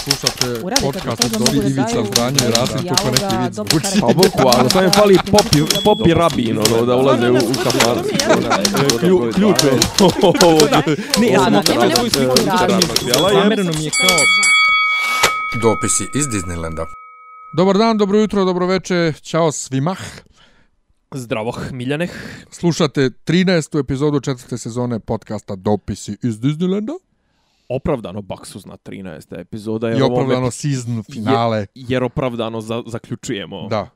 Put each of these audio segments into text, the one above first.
Slušate podcast od Dobri Ivica Zdranje i Rasim neki vic dobro zvuči. karakter. Pa boku, ali sam je fali popi, popi rabin, ono, da ulaze u, u kafanu. Klju- Ključ je. Ne, ja sam svoju sliku. Zamereno mi je kao Dopisi iz Disneylanda. Dobar dan, dobro jutro, dobro veče, čao svima. Zdravo, Miljaneh. Slušate 13. epizodu četvrte sezone podcasta Dopisi iz Disneylanda Opravdano Baksus na 13. epizoda. jer i ovome- opravdano season finale. Jer opravdano za, zaključujemo Da.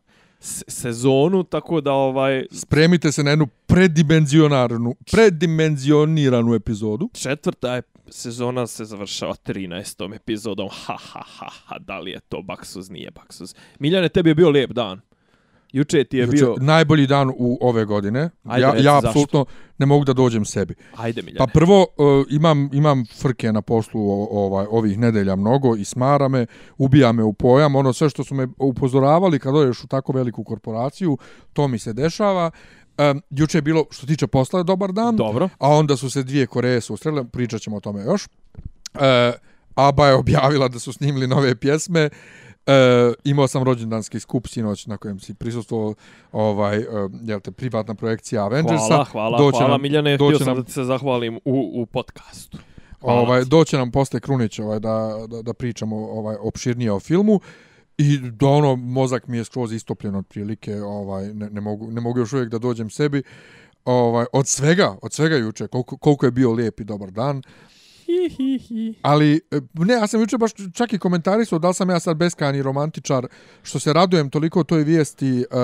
sezonu, tako da ovaj Spremite se na jednu predimenzionarnu, predimenzioniranu epizodu. četvrta je sezona se završava 13. epizodom. Ha, ha, ha, ha, da li je to Baksus, nije Baksus. Miljane, tebi je bio lijep dan. Juče ti je Juče, bio... najbolji dan u ove godine. Ajde, ja, ja apsolutno ne mogu da dođem sebi. Ajde, Miljane. Pa prvo uh, imam imam frke na poslu ovaj ovih nedelja mnogo i smara me, ubija me u pojam, ono sve što su me upozoravali kad dođeš u tako veliku korporaciju, to mi se dešava. Um, juče je bilo što tiče posla dobar dan, Dobro. a onda su se dvije Koreje susrele, pričat ćemo o tome još. E, Aba je objavila da su snimili nove pjesme. E, imao sam rođendanski skup sinoć na kojem si prisustvovao ovaj, e, jel te, privatna projekcija Avengersa. Hvala, hvala, Doće hvala nam- Miljane. Htio sam nam- da ti se zahvalim u, u podcastu. Hvala Ovaj doće nam posle Krunić ovaj da da da pričamo ovaj opširnije o filmu i da ono mozak mi je skroz istopljen od prilike, ovaj ne, ne mogu ne mogu još uvijek da dođem sebi. Ovaj od svega, od svega juče koliko koliko je bio lijep i dobar dan. Hi, hi, hi. Ali, e, ne, ja sam juče baš čak i komentarisao da li sam ja sad beskani romantičar, što se radujem toliko toj vijesti uh,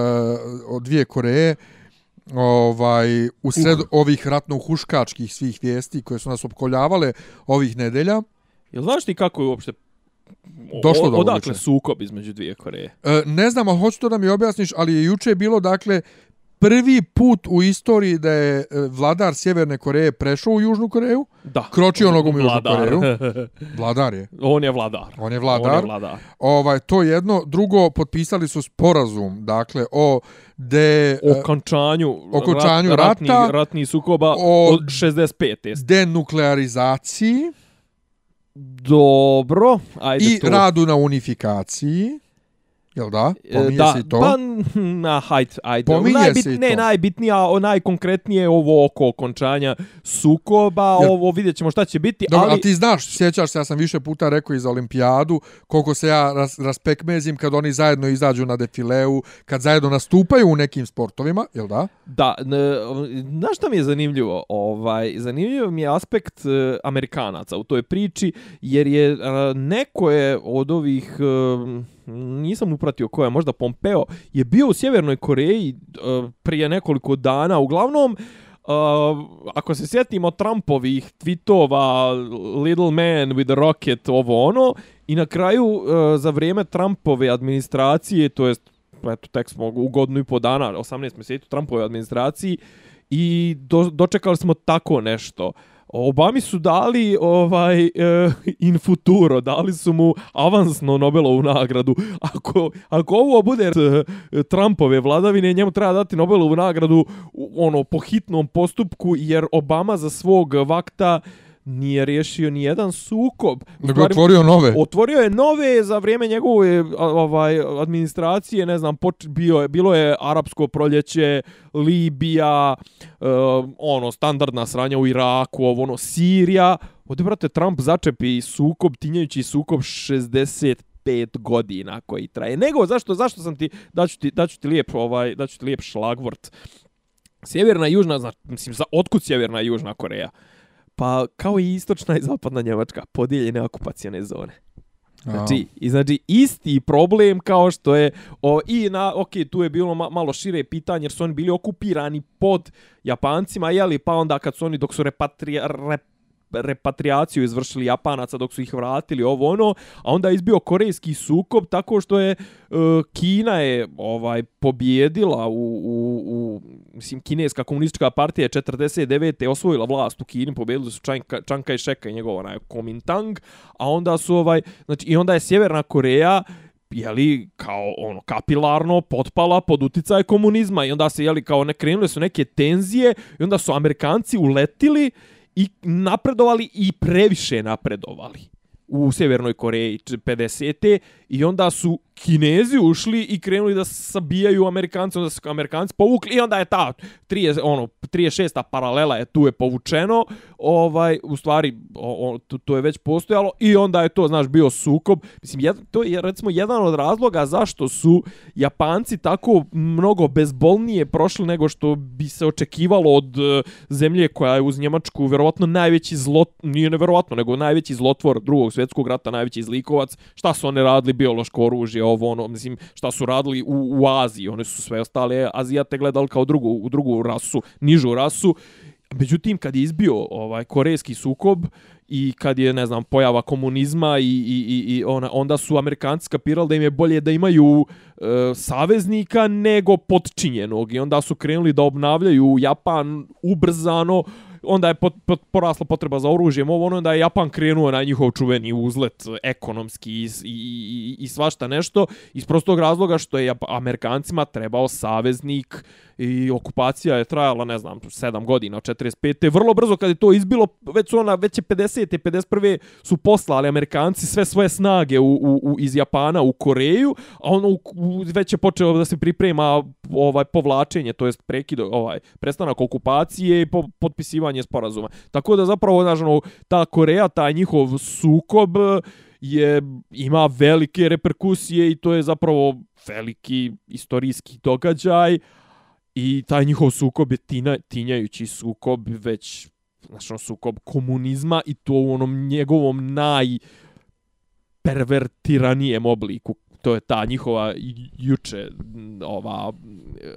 od dvije Koreje, ovaj, u sred uh. ovih ratno-huškačkih svih vijesti koje su nas opkoljavale ovih nedelja. Jel znaš ti kako je uopšte Došlo o- do odakle sukob između dvije Koreje? E, ne znam, ali hoću to da mi objasniš, ali je juče bilo, dakle, prvi put u istoriji da je e, vladar Sjeverne Koreje prešao u Južnu Koreju, Da. kročio nogom u Južnu. Koreju. Vladar je. On je vladar. On je vladar. On je vladar. Ovaj to jedno, drugo potpisali su sporazum, dakle o de O okončanju, ratnih, rata, ratnih sukoba o- od 65. denuklearizaciji Dobro, ajde i to. radu na unifikaciji. Jel da? E, Pominje da, se i to. Pa, na, hajde, ajde. Pominje Najbit, se i ne, to. najbitnija, o, najkonkretnije je ovo oko okončanja sukoba, Jer- ovo vidjet ćemo šta će biti, Dobro, ali... ali... a ti znaš, sjećaš se, ja sam više puta rekao i za olimpijadu, koliko se ja ras, raspekmezim kad oni zajedno izađu na defileu, kad zajedno nastupaju u nekim sportovima, jel da? Da, znaš šta mi je zanimljivo? Ovaj, zanimljivo mi je aspekt e, Amerikanaca u toj priči, jer je e, neko je od ovih, e, nisam upratio ko je, možda Pompeo, je bio u Sjevernoj Koreji uh, prije nekoliko dana. Uglavnom, Uh, ako se sjetimo Trumpovih tweetova Little man with a rocket, ovo ono, i na kraju uh, za vrijeme Trumpove administracije, to jest eto, tek smo u godinu i po dana, 18 mjeseci Trumpove administraciji i do, dočekali smo tako nešto. Obami su dali ovaj e, in futuro, dali su mu avansno Nobelovu nagradu. Ako, ako ovo bude e, Trumpove vladavine, njemu treba dati Nobelovu nagradu u- ono po hitnom postupku jer Obama za svog vakta nije riješio ni jedan sukob. Nego otvorio nove. Otvorio je nove za vrijeme njegove ovaj administracije, ne znam, poč, bio je bilo je arapsko proljeće, Libija, uh, ono standardna sranja u Iraku, ovo ono Sirija. Ovdje brate Trump začepi sukob, tinjajući sukob 65 godina koji traje. Nego zašto zašto sam ti daću ti daću ti lijep ovaj daću ti lijep šlagvort. Sjeverna i južna, znači, mislim, za, otkud sjeverna i južna Koreja? Pa kao i istočna i zapadna Njemačka, podijeljene okupacijone zone. Znači, i znači isti problem kao što je o, i na ok, tu je bilo ma, malo šire pitanje jer su oni bili okupirani pod Japancima, jeli, pa onda kad su oni dok su repatrija, rep, repatriaciju izvršili Japanaca dok su ih vratili ovo ono, a onda je izbio korejski sukob tako što je e, Kina je ovaj pobjedila u, u, u mislim kineska komunistička partija je 49. osvojila vlast u Kini, pobjedili su Čanka, Chiang Kai-sheka i njegov onaj Kuomintang, a onda su ovaj znači i onda je Sjeverna Koreja jeli, kao ono, kapilarno potpala pod uticaj komunizma i onda se, jeli, kao ne krenule su neke tenzije i onda su Amerikanci uletili i napredovali i previše napredovali u Sjevernoj Koreji 50. i onda su Kinezi ušli i krenuli da sabijaju Amerikanci, onda su Amerikanci povukli i onda je ta 30, ono, 36. paralela je tu je povučeno, ovaj, u stvari o, o, to, to, je već postojalo i onda je to, znaš, bio sukob. Mislim, jed, to je recimo jedan od razloga zašto su Japanci tako mnogo bezbolnije prošli nego što bi se očekivalo od uh, zemlje koja je uz Njemačku verovatno najveći zlot, nije neverovatno, nego najveći zlotvor drugog svjetskog rata, najveći zlikovac. Šta su oni radili, biološko oružje, ovo ono, mislim, šta su radili u, u Aziji, one su sve ostale Azijate gledali kao drugu, u drugu rasu, nižu rasu. Međutim, kad je izbio ovaj korejski sukob i kad je, ne znam, pojava komunizma i, i, i, i ona, onda su Amerikanci kapirali da im je bolje da imaju e, saveznika nego podčinjenog i onda su krenuli da obnavljaju Japan ubrzano, onda je pot, pot, porasla potreba za oružjem, ovo ono, onda je Japan krenuo na njihov čuveni uzlet e, ekonomski i, i, i, i svašta nešto, iz prostog razloga što je Amerikancima trebao saveznik i okupacija je trajala, ne znam, 7 godina, 45. Vrlo brzo kad je to izbilo, već su ona, već je 50. 51. su poslali Amerikanci sve svoje snage u, u, u, iz Japana u Koreju, a ono u, već je počeo da se priprema ovaj povlačenje, to jest prekid, ovaj, prestanak okupacije i po, potpisivanje sporazuma. Tako da zapravo, znaš, ono, ta Koreja, taj njihov sukob je, ima velike reperkusije i to je zapravo veliki istorijski događaj, I taj njihov sukob je tina, tinjajući sukob, već znači, sukob komunizma i to u onom njegovom naj pervertiranijem obliku. To je ta njihova juče ova e,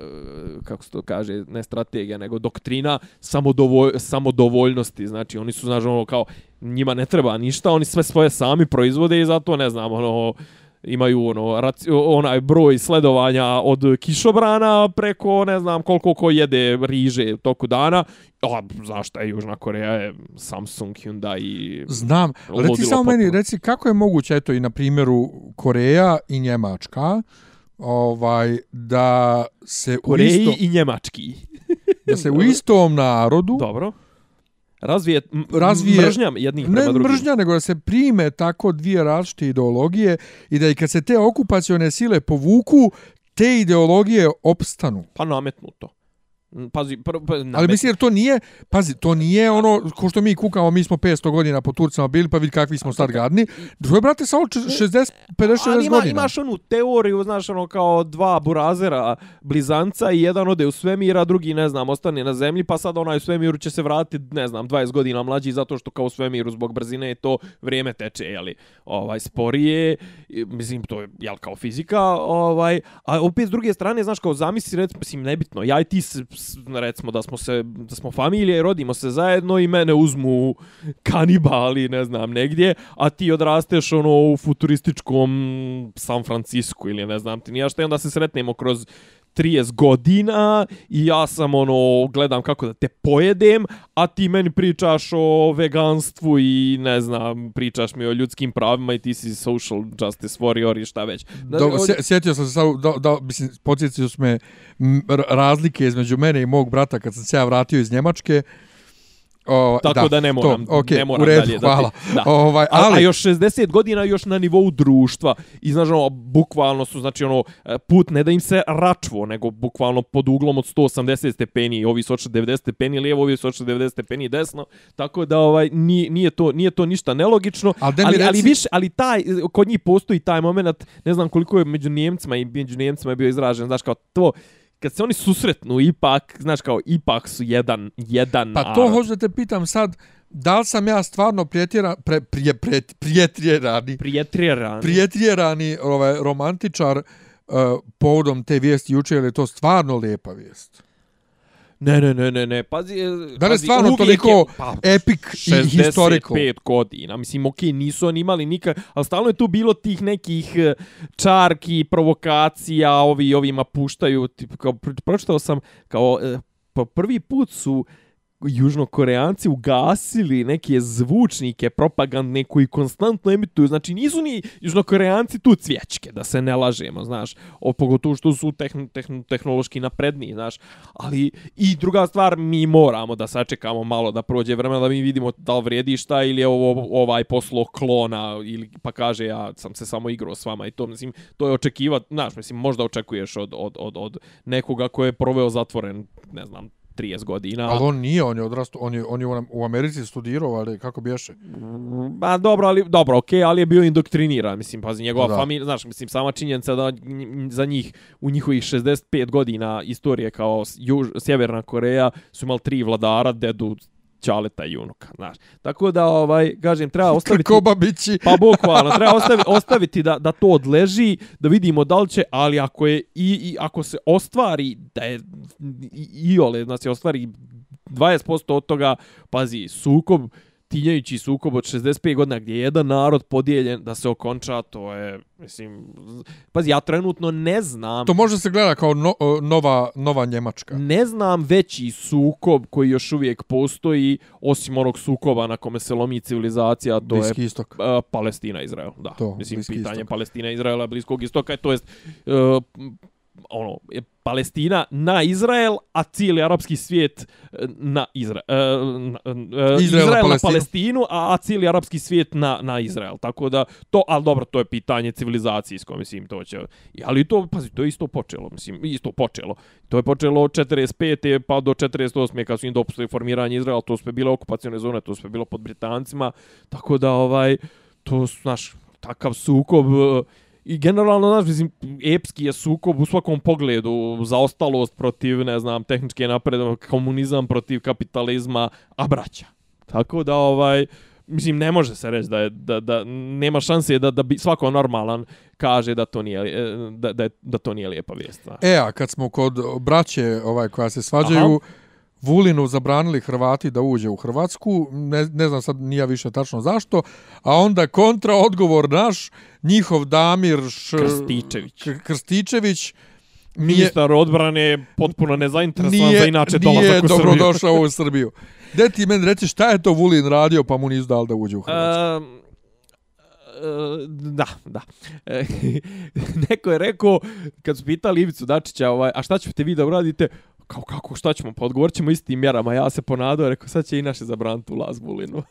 kako se to kaže ne strategija nego doktrina samodovolj, samodovoljnosti. Znači oni su znači ono kao njima ne treba ništa oni sve svoje sami proizvode i zato ne znam ono imaju ono raci, onaj broj sledovanja od kišobrana preko ne znam koliko ko jede riže toku dana. A znaš šta je Južna Koreja je Samsung, Hyundai i Znam. Reci samo meni, reci kako je moguće eto i na primjeru Koreja i Njemačka ovaj da se Koreji u isto, i Njemački. da se u istom narodu Dobro razvije, razvije mržnja jednih prema drugim. Ne mržnja, nego da se prime tako dvije različite ideologije i da i kad se te okupacione sile povuku, te ideologije opstanu. Pa nametnuto. Pazi, pr, pr, Ali mislim jer to nije, pazi, to nije ono ko što mi kukamo, mi smo 500 godina po Turcima bili, pa vidi kakvi smo sad gadni. Dvoje brate sa 60 50 ima, godina. Imaš onu teoriju, znaš, ono kao dva burazera blizanca i jedan ode u svemir, a drugi, ne znam, ostane na zemlji, pa sad onaj u svemiru će se vratiti, ne znam, 20 godina mlađi zato što kao u svemiru zbog brzine to vrijeme teče, jeli, ovaj, sporije, mislim, to je, jel, kao fizika, ovaj, a opet s druge strane, znaš, kao zamisli, recimo, mislim, nebitno, ja i ti recimo da smo se da smo familije rodimo se zajedno i mene uzmu kanibali ne znam negdje a ti odrasteš ono u futurističkom San Francisco ili ne znam ti ni ja šta onda se sretnemo kroz 30 godina i ja sam ono gledam kako da te pojedem, a ti meni pričaš o veganstvu i ne znam, pričaš mi o ljudskim pravima i ti si social justice warrior i šta već. Da, Do, ovdje... sjetio sam se sad, da, da, mislim, podsjetio sam me razlike između mene i mog brata kad sam se ja vratio iz Njemačke. O, Tako da, da ne moram, to, okay, ne moram u redu, dalje. Hvala. Da da. Ovaj, ali... A, a još 60 godina još na nivou društva. I znaš, ono, bukvalno su, znači, ono, put ne da im se račvo, nego bukvalno pod uglom od 180 stepeni, ovi su 90 stepeni lijevo, ovi su 90 stepeni desno. Tako da, ovaj, nije, nije, to, nije to ništa nelogično. Ali, ali, reci... ali, više, ali taj, kod njih postoji taj moment, ne znam koliko je među Njemcima i među Njemcima je bio izražen, znaš, kao to, kad se oni susretnu, ipak, znaš kao, ipak su jedan, jedan Pa to hoću da te pitam sad, da li sam ja stvarno prijetjeran, pre, prije, pre, prijetjerani, prijetjerani, prijetjerani ovaj, romantičar uh, povodom te vijesti juče, ili je to stvarno lijepa vijest? Ne, ne, ne, ne, ne, pazi... Da li stvarno toliko je, pa, epic i historical? 65 godina, mislim, okej, okay, nisu oni imali nikak, ali stalno je tu bilo tih nekih eh, čarki, provokacija, ovi ovima puštaju, tip, kao, pročitao sam, kao, po prvi put su južnokoreanci ugasili neke zvučnike propagandne koji konstantno emituju. Znači nisu ni južnokoreanci tu cvjećke, da se ne lažemo, znaš. O, pogotovo što su tehn, tehn, tehnološki napredniji, znaš. Ali i druga stvar, mi moramo da sačekamo malo da prođe vremena da mi vidimo da li vrijedi šta ili je ovo, ovaj poslo klona ili pa kaže ja sam se samo igrao s vama i to mislim to je očekivati, znaš, mislim možda očekuješ od, od, od, od nekoga ko je proveo zatvoren, ne znam, 30 godina. Ali on nije, on je odrastao, on je, on je u Americi studirao, ali kako biješe? Ba, dobro, ali, dobro, okej, okay, ali je bio indoktriniran, mislim, pazi, njegova familija, znaš, mislim, sama činjenica da za njih, u njihovih 65 godina istorije kao Juž, Sjeverna Koreja, su imali tri vladara, dedu, Ćaleta i unuka, znaš. Tako da, ovaj, kažem, treba ostaviti... Kako babići? Pa bukvalno, treba ostaviti, ostaviti da, da to odleži, da vidimo da li će, ali ako je, i, i ako se ostvari, da je, i, i ole, znači, ostvari 20% od toga, pazi, sukob, tinjajući sukob od 65 godina gdje je jedan narod podijeljen da se okonča, to je, mislim, pazi, ja trenutno ne znam... To može se gleda kao no, nova, nova Njemačka. Ne znam veći sukob koji još uvijek postoji, osim onog sukoba na kome se lomi civilizacija, to Bliski je istok. Uh, Palestina, Izrael. Da, to, mislim, Bliski pitanje istok. Palestina, Izraela, Bliskog istoka, to jest... Uh, ono, Palestina na Izrael, a cijeli arapski svijet e, na Izrael. Uh, uh, Izrael, Izrael na Palestinu, a, a cijeli arapski svijet na, na Izrael. Tako da, to, ali dobro, to je pitanje civilizacijsko, mislim, to će... Ali to, pazi, to je isto počelo, mislim, isto počelo. To je počelo od 45. pa do 48. kad su im dopustili formiranje Izraela, to su bile okupacijone zone, to su bilo pod Britancima, tako da, ovaj, to su, znaš, takav sukob... Uh, I generalno, znaš, mislim, epski je sukob u svakom pogledu, zaostalost protiv, ne znam, tehničke napredove, komunizam protiv kapitalizma, a braća. Tako da, ovaj, mislim, ne može se reći da, je, da, da nema šanse da, da bi svako normalan kaže da to nije, da, da, da to nije lijepa vijest. Znaš. E, a kad smo kod braće ovaj, koja se svađaju, Aha. Vulinu zabranili Hrvati da uđe u Hrvatsku, ne, ne znam sad nija više tačno zašto, a onda kontra odgovor naš, njihov Damir š... Krstičević. Krstičević Ministar nije, odbrane potpuno nezainteresovan za inače dolazak u Srbiju. Nije dobro došao u Srbiju. Gde ti meni reći šta je to Vulin radio pa mu nisu dali da uđe u Hrvatsku? Um, da, da. Neko je rekao, kad su pitali Ivicu Dačića, ovaj, a šta ćete vi da uradite? Kao kako šta ćemo? Pa odgovorit ćemo istim mjerama. Ja se ponadao rekao sad će i naše zabraniti ulaz bulinu.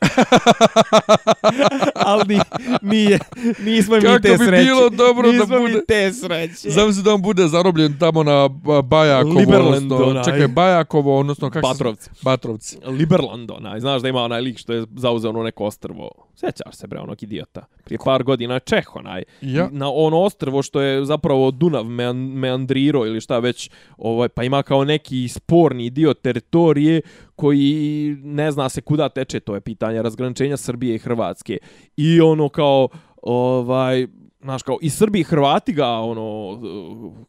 Ali nije nismo mi te sreće kako bi bilo dobro nismo da bude mi te sreće. Znam se da on bude zarobljen tamo na Bajakovo Liberland odnosno, čekaj Bajakovo odnosno kako Batrovci. Se, Batrovci. Liberland onaj. Znaš da ima onaj lik što je zauzeo ono neko ostrvo sjećaš se bre onog idiota prije par godina Čeh onaj ja. na ono ostrvo što je zapravo Dunav meandriro ili šta već ovaj pa ima kao neki sporni dio teritorije koji ne zna se kuda teče, to je pitanje razgraničenja Srbije i Hrvatske. I ono kao, ovaj, znaš kao, i Srbi i Hrvati ga, ono,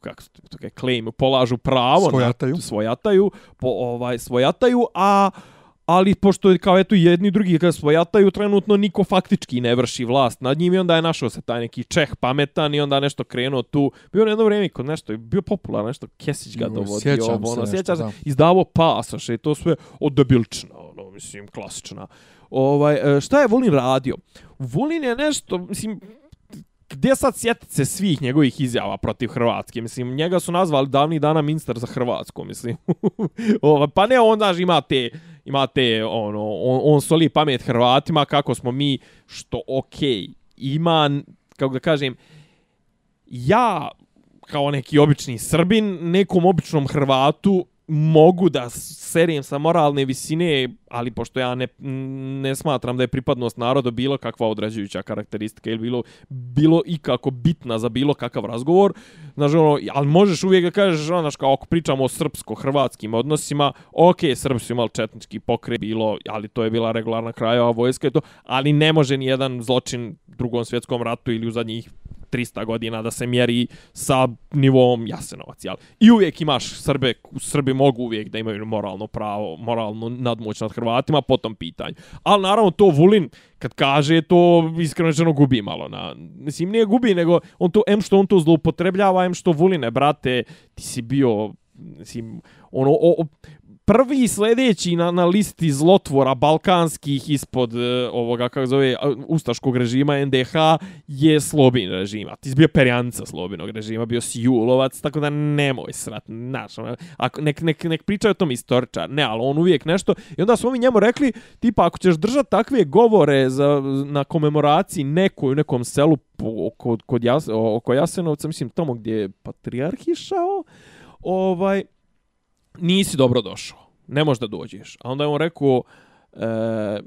kako to kaj, claim, polažu pravo, svojataju, na, svojataju, po, ovaj, svojataju, a ali pošto je kao eto jedni i drugi kad svojataju trenutno niko faktički ne vrši vlast nad njim i onda je našao se taj neki Čeh pametan i onda nešto krenuo tu bio na jedno vrijeme kod nešto je bio popularno nešto Kesić ga dovodio ovo ono sjećaš se izdavao pasoše i to sve od debilčna ono mislim klasična ovaj e, šta je Vulin radio Vulin je nešto mislim gdje sad sjetiti se svih njegovih izjava protiv Hrvatske? Mislim, njega su nazvali davni dana ministar za Hrvatsku, mislim. pa ne, on daž ima te, ima te, ono, on, on soli pamet Hrvatima, kako smo mi, što okej, okay, ima, kako da kažem, ja, kao neki obični Srbin, nekom običnom Hrvatu, mogu da serijem sa moralne visine, ali pošto ja ne, ne smatram da je pripadnost naroda bilo kakva određujuća karakteristika ili bilo, bilo i kako bitna za bilo kakav razgovor, znaš, ono, ali možeš uvijek da kažeš, ono, znaš, kao ako pričamo o srpsko-hrvatskim odnosima, ok, Srbi su imali četnički pokret, bilo, ali to je bila regularna krajeva vojska i to, ali ne može ni jedan zločin u drugom svjetskom ratu ili u zadnjih 300 godina da se mjeri sa nivom Jasenovac, jel? I uvijek imaš Srbe, Srbi mogu uvijek da imaju moralno pravo, moralno nadmoć nad Hrvatima po tom pitanju. Ali naravno to Vulin, kad kaže to, iskreno rečeno gubi malo. Na, mislim, nije gubi, nego on to, em što on to zloupotrebljava, em što Vuline, brate, ti si bio, mislim, ono, o, o, prvi sljedeći na, na listi zlotvora balkanskih ispod uh, ovoga, kako zove, ustaškog režima NDH je Slobin režima. Ti si bio perjanca Slobinog režima, bio si Julovac, tako da nemoj srat, znaš, ono, ako, nek, nek, nek pričaju o tom istoričar, ne, ali on uvijek nešto, i onda smo mi njemu rekli, tipa, ako ćeš držati takve govore za, na komemoraciji nekoj u nekom selu po, kod, kod Jas, oko Jasenovca, mislim, tamo gdje je patrijarh išao, ovaj, nisi dobro došao. Ne možeš da dođeš. A onda je on rekao, e,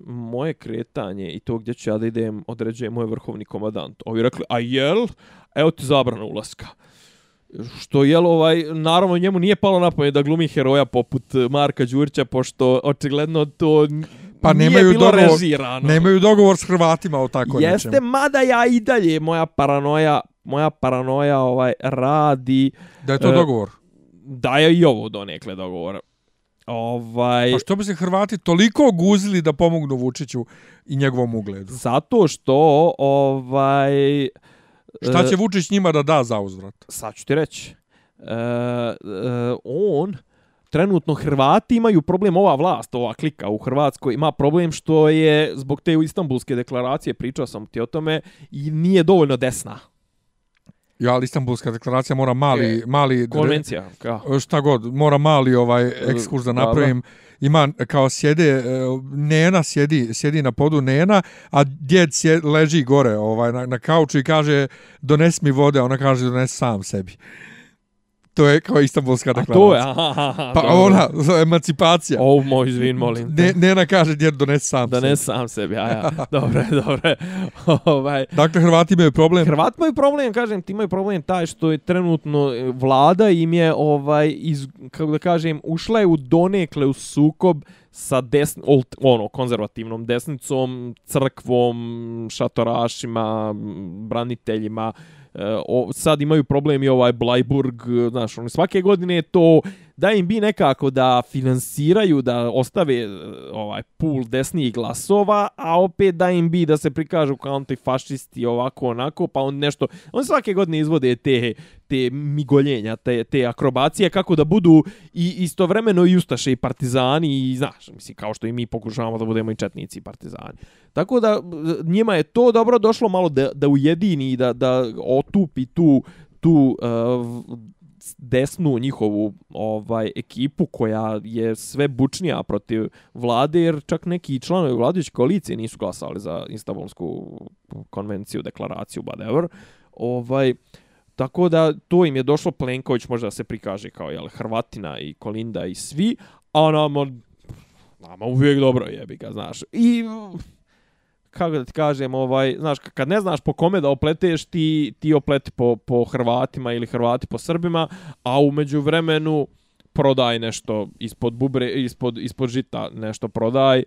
moje kretanje i to gdje ću ja da idem određuje moj vrhovni komadant. Ovi rekli, a jel? Evo ti zabrana ulaska. Što je ovaj, naravno njemu nije palo na pamet da glumi heroja poput Marka Đurića, pošto očigledno to pa nije nemaju bilo dogovor, režirano. Nemaju dogovor s Hrvatima o tako Jeste, nečem. mada ja i dalje, moja paranoja, moja paranoja ovaj radi... Da je to uh, dogovor? Da je i ovo donekle dogovor. Ovaj... Pa što bi se Hrvati toliko guzili da pomognu Vučiću i njegovom ugledu? Zato što, ovaj... Šta će Vučić njima da da za uzvrat? Sad ću ti reći. E, e, on, trenutno Hrvati imaju problem, ova vlast, ova klika u Hrvatskoj ima problem što je zbog te istambulske deklaracije, pričao sam ti o tome, i nije dovoljno desna. Ja, ali Istanbulska deklaracija mora mali... E, mali konvencija, kao. Šta god, mora mali ovaj ekskurs da napravim. Ima kao sjede, e, Nena sjedi, sjedi na podu Nena, a djed sjed, leži gore ovaj, na, na kauču i kaže donesi mi vode, ona kaže donesi sam sebi. To je kao istambulska deklaracija. A to je, aha, aha, Pa dobro. ona, emancipacija. O, moj zvin, molim te. Ne, Nena kaže, djed, donesi sam sebi. Donesi sam sebi, a ja. Dobre, dobre. ovaj. Dakle, Hrvati imaju problem. Hrvati imaju problem, kažem, ti imaju problem taj što je trenutno e, vlada im je, ovaj, iz, kako da kažem, ušla je u donekle u sukob sa desn, ono, konzervativnom desnicom, crkvom, šatorašima, braniteljima, E, o, sad imaju problem i ovaj Blajburg, e, znaš, oni svake godine je to da im bi nekako da finansiraju, da ostave e, ovaj pool desnih glasova, a opet da im bi da se prikažu kao antifašisti ovako onako, pa on nešto, on svake godine izvode te, te migoljenja, te, te akrobacije kako da budu i istovremeno i ustaše i partizani i znaš, mislim, kao što i mi pokušavamo da budemo i četnici i partizani. Tako da njima je to dobro došlo malo da, da ujedini i da, da otupi tu tu uh, desnu njihovu ovaj ekipu koja je sve bučnija protiv vlade jer čak neki članovi vladajuće koalicije nisu glasali za Istanbulsku konvenciju, deklaraciju, whatever. Ovaj, tako da to im je došlo Plenković možda se prikaže kao jel, Hrvatina i Kolinda i svi, a nama, nama uvijek dobro jebi ga, znaš. I kako da ti kažem, ovaj, znaš, kad ne znaš po kome da opleteš, ti, ti opleti po, po Hrvatima ili Hrvati po Srbima, a umeđu vremenu prodaj nešto ispod bubre, ispod, ispod žita nešto prodaj,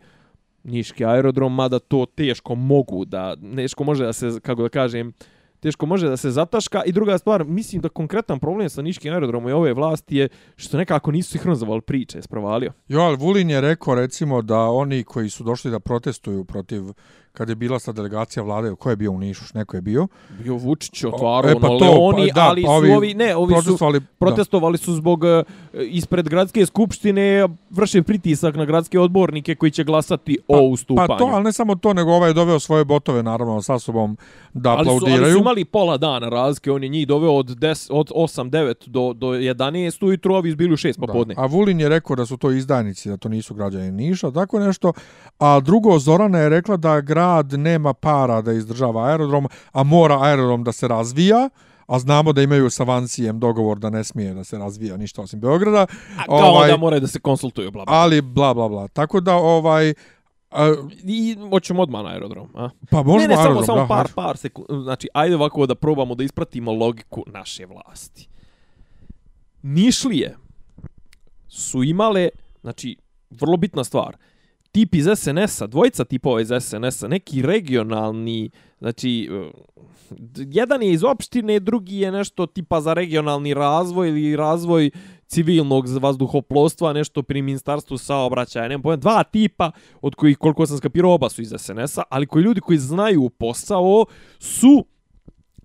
Niški aerodrom, mada to teško mogu da, teško može da se, kako da kažem, teško može da se zataška. I druga stvar, mislim da konkretan problem sa Niškim aerodromom i ove vlasti je što nekako nisu sinhronizovali priče, sprovalio. Jo, ali Vulin je rekao recimo da oni koji su došli da protestuju protiv kad je bila sa delegacija vlade, ko je bio u Nišu, neko je bio. Bio Vučić, otvarao e, pa ono to, Leoni, pa, da, ali pa su ovi, ne, ovi protestovali, su protestovali da. su zbog uh, ispred gradske skupštine vrše pritisak na gradske odbornike koji će glasati pa, o ustupanju. Pa to, ali ne samo to, nego ovaj je doveo svoje botove, naravno, sa sobom da ali aplaudiraju. Su, ali su imali pola dana razlike, on je njih doveo od, 10, od 8-9 do, do 11 ujutru, ovi izbili u 6 popodne. A Vulin je rekao da su to izdajnici, da to nisu građani Niša, tako nešto. A drugo, Zorana je rekla da grad nema para da izdržava aerodrom, a mora aerodrom da se razvija, a znamo da imaju sa Vancijem dogovor da ne smije da se razvija ništa osim Beograda. A kao ovaj, da moraju da se konsultuju, bla, bla. Ali, bla, bla, bla. Tako da, ovaj... A, I hoćemo odmah na aerodrom, a? Pa možemo ne, ne, aerodrom, samo, samo par, par sekund. Znači, ajde ovako da probamo da ispratimo logiku naše vlasti. Nišlije su imale, znači, vrlo bitna stvar, tip iz SNS-a, dvojica tipova iz SNS-a, neki regionalni, znači, eh, jedan je iz opštine, drugi je nešto tipa za regionalni razvoj ili razvoj civilnog vazduhoplostva, nešto pri ministarstvu saobraćaja, nemam pojma, dva tipa, od kojih koliko sam skapirao, oba su iz SNS-a, ali koji ljudi koji znaju posao su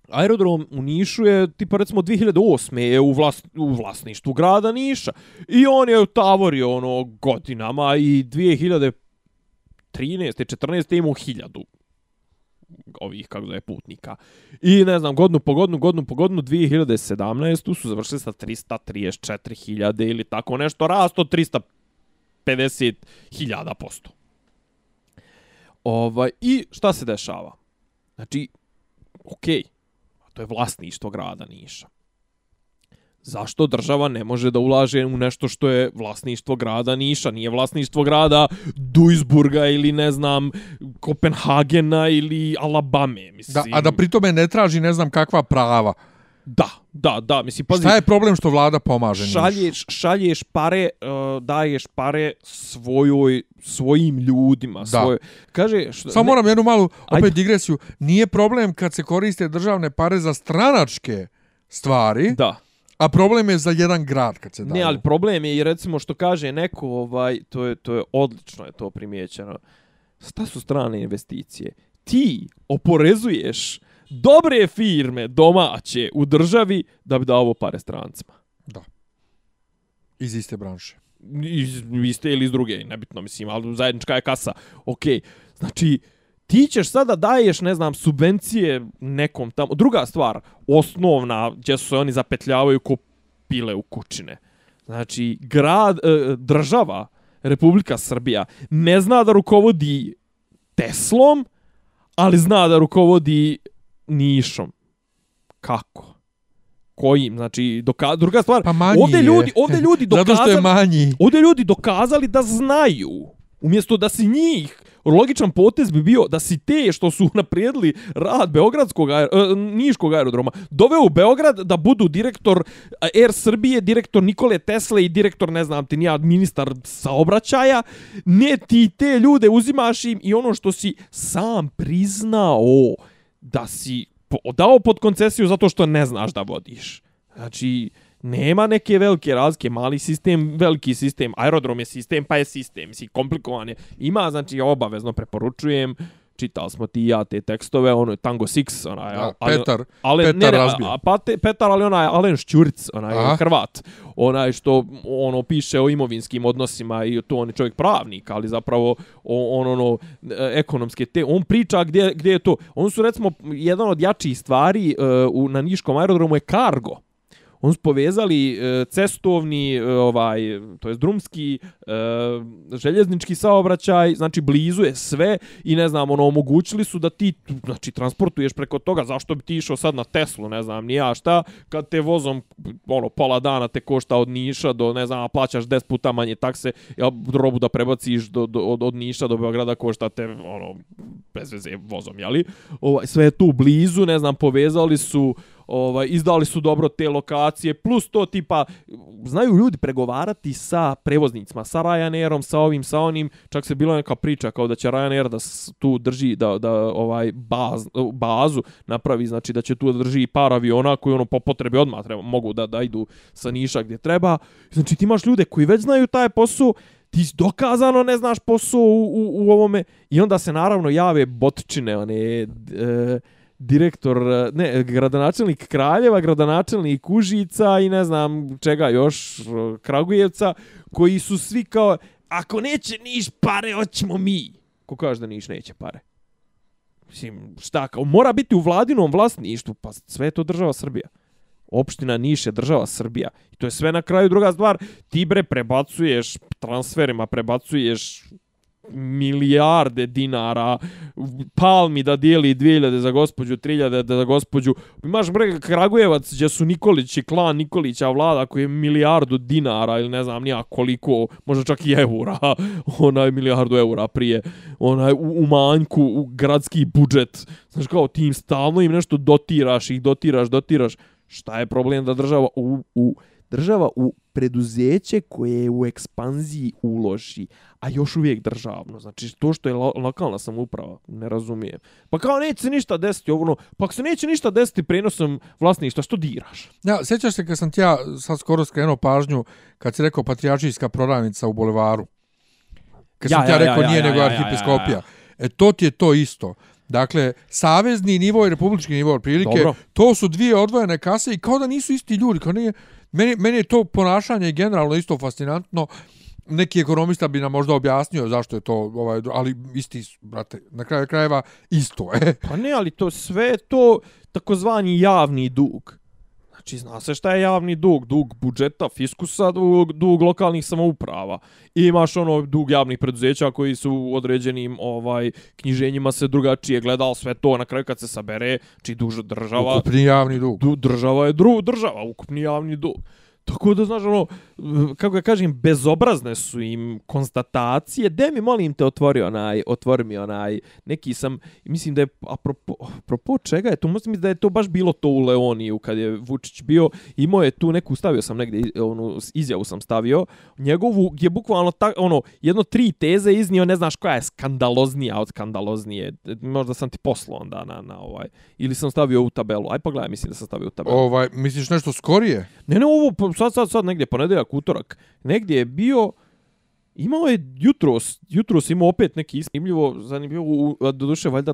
aerodrom u Nišu je, tipa recimo 2008. je u, vlas, u vlasništvu grada Niša. I on je tavorio ono godinama i 2013. 14. imao hiljadu ovih, kako je putnika. I ne znam, godinu po godinu, godinu po godinu, 2017. su završili sa 334.000 ili tako nešto, rasto 350.000 posto. Ovaj, I šta se dešava? Znači, okej, okay, to je vlasništvo grada Niša. Zašto država ne može da ulaže u nešto što je vlasništvo grada Niša, nije vlasništvo grada Duisburga ili ne znam Kopenhagena ili Alabame, mislim. Da, a da pritome ne traži ne znam kakva prava. Da, da, da, mislim, pazi. Šta je problem što vlada pomaže šalješ, Šalješ pare, uh, daješ pare svojoj, svojim ljudima. Da. Svoj, kaže, što, Samo ne, moram jednu malu, opet ajde. digresiju. Nije problem kad se koriste državne pare za stranačke stvari. Da. A problem je za jedan grad kad se da. Ne, ali problem je i recimo što kaže neko, ovaj, to je, to je odlično je to primijećeno. Šta su strane investicije? Ti oporezuješ dobre firme domaće u državi da bi dao pare strancima. Da. Iz iste branše. Iz iste ili iz druge, nebitno mislim, ali zajednička je kasa. Ok, znači, ti ćeš sada daješ, ne znam, subvencije nekom tamo. Druga stvar, osnovna, gdje su se oni zapetljavaju ko pile u kućine. Znači, grad, e, država, Republika Srbija, ne zna da rukovodi Teslom, ali zna da rukovodi nišom. Kako? Kojim? Znači, doka druga stvar, pa ovdje ljudi, ovdje ljudi dokazali, Zato što je manji. Ovdje ljudi dokazali da znaju. Umjesto da si njih, logičan potez bi bio da si te što su naprijedili rad Beogradskog, aer, e, Niškog aerodroma, doveo u Beograd da budu direktor Air Srbije, direktor Nikole Tesla i direktor, ne znam ti, nija ministar saobraćaja. Ne ti te ljude uzimaš im i ono što si sam priznao, da si dao pod koncesiju zato što ne znaš da vodiš. Znači, nema neke velike razlike, mali sistem, veliki sistem, aerodrom je sistem, pa je sistem, si komplikovan je. Ima, znači, obavezno preporučujem, čitali smo ti ja te tekstove, ono je Tango 6, onaj, da, ali, Petar, ali, Petar ne, ne, razbije. A, pa te, Petar, ali onaj Alen Šćuric, onaj Aha. Hrvat, onaj što ono piše o imovinskim odnosima i to on je čovjek pravnik, ali zapravo on ono ekonomske te, on priča gdje, gdje je to. On su recimo jedan od jačih stvari uh, u, na Niškom aerodromu je kargo on su povezali e, cestovni, e, ovaj, to je drumski, e, željeznički saobraćaj, znači blizu je sve i ne znam, ono, omogućili su da ti, znači, transportuješ preko toga, zašto bi ti išao sad na Teslu, ne znam, nija šta, kad te vozom, ono, pola dana te košta od Niša do, ne znam, plaćaš 10 puta manje takse, ja robu da prebaciš do, do, od, od Niša do Beograda košta te, ono, bez veze vozom, jeli? Ovaj, sve je tu blizu, ne znam, povezali su, ovaj izdali su dobro te lokacije plus to tipa znaju ljudi pregovarati sa prevoznicima sa Ryanairom sa ovim sa onim. Čak se bilo neka priča kao da će Ryanair da tu drži da da ovaj baz, bazu napravi znači da će tu da drži par aviona koji ono po potrebi odmah treba mogu da da idu sa Niša gdje treba. Znači ti imaš ljude koji već znaju taj posao ti dokazano ne znaš posao u, u, u ovome i onda se naravno jave botčine one e, direktor, e, ne, gradonačelnik Kraljeva, gradonačelnik Užica i ne znam čega još, e, Kragujevca, koji su svi kao, ako neće Niš pare, hoćemo mi. Ko kaže da Niš neće pare? Mislim, šta, kao, mora biti u vladinom vlasništvu, pa sve je to država Srbija. Opština Niš je država Srbija. I to je sve na kraju druga stvar. Ti bre prebacuješ transferima, prebacuješ milijarde dinara, palmi da dijeli 2000 za gospođu, 3000 za gospođu. Imaš brega Kragujevac gdje su Nikolić i klan Nikolića vlada koji je milijardu dinara ili ne znam nija koliko, možda čak i eura, onaj milijardu eura prije, onaj u, u manjku, u gradski budžet. Znaš kao tim stalno im nešto dotiraš, ih dotiraš, dotiraš. Šta je problem da država u, u država u preduzeće koje je u ekspanziji uloži, a još uvijek državno. Znači, to što je lo lokalna samouprava, ne razumijem. Pa kao neće se ništa desiti, ono, pa ako se neće ništa desiti prenosom vlasništva, što diraš? Ja, sjećaš se kad sam ti ja sad skoro skrenuo pažnju, kad si rekao patrijačijska prodavnica u Bulevaru. Kad ja, sam ti ja, ja rekao ja, nije ja, nego ja, arhipiskopija. Ja, ja, ja. E, to ti je to isto. Dakle, savezni nivo i republički nivo otprilike, Dobro. to su dvije odvojene kase i kao da nisu isti ljudi, kao nije, meni, meni je to ponašanje generalno isto fascinantno, neki ekonomista bi nam možda objasnio zašto je to, ovaj, ali isti, brate, na kraju krajeva isto je. Pa ne, ali to sve to takozvani javni dug. Znači, zna se šta je javni dug. Dug budžeta, fiskusa, dug, dug lokalnih samouprava. I imaš ono dug javnih preduzeća koji su u određenim ovaj, knjiženjima se drugačije gledal sve to na kraju kad se sabere, či duža država. Ukupni javni dug. Du, država je dru, država, ukupni javni dug. Tako da, znaš, ono, kako ja kažem, bezobrazne su im konstatacije. De mi, molim te, otvori onaj, otvori mi onaj, neki sam, mislim da je, apropo, apropo čega je to, mislim da je to baš bilo to u Leoniju, kad je Vučić bio, imao je tu neku, stavio sam negdje, onu, izjavu sam stavio, njegovu, je bukvalno, ta, ono, jedno tri teze iznio, ne znaš koja je skandaloznija od skandaloznije, možda sam ti poslao onda na, na ovaj, ili sam stavio u tabelu, aj pogledaj, mislim da sam stavio u tabelu. Ovaj, misliš nešto skorije? Ne, ne, ovo pa sad, sad, sad negdje, ponedeljak, utorak, negdje je bio, imao je jutros, jutros imao opet neki zanimljivo, zanimljivo, u- a doduše, valjda,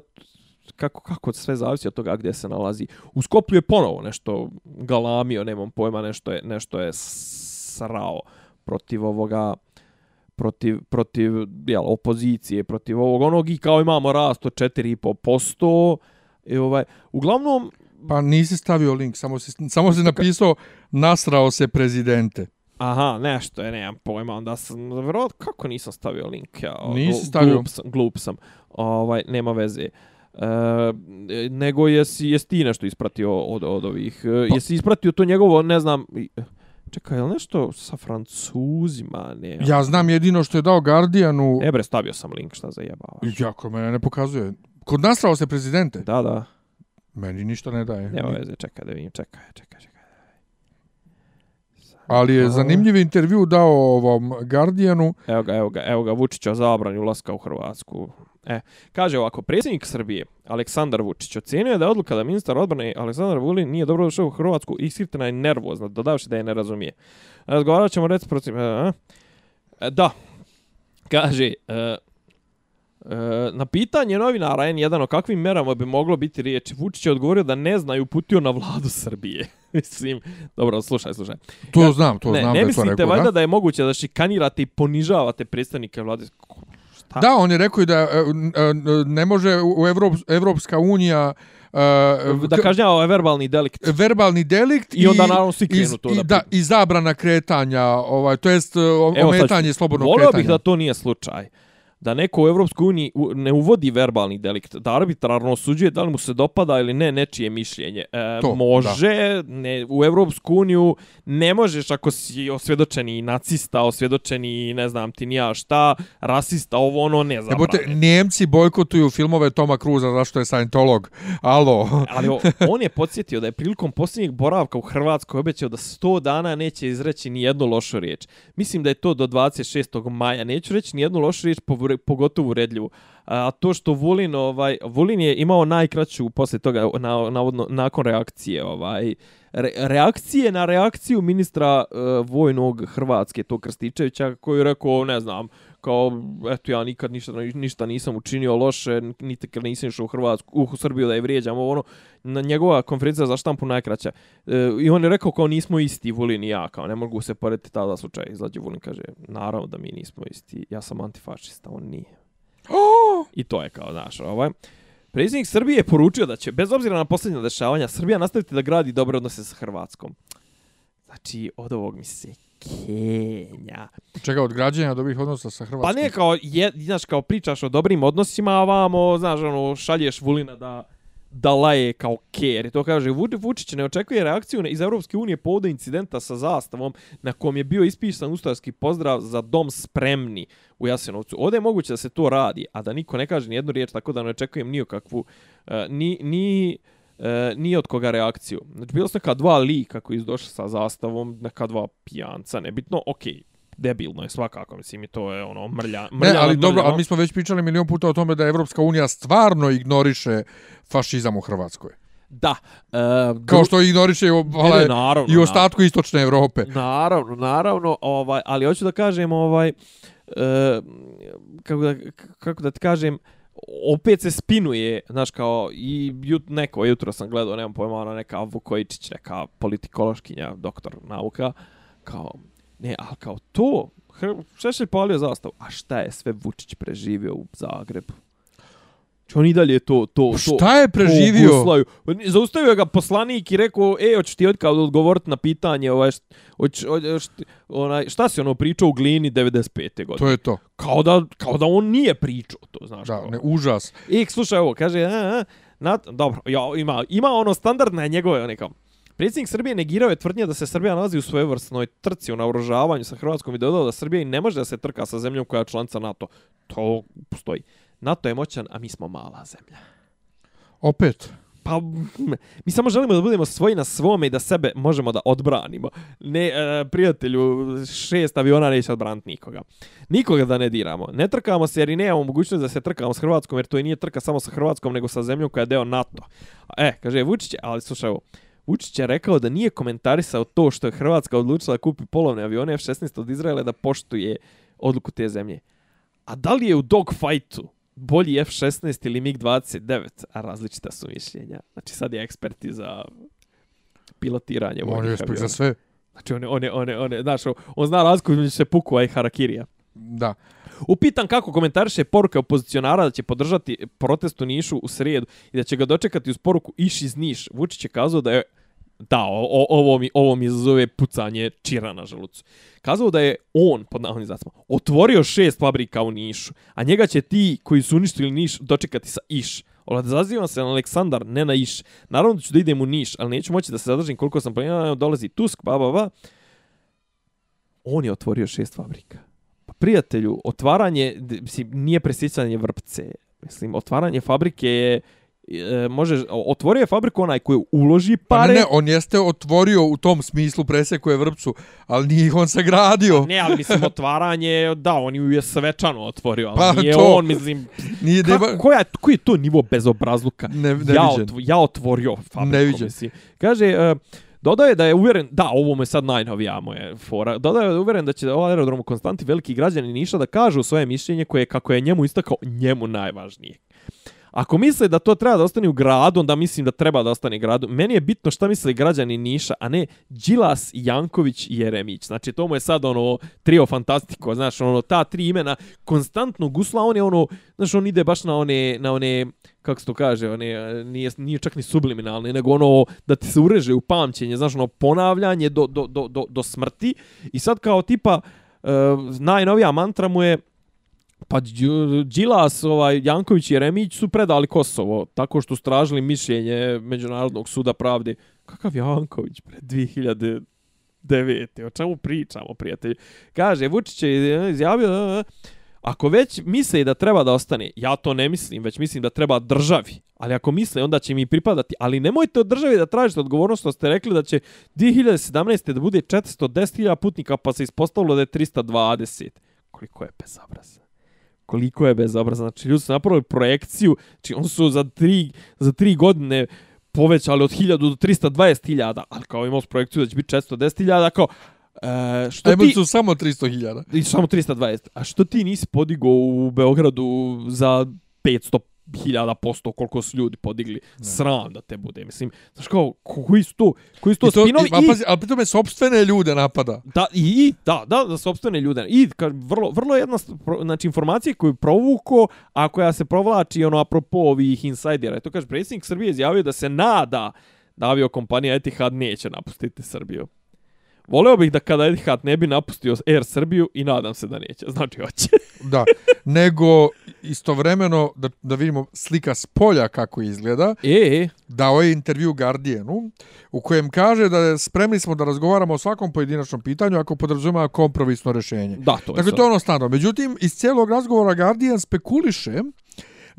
kako, kako sve zavisi od toga gdje se nalazi. U Skoplju je ponovo nešto galamio, nemam pojma, nešto je, nešto je srao protiv ovoga, protiv, protiv jel, opozicije, protiv ovog onog i kao imamo rast od 4,5%. I ovaj, uglavnom, Pa nisi stavio link, samo si, samo si napisao nasrao se prezidente. Aha, nešto je, nemam pojma, onda sam, vrlo, kako nisam stavio link, ja, Nisi stavio. Glup sam, glup sam, ovaj, nema veze. E, nego jesi, jesi ti nešto ispratio od, od ovih, e, Pa- jesi ispratio to njegovo, ne znam, čekaj, je li nešto sa francuzima, ne? Ja znam jedino što je dao Guardianu, E bre, stavio sam link, šta zajebavaš. jako mene ne pokazuje. Kod nasrao se prezidente, Da, da, meni ništa ne daje. nema veze, čekaj da vidim, čekaj, čekaj, čekaj. Ali je zanimljiv intervju dao ovom Guardianu. Evo ga, evo ga, evo ga, Vučića zabrani ulaska u Hrvatsku. E, kaže ovako, predsjednik Srbije, Aleksandar Vučić, ocenio je da je odluka da ministar odbrane Aleksandar Vulin nije dobro došao u Hrvatsku i iskrivtena je nervozna, dodavši da je ne razumije. Razgovarat ćemo reći protiv... E, e, da, kaže, e, na pitanje novinara N1 o kakvim merama bi moglo biti riječ, Vučić je odgovorio da ne zna i uputio na vladu Srbije. Mislim, dobro, slušaj, slušaj. To Ja- znam, to ne, znam ne da je to mislite valjda Da? je moguće da šikanirate i ponižavate predstavnike vlade? Šta? da, on je rekao i da e, e, ne može u Evrop, Evropska unija e, da kažnjava ovaj verbalni delikt. verbalni delikt I onda naravno svi krenu to i, da- da, i zabrana kretanja, ovaj, to jest e, ometanje slobodnog Volio kretanja. bih da to nije slučaj. Da neko u Evropskoj uniji ne uvodi verbalni delikt, da arbitrarno osuđuje da li mu se dopada ili ne nečije mišljenje. E, To, može, ne, u Evropsku uniju ne možeš ako si osvjedočeni nacista, osvjedočeni ne znam ti nija šta, rasista, ovo ono ne Jebote, zabrane. Njemci bojkotuju filmove Toma Cruza zašto je Scientolog. Alo. Ali o- on je podsjetio da je prilikom posljednjeg boravka u Hrvatskoj obećao da 100 dana neće izreći ni jednu lošu riječ. Mislim da je to do 26. maja. Neću reći ni jednu lošu riječ, pogotovo uredljivu. A to što Vulin, ovaj, Vulin je imao najkraću posle toga, na, navodno, nakon reakcije, ovaj, re, reakcije na reakciju ministra uh, vojnog Hrvatske, to Krstičevića, koji je rekao, ne znam, kao, eto ja nikad ništa, ništa nisam učinio loše, niti kad nisam išao u Hrvatsku, u Srbiju da je vrijeđam, ovo ono, na njegova konferencija za štampu najkraća. E, I on je rekao kao nismo isti, Vulin i ja, kao ne mogu se porediti tada slučaj. Izađe Vulin kaže, naravno da mi nismo isti, ja sam antifašista, on nije. I to je kao, znaš, ovaj. Predsjednik Srbije je poručio da će, bez obzira na posljednja dešavanja, Srbija nastaviti da gradi dobre odnose sa Hrvatskom. Znači, od ovog mi se Kenja. Čega od građanja dobih odnosa sa Hrvatskom? Pa ne, kao, je, znaš, kao pričaš o dobrim odnosima, a vamo, znaš, ono, šalješ Vulina da, da laje kao ker. To kaže, Vu- Vučić ne očekuje reakciju iz Europske unije povodom incidenta sa zastavom na kom je bio ispisan ustaški pozdrav za dom spremni u Jasenovcu. Ovdje je moguće da se to radi, a da niko ne kaže ni jednu riječ, tako da ne očekujem ni kakvu, uh, ni, ni, uh, ni od koga reakciju. Znači, bilo su neka dva lika koji su došli sa zastavom, neka dva pijanca, nebitno, okej, okay, debilno je svakako, mislim, i to je ono mrlja, mrlja Ne, ali nad dobro, ali mi smo već pričali milion puta o tome da Evropska unija stvarno ignoriše fašizam u Hrvatskoj. Da. Uh, Kao što ignoriše i, o- vala, ne, naravno, i ostatku istočne Evrope. Naravno, naravno, ovaj, ali hoću da kažem, ovaj, e, kako, da, kako da ti kažem, opet se spinuje, znaš, kao, i jut, neko jutro sam gledao, nemam pojma, ona neka Vukojičić, neka politikološkinja, doktor nauka, kao, ne, ali kao to, Šešelj palio zastavu, a šta je sve Vučić preživio u Zagrebu? Če on i dalje to, to, to, Šta je preživio? guslaju. Zaustavio ga poslanik i rekao, e, hoćeš ti odkao odgovoriti na pitanje, ovaj, hoć, hoć, onaj, šta si ono pričao u glini 95. godine? To je to. Kao da, kao da on nije pričao to, znaš. Da, kao. ne, užas. I slušaj ovo, kaže, a, a, na, dobro, ja, ima, ima ono standardne njegove, one kao, Predsjednik Srbije negirao je tvrdnje da se Srbija nalazi u svojevrsnoj trci u naoružavanju sa Hrvatskom i dodao da Srbija i ne može da se trka sa zemljom koja je članica NATO. To postoji. NATO je moćan, a mi smo mala zemlja. Opet. Pa, mi samo želimo da budemo svoji na svome i da sebe možemo da odbranimo. Ne, e, prijatelju, šest aviona neće odbraniti nikoga. Nikoga da ne diramo. Ne trkamo se jer i nemamo mogućnost da se trkamo s Hrvatskom, jer to i nije trka samo sa Hrvatskom, nego sa zemljom koja je deo NATO. E, kaže Vučić, ali slušaj ovo, Vučić je rekao da nije komentarisao to što je Hrvatska odlučila da kupi polovne avione F-16 od Izraela da poštuje odluku te zemlje. A da li je u dogfightu bolji F-16 ili MiG-29? A različita su mišljenja. Znači sad je eksperti za pilotiranje On je vojnih ekspert aviona. za sve. Znači on, je- on, je- on, je- on, je- znaš, on zna razliku između se puku, i harakirija. Da. Upitan kako komentariše poruka opozicionara da će podržati protest u Nišu u srijedu i da će ga dočekati uz poruku Iš iz Niš. Vučić je kazao da je da, o, o, ovo, mi, ovo mi zove pucanje čira na želucu. Kazao da je on, pod navodnim znacima, otvorio šest fabrika u Nišu, a njega će ti koji su uništili Niš dočekati sa Iš. Odazivam se na Aleksandar, ne na Iš. Naravno da ću da idem u Niš, ali neću moći da se zadržim koliko sam planirao. Dolazi Tusk, ba, ba, ba. On je otvorio šest fabrika. Pa prijatelju, otvaranje, mislim, nije presjećanje vrpce. Mislim, otvaranje fabrike je, e, može, otvorio je fabriku onaj koji uloži Pa pare. ne, ne, on jeste otvorio u tom smislu presekuje vrpcu, ali nije ih on sagradio. Ne, ali mislim, otvaranje, da, on ju je svečano otvorio, ali Pa nije to. on, mislim, Nije Ka, ima... koja, koji je to nivo bezobrazluka? Ne, ja, neviđen. otv, ja otvorio fabriku, Neviđen. mislim. Kaže, uh, dodao je da je uvjeren, da, ovo mu je sad najnovija moje fora, dodao je da je uvjeren da će ovaj aerodrom u Konstanti veliki građani Niša da kažu svoje mišljenje koje, kako je njemu istakao, njemu najvažnije. Ako misle da to treba da ostane u gradu, onda mislim da treba da ostane u gradu. Meni je bitno šta misle građani Niša, a ne Đilas, Janković i Jeremić. Znači, to mu je sad ono trio fantastiko, znaš, ono, ta tri imena konstantno gusla, on je ono, znaš, on ide baš na one, na one, kako se to kaže, one, nije, nije čak ni subliminalni, nego ono, da ti se ureže u pamćenje, znaš, ono, ponavljanje do, do, do, do, do smrti. I sad kao tipa, uh, najnovija mantra mu je, Pa Đilas, ovaj, Janković i Remić su predali Kosovo tako što su tražili mišljenje Međunarodnog suda pravde. Kakav Janković pred 2009. O čemu pričamo, prijatelji? Kaže, Vučić je eh, izjavio, eh, eh, ako već misle da treba da ostane, ja to ne mislim, već mislim da treba državi. Ali ako misle, onda će mi pripadati. Ali nemojte od države da tražite odgovornost, što ste rekli da će 2017. da bude 410.000 putnika, pa se ispostavilo da je 320. Koliko je bezobrazno koliko je bezobrazno. Znači, ljudi su napravili projekciju, znači, oni su za tri, za tri godine povećali od 1000 do 320.000, ali kao imao projekciju da će biti 410.000, kao, e, što A imali ti... su samo 300.000. I samo 320. A što ti nisi podigao u Beogradu za 500 hiljada posto koliko su ljudi podigli ne. sram da te bude mislim znaš kao koji su to koji su to, I to, spinovi i, a pazi, ali pri tome sobstvene ljude napada. Da, i, i da, da, da sopstvene ljude. I ka, vrlo, vrlo jedna, znači, informacija koju provuko, a koja se provlači, ono, apropo ovih insajdera. To kaže, predsjednik Srbije izjavio da se nada da aviokompanija Etihad neće napustiti Srbiju. Voleo bih da kada Etihad ne bi napustio Air Srbiju i nadam se da neće. Znači, hoće. Da. Nego, istovremeno, da, da vidimo slika s polja kako izgleda, E, dao je intervju Guardianu u kojem kaže da spremni smo da razgovaramo o svakom pojedinačnom pitanju ako podrazumeva kompromisno rešenje. da, to je Dakle, to je ono stano. Međutim, iz cijelog razgovora Guardian spekuliše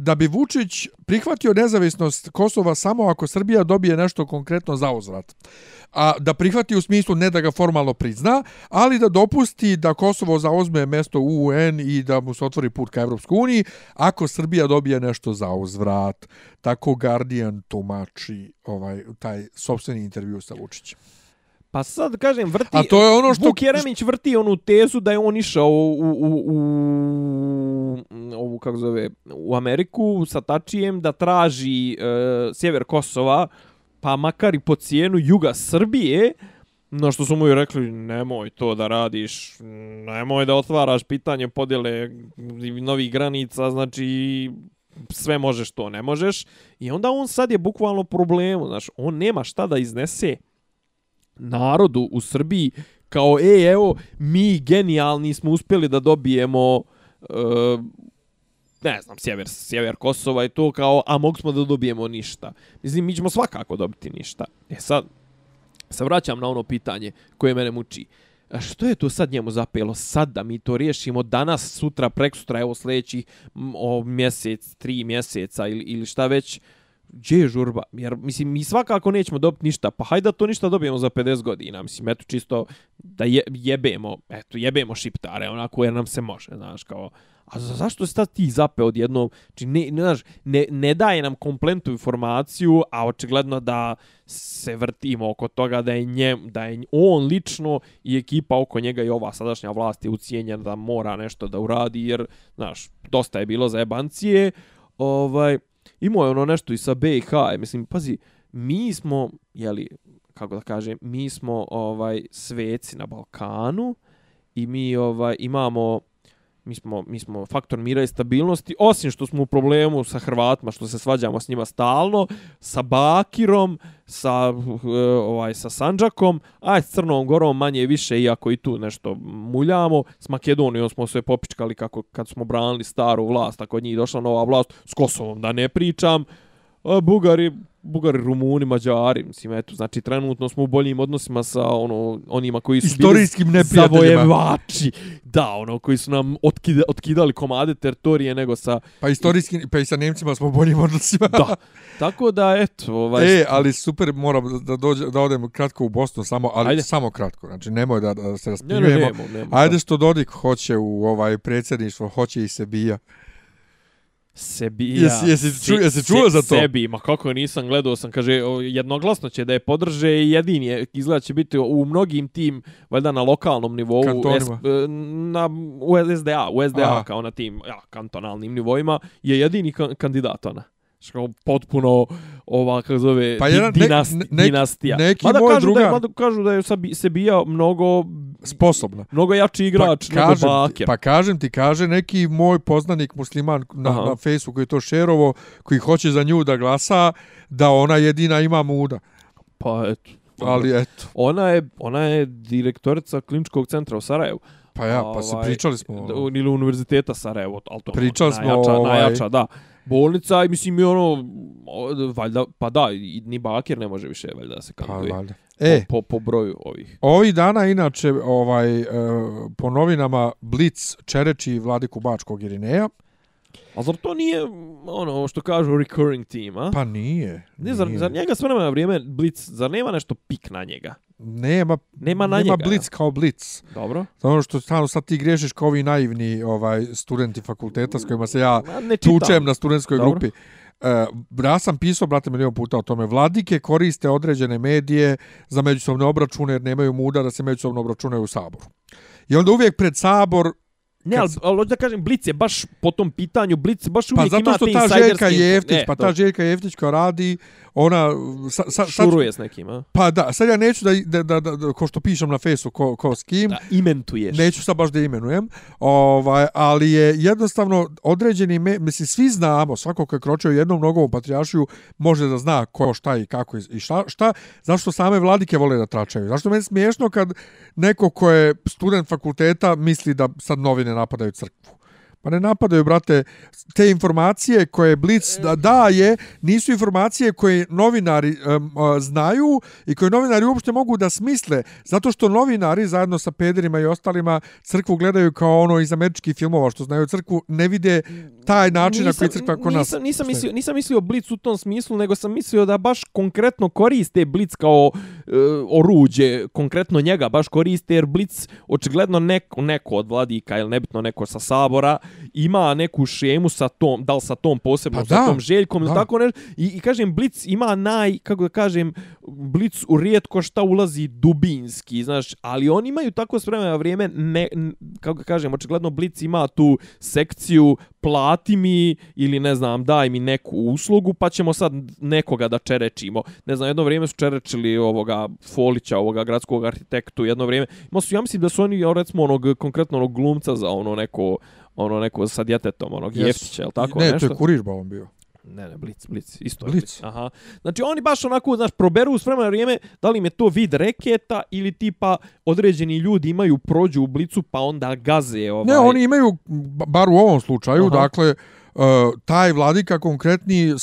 da bi Vučić prihvatio nezavisnost Kosova samo ako Srbija dobije nešto konkretno za uzvrat. A da prihvati u smislu ne da ga formalno prizna, ali da dopusti da Kosovo zauzme mesto u UN i da mu se otvori put ka Evropskoj uniji ako Srbija dobije nešto za uzvrat. Tako Guardian tumači ovaj taj sopstveni intervju sa Vučićem. Pa sad kažem, vrti... A to je ono što- Vuk Jeremić vrti onu tezu da je on išao u, u, u ovu, kako zove, u Ameriku sa Tačijem da traži e, sjever Kosova, pa makar i po cijenu juga Srbije, No što su mu i rekli, nemoj to da radiš, nemoj da otvaraš pitanje podjele novih granica, znači sve možeš to, ne možeš. I onda on sad je bukvalno problemu, znaš, on nema šta da iznese narodu u Srbiji kao, e, evo, mi genijalni smo uspjeli da dobijemo, e, ne znam, sjever, sjever Kosova i to kao, a mogli smo da dobijemo ništa. Mislim, mi ćemo svakako dobiti ništa. E sad, se vraćam na ono pitanje koje mene muči. A što je to sad njemu zapelo sad da mi to riješimo danas, sutra, preksutra, evo sljedeći o mjesec, tri mjeseca ili, ili šta već, gdje je žurba? Jer, mislim, mi svakako nećemo dobiti ništa, pa hajde da to ništa dobijemo za 50 godina, mislim, eto, čisto da je, jebemo, eto, jebemo šiptare, onako, jer nam se može, znaš, kao, A za, zašto se ti zape od jednom? Či znači, ne, ne, znaš, ne, ne daje nam kompletnu informaciju, a očigledno da se vrtimo oko toga da je, njem, da je on lično i ekipa oko njega i ova sadašnja vlast je ucijenjena da mora nešto da uradi, jer, znaš, dosta je bilo za jebancije. Ovaj, imao je ono nešto i sa BiH, e, mislim, pazi, mi smo, jeli, kako da kažem, mi smo ovaj sveci na Balkanu i mi ovaj imamo mi smo, mi smo faktor mira i stabilnosti, osim što smo u problemu sa Hrvatima, što se svađamo s njima stalno, sa Bakirom, sa, eh, ovaj, sa Sanđakom, a s Crnom Gorom manje više, iako i tu nešto muljamo, s Makedonijom smo sve popičkali kako kad smo branili staru vlast, ako od njih došla nova vlast, s Kosovom da ne pričam, eh, Bugari, Bugari, Rumuni, Mađari, mislim, eto, znači, trenutno smo u boljim odnosima sa ono, onima koji su Istorijskim bili zavojevači. Da, ono, koji su nam otkida, otkidali komade teritorije nego sa... Pa istorijski, pa i sa Nemcima smo u boljim odnosima. Da, tako da, eto, ovaj... E, ali super, moram da, dođe, da odem kratko u Bosnu, samo, ali Ajde. samo kratko, znači, nemoj da, da se raspinjujemo. Ne, ne, nemo, nemo, Ajde što Dodik hoće u ovaj predsjedništvo, hoće i se bija. Sebija. Jesi, jesi, ču, jesi čuo za to? Sebi, ma kako nisam gledao sam, kaže, jednoglasno će da je podrže i jedini je, izgleda će biti u mnogim tim, valjda na lokalnom nivou, S, na, u SDA, u SDA Aha. kao na tim ja, kantonalnim nivoima, je jedini kandidat ona što potpuno ova kako zove pa jedan, dinasti, ne, ne, dinastija. Neki mada moj kažu druga... da je, mada kažu da je se bija mnogo sposobna. Mnogo jači igrač pa, kažem, nego Bakir. Pa kažem ti, kaže neki moj poznanik musliman na, Aha. na Facebooku koji to šerovo, koji hoće za nju da glasa, da ona jedina ima muda. Pa eto. Ali eto. Ona je, ona je direktorica kliničkog centra u Sarajevu. Pa ja, pa se ovaj, pričali smo. Ili univerziteta Sarajevo, al to pričali smo, najjača, ovaj, najjača, da bolnica i mislim i ono valjda pa da ni Bakir ne može više valjda da se kandiduje. Pa, valjda. E, po, po, po, broju ovih. Ovi dana inače ovaj e, po novinama Blitz čereči Vladiku Bačkog Irineja. A zar to nije ono što kažu recurring team, a? Pa nije. Ne, zar, zar njega sve na vrijeme Blitz, zar nema nešto pik na njega? Nema, nema, na nema njega, Blitz ja. kao Blitz. Dobro. Ono što stano sad ti grešiš kao ovi naivni ovaj studenti fakulteta s kojima se ja tučem na studentskoj Dobro. grupi. Uh, ja sam pisao, brate, milijon puta o tome. Vladike koriste određene medije za međusobne obračune jer nemaju muda da se međusobno obračunaju u saboru. I onda uvijek pred sabor Ne, ali, ali da kažem, Blic je baš po tom pitanju, Blic baš uvijek ima te Pa zato što ta Željka Jeftić, ne, pa ta Željka Jeftić koja radi, ona... Sa, sa, Šuruje s nekim, a? Pa da, sad ja neću da, da, da, da, da ko što pišem na fesu, ko, ko s kim... Da, imentuješ. Neću sad baš da imenujem, ovaj, ali je jednostavno određeni, me, mislim, svi znamo, svako ko je kročio jednom nogom u Patrijašiju, može da zna ko šta i kako i šta, šta, zašto same vladike vole da tračaju. Zašto meni smiješno kad neko ko je student fakulteta misli da sad novine napadaju crkvu. Pa ne napadaju, brate, te informacije koje Blitz da daje, nisu informacije koje novinari um, znaju i koje novinari uopšte mogu da smisle, zato što novinari zajedno sa pederima i ostalima crkvu gledaju kao ono iz američkih filmova što znaju crkvu, ne vide taj način nisam, na koji crkva kod nas... Nisam, nisam, mislio, nisam mislio Blitz u tom smislu, nego sam mislio da baš konkretno koriste Blitz kao uh, oruđe, konkretno njega baš koriste, jer Blitz očigledno neko, neko od vladika ili nebitno neko sa sabora, ima neku šemu sa tom, da li sa tom posebnom, Pa sa da, tom željkom, da. tako nešto. I, I kažem, Blic ima naj, kako da kažem, Blic u rijetko šta ulazi dubinski, znaš, ali oni imaju tako s vremena na vrijeme, ne, kako da kažem, očigledno Blic ima tu sekciju plati mi ili ne znam, daj mi neku uslugu, pa ćemo sad nekoga da čerečimo. Ne znam, jedno vrijeme su čerečili ovoga Folića, ovoga gradskog arhitektu, jedno vrijeme. Ima su, ja mislim da su oni, recimo, onog, konkretno onog glumca za ono neko, ono neko sa djetetom, onog Jesu. Jeftića, je li tako ne, nešto? to je Kuriš on bio. Ne, ne, Blic, Blic, isto je Blic. Blic. Aha. Znači oni baš onako, znaš, proberu s vremena na vrijeme, da li im je to vid reketa ili tipa određeni ljudi imaju prođu u Blicu pa onda gaze ovaj. Ne, oni imaju, ba- bar u ovom slučaju, Aha. dakle, uh, taj vladika konkretni,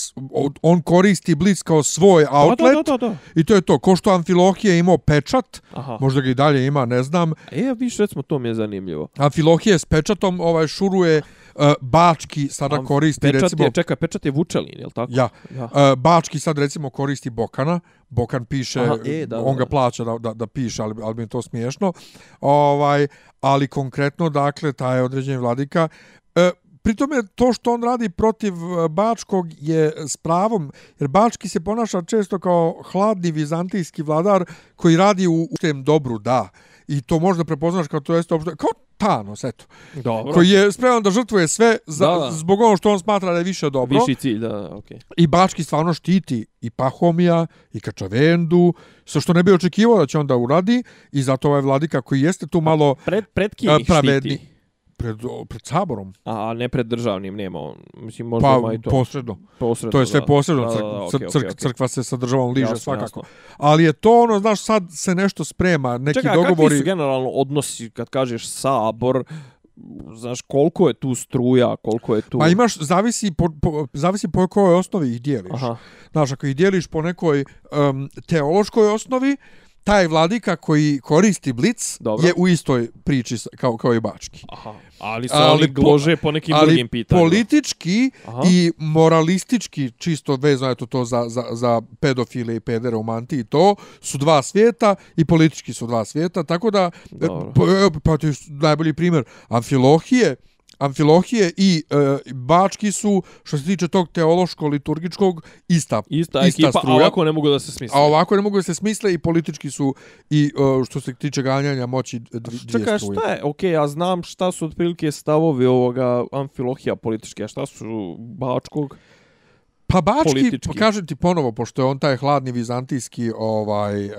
on koristi Blitz kao svoj outlet Da, da, da, da. i to je to. Ko što Amfilohije imao pečat, Aha. možda ga i dalje ima, ne znam. E, viš, recimo, to mi je zanimljivo. Amfilohije s pečatom ovaj šuruje uh, Bački sada Am- koristi Pečat recimo... je, čekaj, pečat je Vučelin, je li tako? Ja, Ja. Uh, Bački sad recimo koristi Bokana, Bokan piše, Aha, e, da, on ga da. plaća da, da, da piše, ali, ali mi je to smiješno. Ovaj, ali konkretno, dakle, taj određeni vladika, e, Pritome, to što on radi protiv Bačkog je s pravom, jer Bački se ponaša često kao hladni vizantijski vladar koji radi u, u tem dobru, da. I to možda prepoznaš kao to jeste opšte, kao Thanos, eto. Dobro. Koji je spreman da žrtvuje sve za, Da, da. zbog ono što on smatra da je više dobro. Viši cilj, da, da, okej. I Bački stvarno štiti i Pahomija, i Kačavendu, sve što ne bi očekivao da će onda uradi, i zato ovaj vladika koji jeste tu malo Pred, pred pravedni. štiti? Pred, pred saborom, A, ne pred državnim, nema on. Mislim, možda pa ima i to. posredno. posredno, To je sve da. posredno, Da, da, cr- crk, okej, okej. crkva se sa državom liže Jasno, svakako. jasno. Ali je to ono, znaš, sad se nešto sprema, neki Čekaj, a dogovori... kakvi su generalno odnosi kad kažeš sabor, znaš koliko je tu struja, koliko je tu... Pa imaš, zavisi po, po, zavisi po kojoj osnovi ih dijeliš. Aha, Znaš, ako ih dijeliš po nekoj um, teološkoj osnovi, taj vladika koji koristi blic Dobro. je u istoj priči kao, kao i Bački. aha. Ali se Ali oni po- glože po nekim Ali drugim pitanjima. politički Aha. i moralistički, čisto vezano eto to za, za, za pedofile i pedere u mantiji, to su dva svijeta i politički su dva svijeta, tako da, e, Dobro. pa, pa to je najbolji primjer, Amfilohije, Amfilohije i e, Bački su, što se tiče tog teološko-liturgičkog, ista, Ista, ista ekipa, a struja. ovako ne mogu da se smisle. A ovako ne mogu da se smisle i politički su i e, što se tiče ganjanja moći dv- dvije Čekaj, struje. šta je? Okej, ja znam šta su otprilike stavovi ovoga amfilohija političke, a šta su Bačkog? Pa Bački, politički. kažem ti ponovo, pošto je on taj hladni vizantijski ovaj e,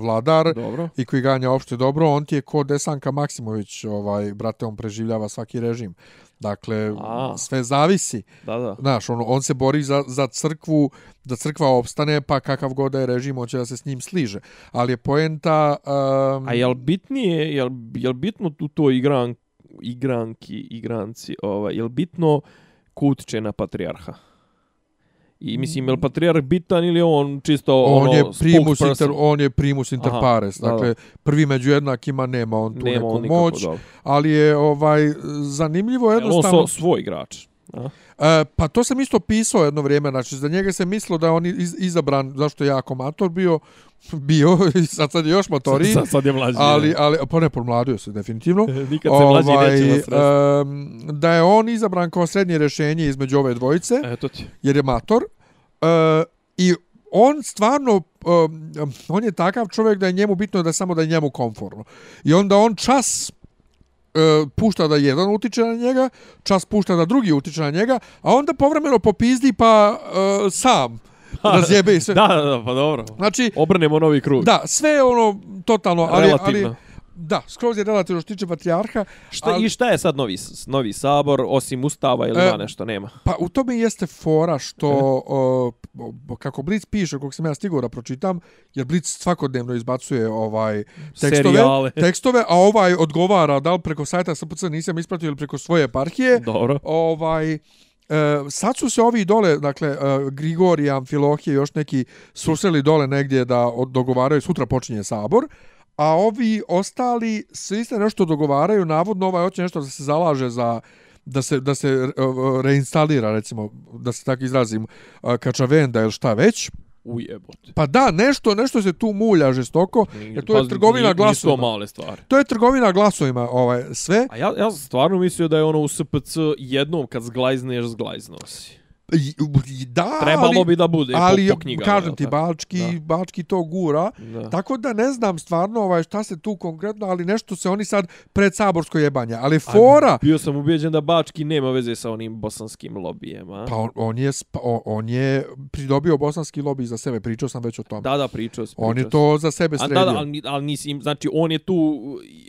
vladar Dobro. i koji ganja opšte dobro, on ti je ko Desanka Maksimović, ovaj, brate, on preživljava svaki režim. Dakle, A. sve zavisi. Da, da. Znaš, on, on se bori za, za crkvu, da crkva opstane, pa kakav god da je režim, on će da se s njim sliže. Ali je poenta... Um, A jel bitnije, jel, jel bitno tu to igran, igranki, igranci, ovaj, jel bitno ko utiče na patrijarha? I mislim, jel patrijarh bitan ili on čisto on ono, je primus inter, on je primus inter Aha, pares. da, da. Dakle, prvi među jednakima nema on tu Nema neku on nikako, moć, dobro. ali je ovaj zanimljivo Jel on jednostavno. so, svoj igrač? E, pa to sam isto pisao jedno vrijeme, znači za njega se mislilo da je on iz, izabran, zašto je jako mator bio, bio i sad, sad je još matoriji, Sad, sad je mlađi. ali, ali pa ne, pomladio se definitivno. Nikad se mlađi neće vas sresti. em, da je on izabran kao srednje rješenje između ove dvojice, Eto ti. jer je mator. E, I on stvarno, um, on je takav čovjek da je njemu bitno da samo da je njemu komforno. I onda on čas e, pušta da jedan utiče na njega, čas pušta da drugi utiče na njega, a onda povremeno popizdi pa e, sam razjebe i sve. Da, da, da, pa dobro. Znači, Obrnemo novi krug. da, sve je ono totalno, ali, Relativno. ali da, skroz je relativno što tiče patrijarha, Šta, ali- I šta je sad novi, novi sabor, osim ustava ili E, ima nešto, nema? Pa u tome jeste fora što, o, o, kako Blitz piše, kog sam ja stigao da pročitam, jer Blitz svakodnevno izbacuje ovaj tekstove, Serijale. tekstove, a ovaj odgovara da li preko sajta SPC nisam ispratio ili preko svoje eparhije. Dobro. Ovaj, e, sad su se ovi dole, dakle, e, Grigorij, Amfilohije i još neki susreli dole negdje da dogovaraju, sutra počinje sabor, a ovi ostali svi se nešto dogovaraju, navodno ovaj hoće nešto da se zalaže za da se, da se e, reinstalira, recimo, da se tako izrazim, e, Kačavenda ili šta već, Ujebote. Pa da, nešto, nešto se tu mulja žestoko, jer to je Pa, trgovina nije- Nisu glasovima. male stvari. To je trgovina glasovima, ovaj, sve. A ja, ja sam stvarno mislio da je ono u SPC jednom kad zglajzneš, zglajzno si. Da, Trebalo ali, bi da bude ali po, po knjigama. kažem ti? Bački, Da. Bački to gura. Da. Tako da ne znam stvarno ovaj, šta se tu konkretno, ali nešto se oni sad pred saborsko jebanje. Ali fora, Bio sam ubijeđen da Bački nema veze sa onim bosanskim lobijem, a? pa on, on, je, on, on je pridobio bosanski lobby za sebe, pričao sam već o tome. Da, da, pričao si. on je to za sebe. A sredio. da, da, ali, ali nisi, znači on je tu,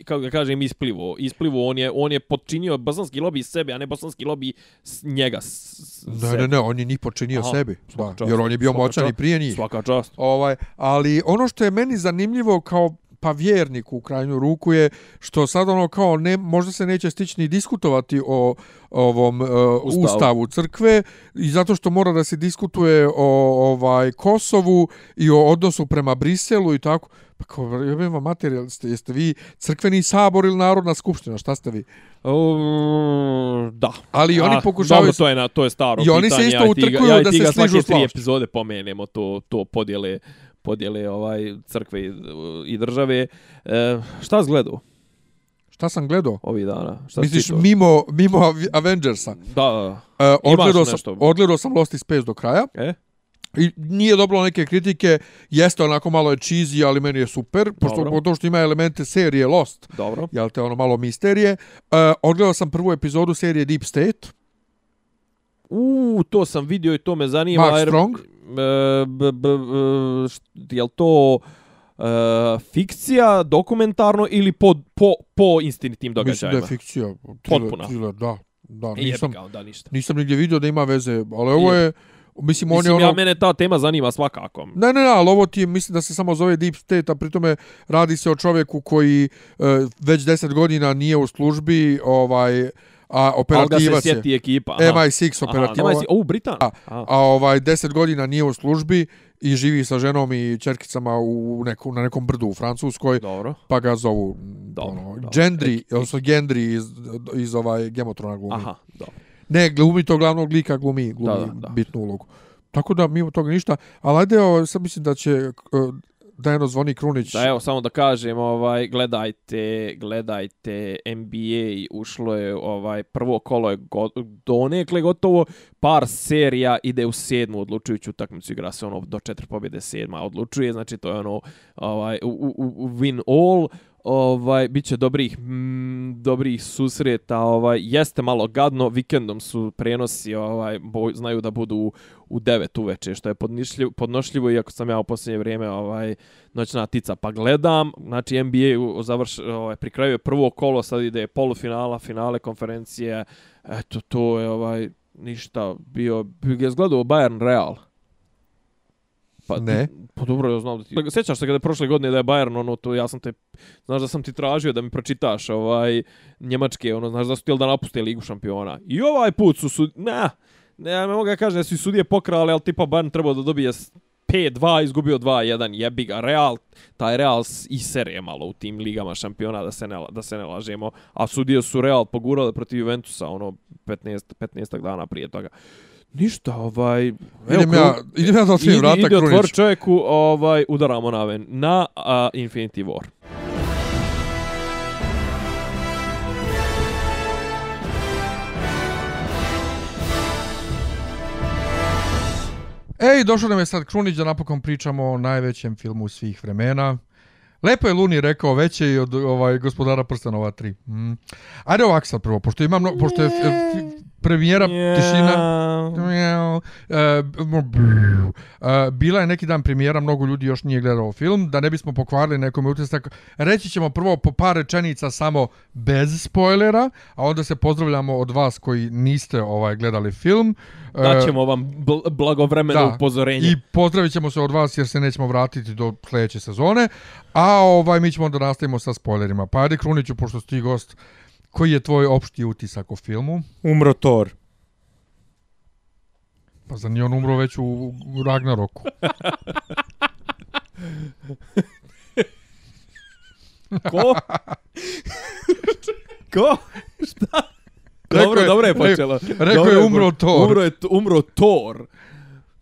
kako ga kažem, isplivo. Isplivo, on je, on je podčinio bosanski lobi sebe, a ne bosanski lobi s njega. S, s, Ne, sebe. ne, ne, on je njih počinio Aha, sebi. Da, čast, jer on je bio moćan i prije njih. Svaka čast. Ovaj, ali ono što je meni zanimljivo kao pa vjernik u krajnju ruku je što sad ono kao ne možda se neće stići ni diskutovati o ovom uh, Ustavu. ustavu. crkve i zato što mora da se diskutuje o ovaj Kosovu i o odnosu prema Briselu i tako pa kao jebem vam materijal ste jeste vi crkveni sabor ili narodna skupština šta ste vi O, da. ali oni A, pokušavaju Dobro, to je, na, to je staro I oni se pitanje, isto ja i ti ga- utrkuju ja da se sližu svake s tri vlašću. epizode pomenemo to, to podjele, podjele ovaj crkve i, i države. E, šta si gledao šta sam gledao ovih dana? Šta misliš mimo mimo Avengersa Da, da. Uh, odgledao, sam, odgledao sam Lost in Space do kraja. E? I nije dobilo neke kritike, jeste onako malo je cheesy, ali meni je super, pošto Dobro. pošto što ima elemente serije Lost, Dobro. jel te ono malo misterije. Uh, odgledao sam prvu epizodu serije Deep State, U, to sam vidio i to me zanima. Mark jer, Strong. E, b, b, b, št- jel to e, fikcija, dokumentarno ili po, po, po istinitim mislim da događajima? je fikcija. Thriller, Potpuna. Thriller, da, da, jebi nisam, ga, onda ništa. nisam nigdje vidio da ima veze, ali ovo je, mislim, on je Mislim, ono... ja, mene ta tema zanima svakako. Ne, ne, ne, ali ovo ti je, mislim da se samo zove Deep State, a pritome radi se o čovjeku koji uh, već 10 godina nije u službi, ovaj, a ga se je. sjeti ekipa. aha. MI6 Aha, operativa. MI6, o, Britan. A, a ovaj 10 godina nije u službi i živi sa ženom i ćerkicama u neku, na nekom brdu u Francuskoj, dobro. pa ga zovu Dobro, ono, dobro. Gendry, odnosno Gendry iz, iz ovaj Gemotrona glumi. Aha, dobro. Ne, glumi to glavnog lika, glumi, glumi Da, da, da. bitnu ulogu. Tako da mimo toga ništa, ali ajde, ovo, sad mislim da će uh, Dajano zvoni Krunić. Da, evo, samo da kažem, ovaj, gledajte, gledajte NBA, ušlo je, ovaj, prvo kolo je go, donekle gotovo, par serija ide u sedmu odlučujuću utakmicu, igra se ono do četiri pobjede sedma odlučuje, znači to je ono, ovaj, u, u, u win all, ovaj biće dobrih mm, dobrih susreta ovaj jeste malo gadno vikendom su prenosi ovaj boj, znaju da budu u, u 9 uveče što je podnošljivo podnošljivo iako sam ja u posljednje vrijeme ovaj noćna tica pa gledam. Znači NBA završ ovaj pri kraju je prvo kolo sad ide polufinala finale konferencije. Eto to je ovaj ništa bio bi gledao Bayern Real? Pa, Ne. Pa dobro, ja znam da ti... Sjećaš se kada je prošle godine da je Bayern, ono, to ja sam te... Znaš da sam ti tražio da mi pročitaš ovaj, njemačke, ono, znaš da su htjeli da napuste Ligu šampiona. I ovaj put su sud... Ne, ne, ne mogu da kažem da su i sudije pokrali, ali tipa Bayern trebao da dobije s- 5-2, izgubio 2-1, jebi ga, Real, taj Real i serije malo u tim ligama šampiona, da se ne, da se ne lažemo, a sudije su Real pogurali protiv Juventusa, ono, 15, 15 dana prije toga. Ništa, ovaj... evo, idem, ja, idem ja da otvijem Idi, vrata idi otvor Krunić. čovjeku, ovaj, udaramo na, ven, na uh, Infinity War. Ej, došao nam je sad Krunić da napokon pričamo o najvećem filmu svih vremena. Lepo je Luni rekao veće i od ovaj gospodara prstenova 3. Mm. Ajde ovako sad prvo, pošto ima mno, pošto je premijera tišina. Mjau. E, mo- brrr. E, bila je neki dan premijera, mnogo ljudi još nije gledalo film, da ne bismo pokvarili nekome utisak. Reći ćemo prvo po par rečenica samo bez spoilera, a onda se pozdravljamo od vas koji niste ovaj gledali film. E, Daćemo vam bl blagovremeno da. upozorenje. I pozdravit ćemo se od vas jer se nećemo vratiti do sljedeće sezone. A ovaj mi ćemo da nastavimo sa spoilerima. Pa ajde Kruniću, pošto si ti gost, koji je tvoj opšti utisak o filmu? Umro Thor. Pa za nije on umro već u, u Ragnaroku. Ko? Ko? Šta? Rekao Dobro, je- dobro je počelo. rekao je umro Thor. Umro je, umro Thor.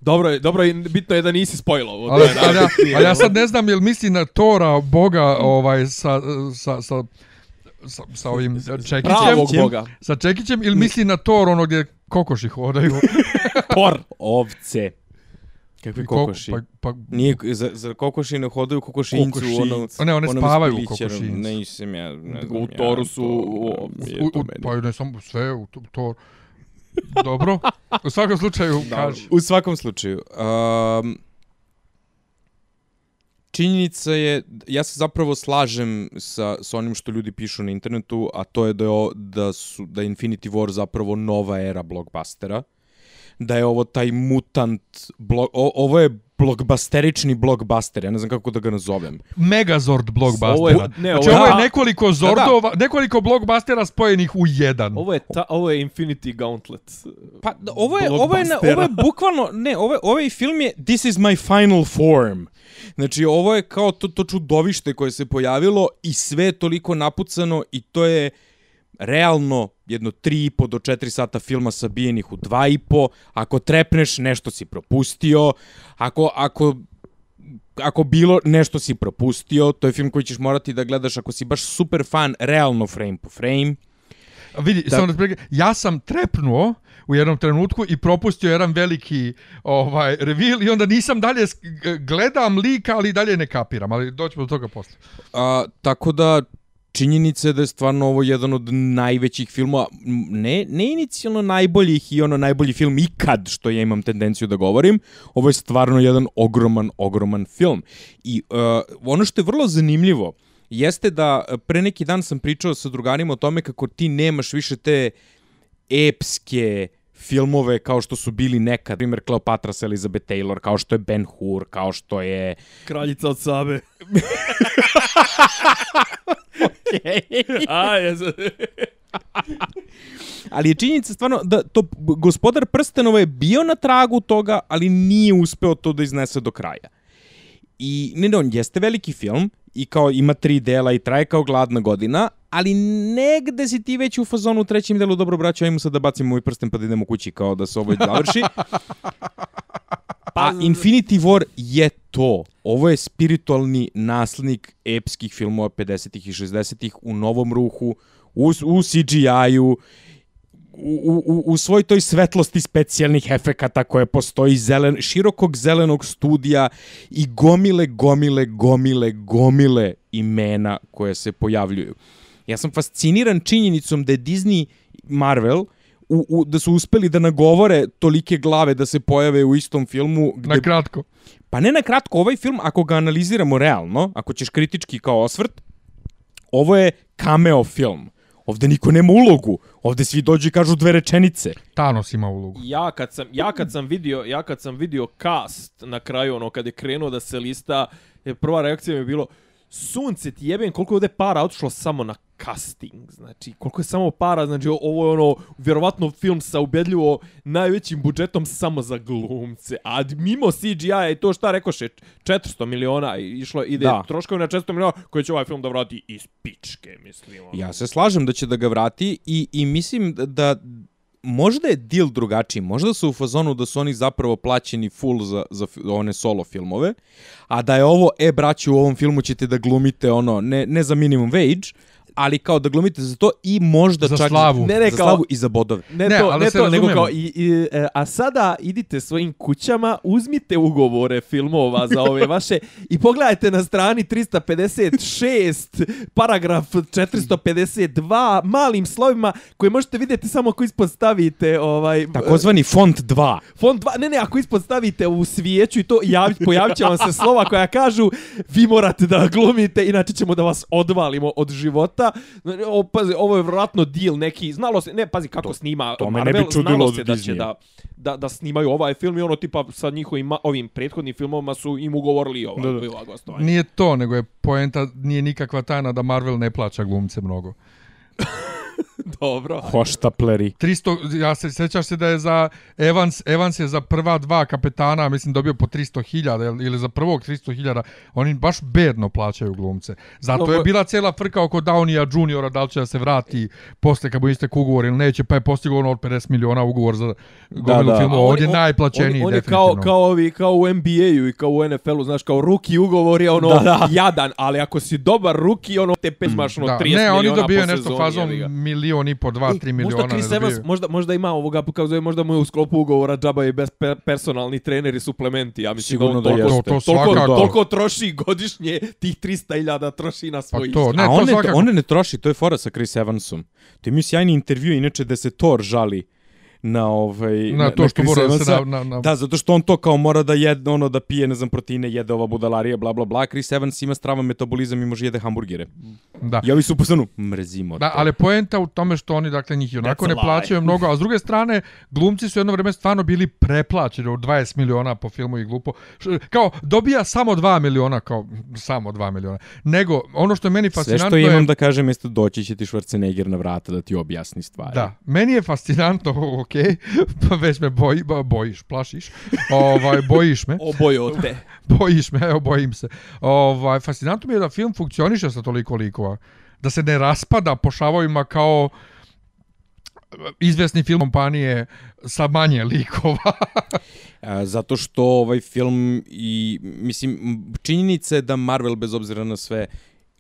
Dobro je, dobro je, bitno je da nisi spojilo. Ali, ali, ja, ali ja sad ne znam jel misli na Tora Boga ovaj, sa, sa, sa, sa, sa ovim Čekićem. Pravog boga. Sa Čekićem ili misli na Tor ono gdje kokoši hodaju. Por. Ovce. Kakvi Koko- kokoši? Pa, pa, Nije, za, za kokoši ne hodaju kokošincu. Kokošinjcu. Ono, A ne, one onom spavaju u kokošinjcu. Ne, nisam ja. Ne znam, U Toru su... u, u, pa ne samo sve u to, to dobro u svakom slučaju kaži U svakom slučaju, um, činjenica je, ja se zapravo slažem sa, sa onim što ljudi pišu na internetu, a to je da je, da, su, da Infinity War zapravo nova era blockbustera. Da je ovo taj mutant, blok, o, ovo je blockbusterični blockbuster, ja ne znam kako da ga nazovem. Megazord blockbustera Ovo je- ne, znači ovo je- ovo je nekoliko zordova nekoliko blockbustera spojenih u jedan Ovo je, ta, ovo je Infinity Gauntlet. Pa da, ovo je ovo je na- ovo je bukvalno ne, ovo je- ovaj film je This is my final form. Znači ovo je kao to to čudovište koje se pojavilo i sve je toliko napucano i to je realno jedno 3,5 do 4 sata filma sabijenih u 2,5. Ako trepneš, nešto si propustio. Ako, ako ako bilo nešto si propustio, to je film koji ćeš morati da gledaš ako si baš super fan, realno frame po frame. vidi samo da ja sam trepnuo u jednom trenutku i propustio jedan veliki ovaj reveal i onda nisam dalje gledam lika ali dalje ne kapiram ali doćemo do toga posle A, tako da činjenica je da je stvarno ovo jedan od najvećih filmova, ne, ne inicijalno najboljih i ono najbolji film ikad, što ja imam tendenciju da govorim, ovo je stvarno jedan ogroman, ogroman film. I uh, ono što je vrlo zanimljivo, jeste da uh, pre neki dan sam pričao sa drugarima o tome kako ti nemaš više te epske filmove kao što su bili nekad, primjer Cleopatra sa Elizabeth Taylor, kao što je Ben Hur, kao što je Kraljica od Sabe. A, jes. Ali je činjenica stvarno da to gospodar prstenova je bio na tragu toga, ali nije uspeo to da iznese do kraja. I ne, ne, on jeste veliki film i kao ima tri dela i traje kao gladna godina, ali negde si ti već u fazonu u trećem delu, dobro braćo, ajmo sad da bacimo ovaj prsten pa da idemo kući kao da se ovo završi. Pa Infinity War je to. Ovo je spiritualni naslednik epskih filmova 50-ih i 60-ih u novom ruhu, u, u CGI-u, u, u, u svoj toj svetlosti specijalnih efekata koje postoji zelen, širokog zelenog studija i gomile, gomile, gomile, gomile imena koje se pojavljuju. Ja sam fasciniran činjenicom da je Disney Marvel u, u, da su uspeli da nagovore tolike glave da se pojave u istom filmu gde na kratko Pa ne na kratko, ovaj film, ako ga analiziramo realno, ako ćeš kritički kao osvrt, ovo je cameo film. Ovde niko nema ulogu. Ovde svi dođu i kažu dve rečenice. Thanos ima ulogu ja kad sam ja kad sam vidio ja kad sam vidio cast na kraju ono kad je krenuo da se lista je prva reakcija mi je bilo sunce ti jebem koliko je ovde para otišlo samo na casting znači koliko je samo para znači ovo je ono vjerovatno film sa ubedljivo najvećim budžetom samo za glumce a mimo CGI i to šta rekoše 400 miliona išlo ide Da. troškovi na 400 miliona koji će ovaj film da vrati iz pičke mislim ono. Ja se slažem da će da ga vrati i, i mislim da možda je deal drugačiji. Možda su u fazonu da su oni zapravo plaćeni full za, za one solo filmove, a da je ovo, e braći, u ovom filmu ćete da glumite ono, ne, ne za minimum wage, ali kao da glumite za to i možda Za čak slavu. Ne, ne, za kao- slavu i za bodove. Ne, Ne, to, ali ne se to, nego kao, i, i, e, a sada idite svojim kućama, uzmite ugovore filmova za ove vaše i pogledajte na strani 356, paragraf 452, malim slovima koje možete vidjeti samo ako ispod stavite ovaj, Takozvani font 2. font 2, ne ne, ako ispod stavite u svijeću i to javi, pojavit će vam se slova koja kažu vi morate da glumite, inače ćemo da vas odvalimo od života. O, pazi, ovo je vjerojatno deal neki, znalo se, ne, pazi kako snima to me ne Marvel, bi čudilo znalo se da će da, da, da snimaju ovaj film i ono tipa sa njihovim ovim prethodnim filmovima su im ugovorili ovaj, Da, da. ova gostovanja. nije to nego je poenta nije nikakva tajna da Marvel ne plaća glumce mnogo Dobro. Hoštapleri. 300, ja se sećaš se da je za Evans, Evans je za prva dva kapetana, mislim dobio po 300.000 ili za prvog 300.000, oni baš bedno plaćaju glumce. Zato No, je bila cijela frka oko Downija juniora, da li će da se vrati posle kad bu istek ugovor ili neće, pa je postigao ono od 50 miliona ugovor za gomilu filmova. A on Ovdje je- najplaćeniji on, on je definitivno. kao, kao, ovi, kao u NBA-u i kao u NFL-u, znaš, kao ruki ugovor je ono Da, da. jadan, ali ako si dobar ruki, ono te pezmaš ono 30 Da, miliona ne, oni po dobiju sezoni. nešto fazom ga. Milion i po, dva, tri E, miliona. Možda Chris ne Evans, možda, možda ima ovoga, kako zove, možda mu je u sklopu ugovora džaba i bez pe, personalni trener i suplementi. Ja mislim Sigurno da, da on toliko, jeste. To- to toliko, svakako. toliko troši godišnje, tih 300.000 troši na Pa svoj to, izgled. ne, A to on ne, svakako. on ne troši, to je fora sa Chris Evansom. To imaju sjajni intervju, inače da se Thor žali na ovaj Na to što mora da se na- na- na- Da, zato što on to kao mora da jede ono da pije ne znam proteine, jede ova budalarija, bla bla bla. Chris Evans ima stravan metabolizam i može jede hamburgere. Da. I ovi su posanu mrzimo Da, te. ali poenta u tome što oni dakle njih i onako ne plaćaju mnogo, a s druge strane glumci su jedno vrijeme stvarno bili preplaćeni od 20 miliona po filmu i glupo. Kao dobija samo 2 miliona kao samo 2 miliona. Nego ono što je meni Sve fascinantno što je imam da kažem jeste doći će ti Schwarzenegger na vrata da ti objasni stvari. Da, meni je fascinantno, ok, pa već me boji, ba, bojiš, plašiš, ovaj, bojiš me, Obojote. bojiš me, evo, bojim se. Ovaj, fascinantno mi je da film funkcioniše sa toliko likova, da se ne raspada po šavovima kao izvesni film kompanije sa manje likova. A, zato što ovaj film i mislim činjenica je da Marvel bez obzira na sve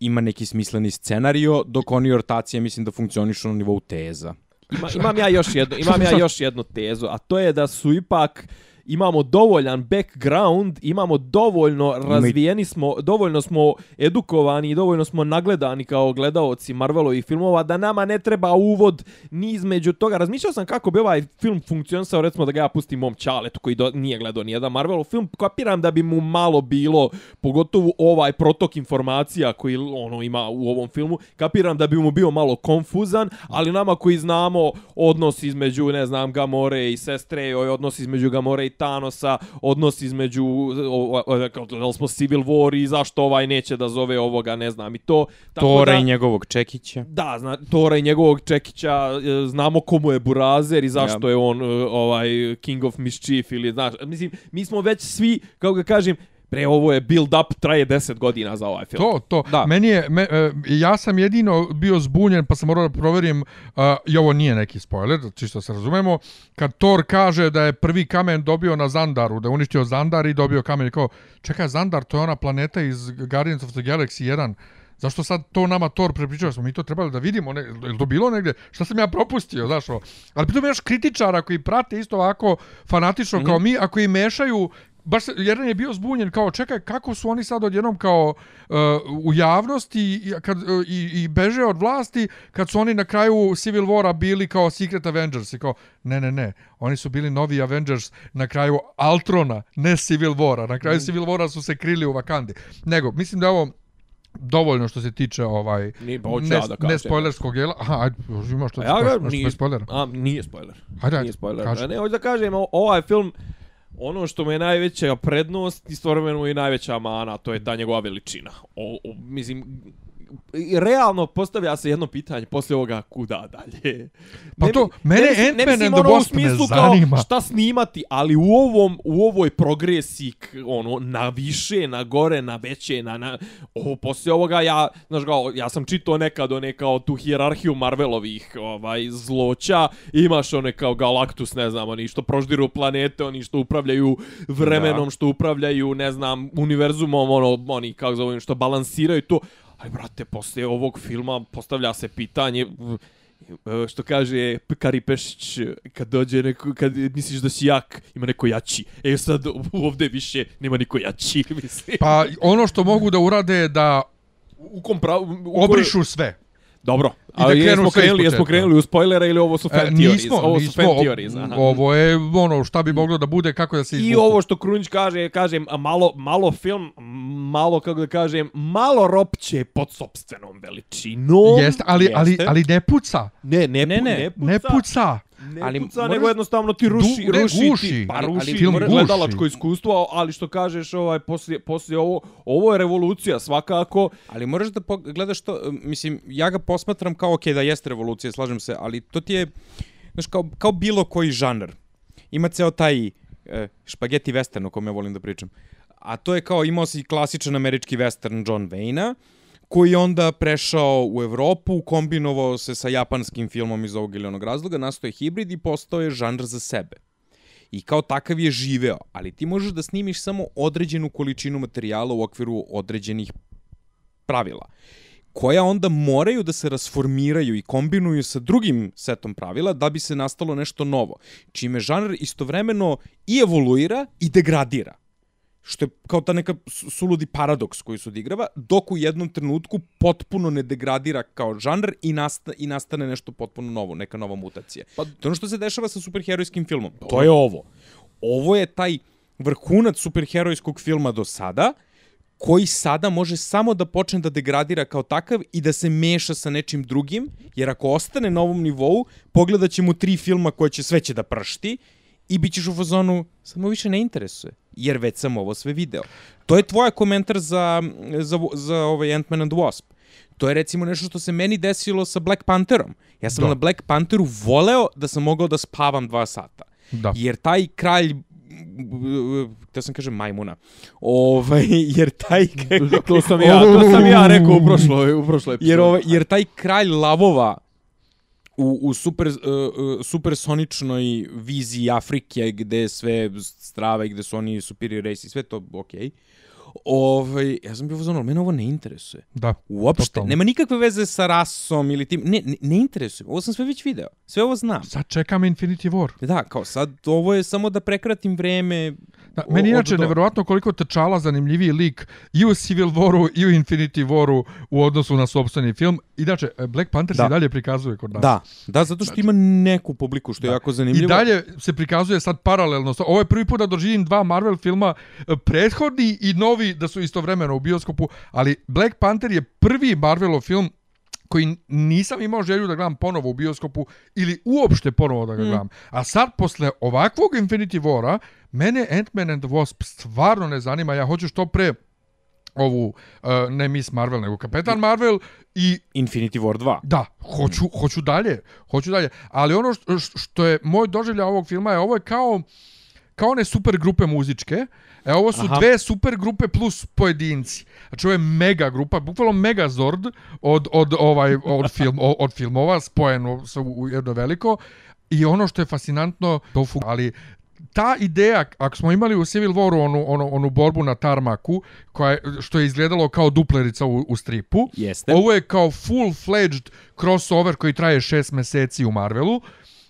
ima neki smisleni scenario, dok oni ortacije mislim da funkcionišu na nivou teza. Ima, imam ja još jednu, imam ja još jednu tezu, a to je da su ipak imamo dovoljan background, imamo dovoljno razvijeni smo, dovoljno smo edukovani i dovoljno smo nagledani kao gledaoci Marvelovih filmova da nama ne treba uvod ni između toga. Razmišljao sam kako bi ovaj film funkcionisao, recimo da ga ja pustim mom čaletu koji do, nije gledao nijedan Marvelov film, kapiram da bi mu malo bilo, pogotovo ovaj protok informacija koji ono ima u ovom filmu, kapiram da bi mu bio malo konfuzan, ali nama koji znamo odnos između, ne znam, Gamore i sestre, ovaj odnos između Gamore i Thanosa, odnos između, o, o, o, kao, da li smo Civil War i zašto ovaj neće da zove ovoga, ne znam, i to. Tako Tora da, i njegovog Čekića. Da, zna, Tora i njegovog Čekića, e, znamo komu je Burazer i zašto Ja. je on e, ovaj King of Mischief ili znaš, mislim, mi smo već svi, kako ga kažem, Bre, ovo je build up, traje 10 godina za ovaj film. To, to. Da. Meni je, me, e, ja sam jedino bio zbunjen, pa sam morao da proverim, uh, i ovo nije neki spoiler, čisto se razumemo, kad Thor kaže da je prvi kamen dobio na Zandaru, da je uništio Zandar i dobio kamen, i kao, čekaj, Zandar, to je ona planeta iz Guardians of the Galaxy 1, Zašto sad to nama Thor prepričao? Smo mi to trebali da vidimo? Ne, je li to bilo negdje? Šta sam ja propustio? Znaš, ovo? ali pritom imaš kritičara koji prate isto ovako fanatično mm -hmm. kao mi, a koji mešaju baš jedan je bio zbunjen kao čekaj kako su oni sad odjednom kao uh, u javnosti i, kad, uh, i, i beže od vlasti kad su oni na kraju Civil Wara bili kao Secret Avengers i kao ne ne ne oni su bili novi Avengers na kraju Altrona ne Civil Wara na kraju Civil Wara su se krili u Wakandi nego mislim da ovo dovoljno što se tiče ovaj pa ne, da ne spoilerskog dela. Aha, ajde, ima što ja ga, nije, bez spoilera. a, nije spoiler. Ajde, ajde, Nije spoiler. kaži. A Ne, hoću da kažem, ovaj film, ono što mu je najveća prednost, istovremeno i najveća mana, to je ta njegova veličina. O, o, mislim, realno postavlja se jedno pitanje poslije ovoga kuda dalje. Pa Ne to, mene ne ne Ant-Man mislim and the ono Wasp me smislu zanima. Kao šta snimati, ali u ovom u ovoj progresiji ono na više, na gore, na veće, na na ovo posle ovoga ja, znaš kao, ja sam čitao nekad one kao tu hijerarhiju Marvelovih ovaj zloća, imaš one kao Galactus, ne znam, oni što proždiru planete, oni što upravljaju vremenom, da. što upravljaju, ne znam, univerzumom, ono, oni kako zovem, što balansiraju to. Ali, brate, posle ovog filma postavlja se pitanje, e, što kaže Kari Pešić, kad dođe neko, kad misliš da si jak, ima neko jači. E sad ovde više nema niko jači, mislim. Pa ono što mogu da urade je da u kom pravu... u obrišu sve. Dobro, ali krenu jesmo krenuli, jesmo krenuli u spoilere ili ovo su fan E, theories? nismo, ovo su fan o- theories, aha. ovo je ono šta bi moglo da bude, kako da se I izvuku. ovo što Krunić kaže, kažem, malo, malo film, malo, kako da kažem, malo ropće pod sobstvenom veličinom. Jeste, ali, ali, Jeste. ali ne puca. Ne, ne, Ne, ne, ne, puca. Ne puca. Ne Ali puca, moraš- nego jednostavno ti ruši, Du- ne, ruši, guši. ti, pa Ali- ruši ali film mora- gledalačko iskustvo, ali što kažeš, ovaj, poslije, poslije ovo, ovo je revolucija svakako, Ali moraš da gledaš to, e, mislim, ja ga posmatram kao, ok, da jeste revolucija, slažem se, ali to ti je, znaš, kao, kao bilo koji žanr. Ima ceo taj e, špageti western o kome ja volim da pričam. A to je kao, imao si klasičan američki western John Wayne-a, koji je onda prešao u Evropu, kombinovao se sa japanskim filmom iz ovog ili onog razloga, nastao je hibrid i postao je žanr za sebe. I kao takav je živeo, ali ti možeš da snimiš samo određenu količinu materijala u okviru određenih pravila koja onda moraju da se rasformiraju i kombinuju sa drugim setom pravila da bi se nastalo nešto novo, čime žanr istovremeno i evoluira i degradira. Što je kao ta neka su- suludi paradoks koji se odigrava, dok u jednom trenutku potpuno ne degradira kao žanr i, nasta, i nastane nešto potpuno novo, neka nova mutacija. Pa, to je ono što se dešava sa superherojskim filmom. To je ovo. Ovo je taj vrhunac superherojskog filma do sada, koji sada može samo da počne da degradira kao takav i da se meša sa nečim drugim, jer ako ostane na ovom nivou, pogledat ćemo tri filma koje će sve će da pršti i bit ćeš u fazonu, sad mu više ne interesuje, jer već sam ovo sve video. To je tvoj komentar za, za, za ovaj Ant-Man and Wasp. To je recimo nešto što se meni desilo sa Black Pantherom. Ja sam Da. na Black Pantheru voleo da sam mogao da spavam dva sata. Da. Jer taj kralj da sam kažem majmuna. Ovaj jer taj to sam ja, to sam ja rekao u prošloj, u prošloj epizodi. jer ovaj jer taj kralj lavova u, u super, uh, supersoničnoj viziji Afrike gde je sve strava i gde su oni superior race i sve to okej. Okay. Ovaj, ja sam bio fazon, mene ovo ne interesuje. Da. Uopšte, Totalno. nema nikakve veze sa rasom ili tim, ne, ne, ne interesuje. Ovo sam sve već video. Sve ovo znam. Sad čekam Infinity War. Da, kao sad, ovo je samo da prekratim vreme. Da, o- meni inače do. neverovatno koliko tečala zanimljiviji lik i u Civil Waru i u Infinity Waru u odnosu na sobstveni film. Inače, Black Panther se Da. i dalje prikazuje kod nas. Da, da, zato što ima neku publiku, što je jako zanimljivo. I dalje se prikazuje sad paralelno. Ovo je prvi put da doživim dva Marvel filma, e, prethodni i novi, da su istovremeno u bioskopu, ali Black Panther je prvi Marvelov film koji nisam imao želju da gledam ponovo u bioskopu ili uopšte ponovo da ga gledam. A sad, posle ovakvog Infinity War-a, mene Ant-Man and the Wasp stvarno ne zanima. Ja hoću što pre ovu, uh, ne Miss Marvel, nego Kapetan Marvel i Infinity War 2. Da, hoću, hoću dalje, hoću dalje. Ali ono što, što je moj doživljaj ovog filma je ovo je kao kao one super grupe muzičke. E, ovo su Aha. Dve super grupe plus pojedinci. Znači ovo je mega grupa, bukvalno megazord od, od, ovaj, od, film, od filmova spojeno sa u jedno veliko. I ono što je fascinantno, to ali ta ideja, ako smo imali u Civil Waru onu, onu, onu borbu na tarmaku, koja je, što je izgledalo kao duplerica u, u stripu, Jeste. ovo je kao full-fledged crossover koji traje šest meseci u Marvelu.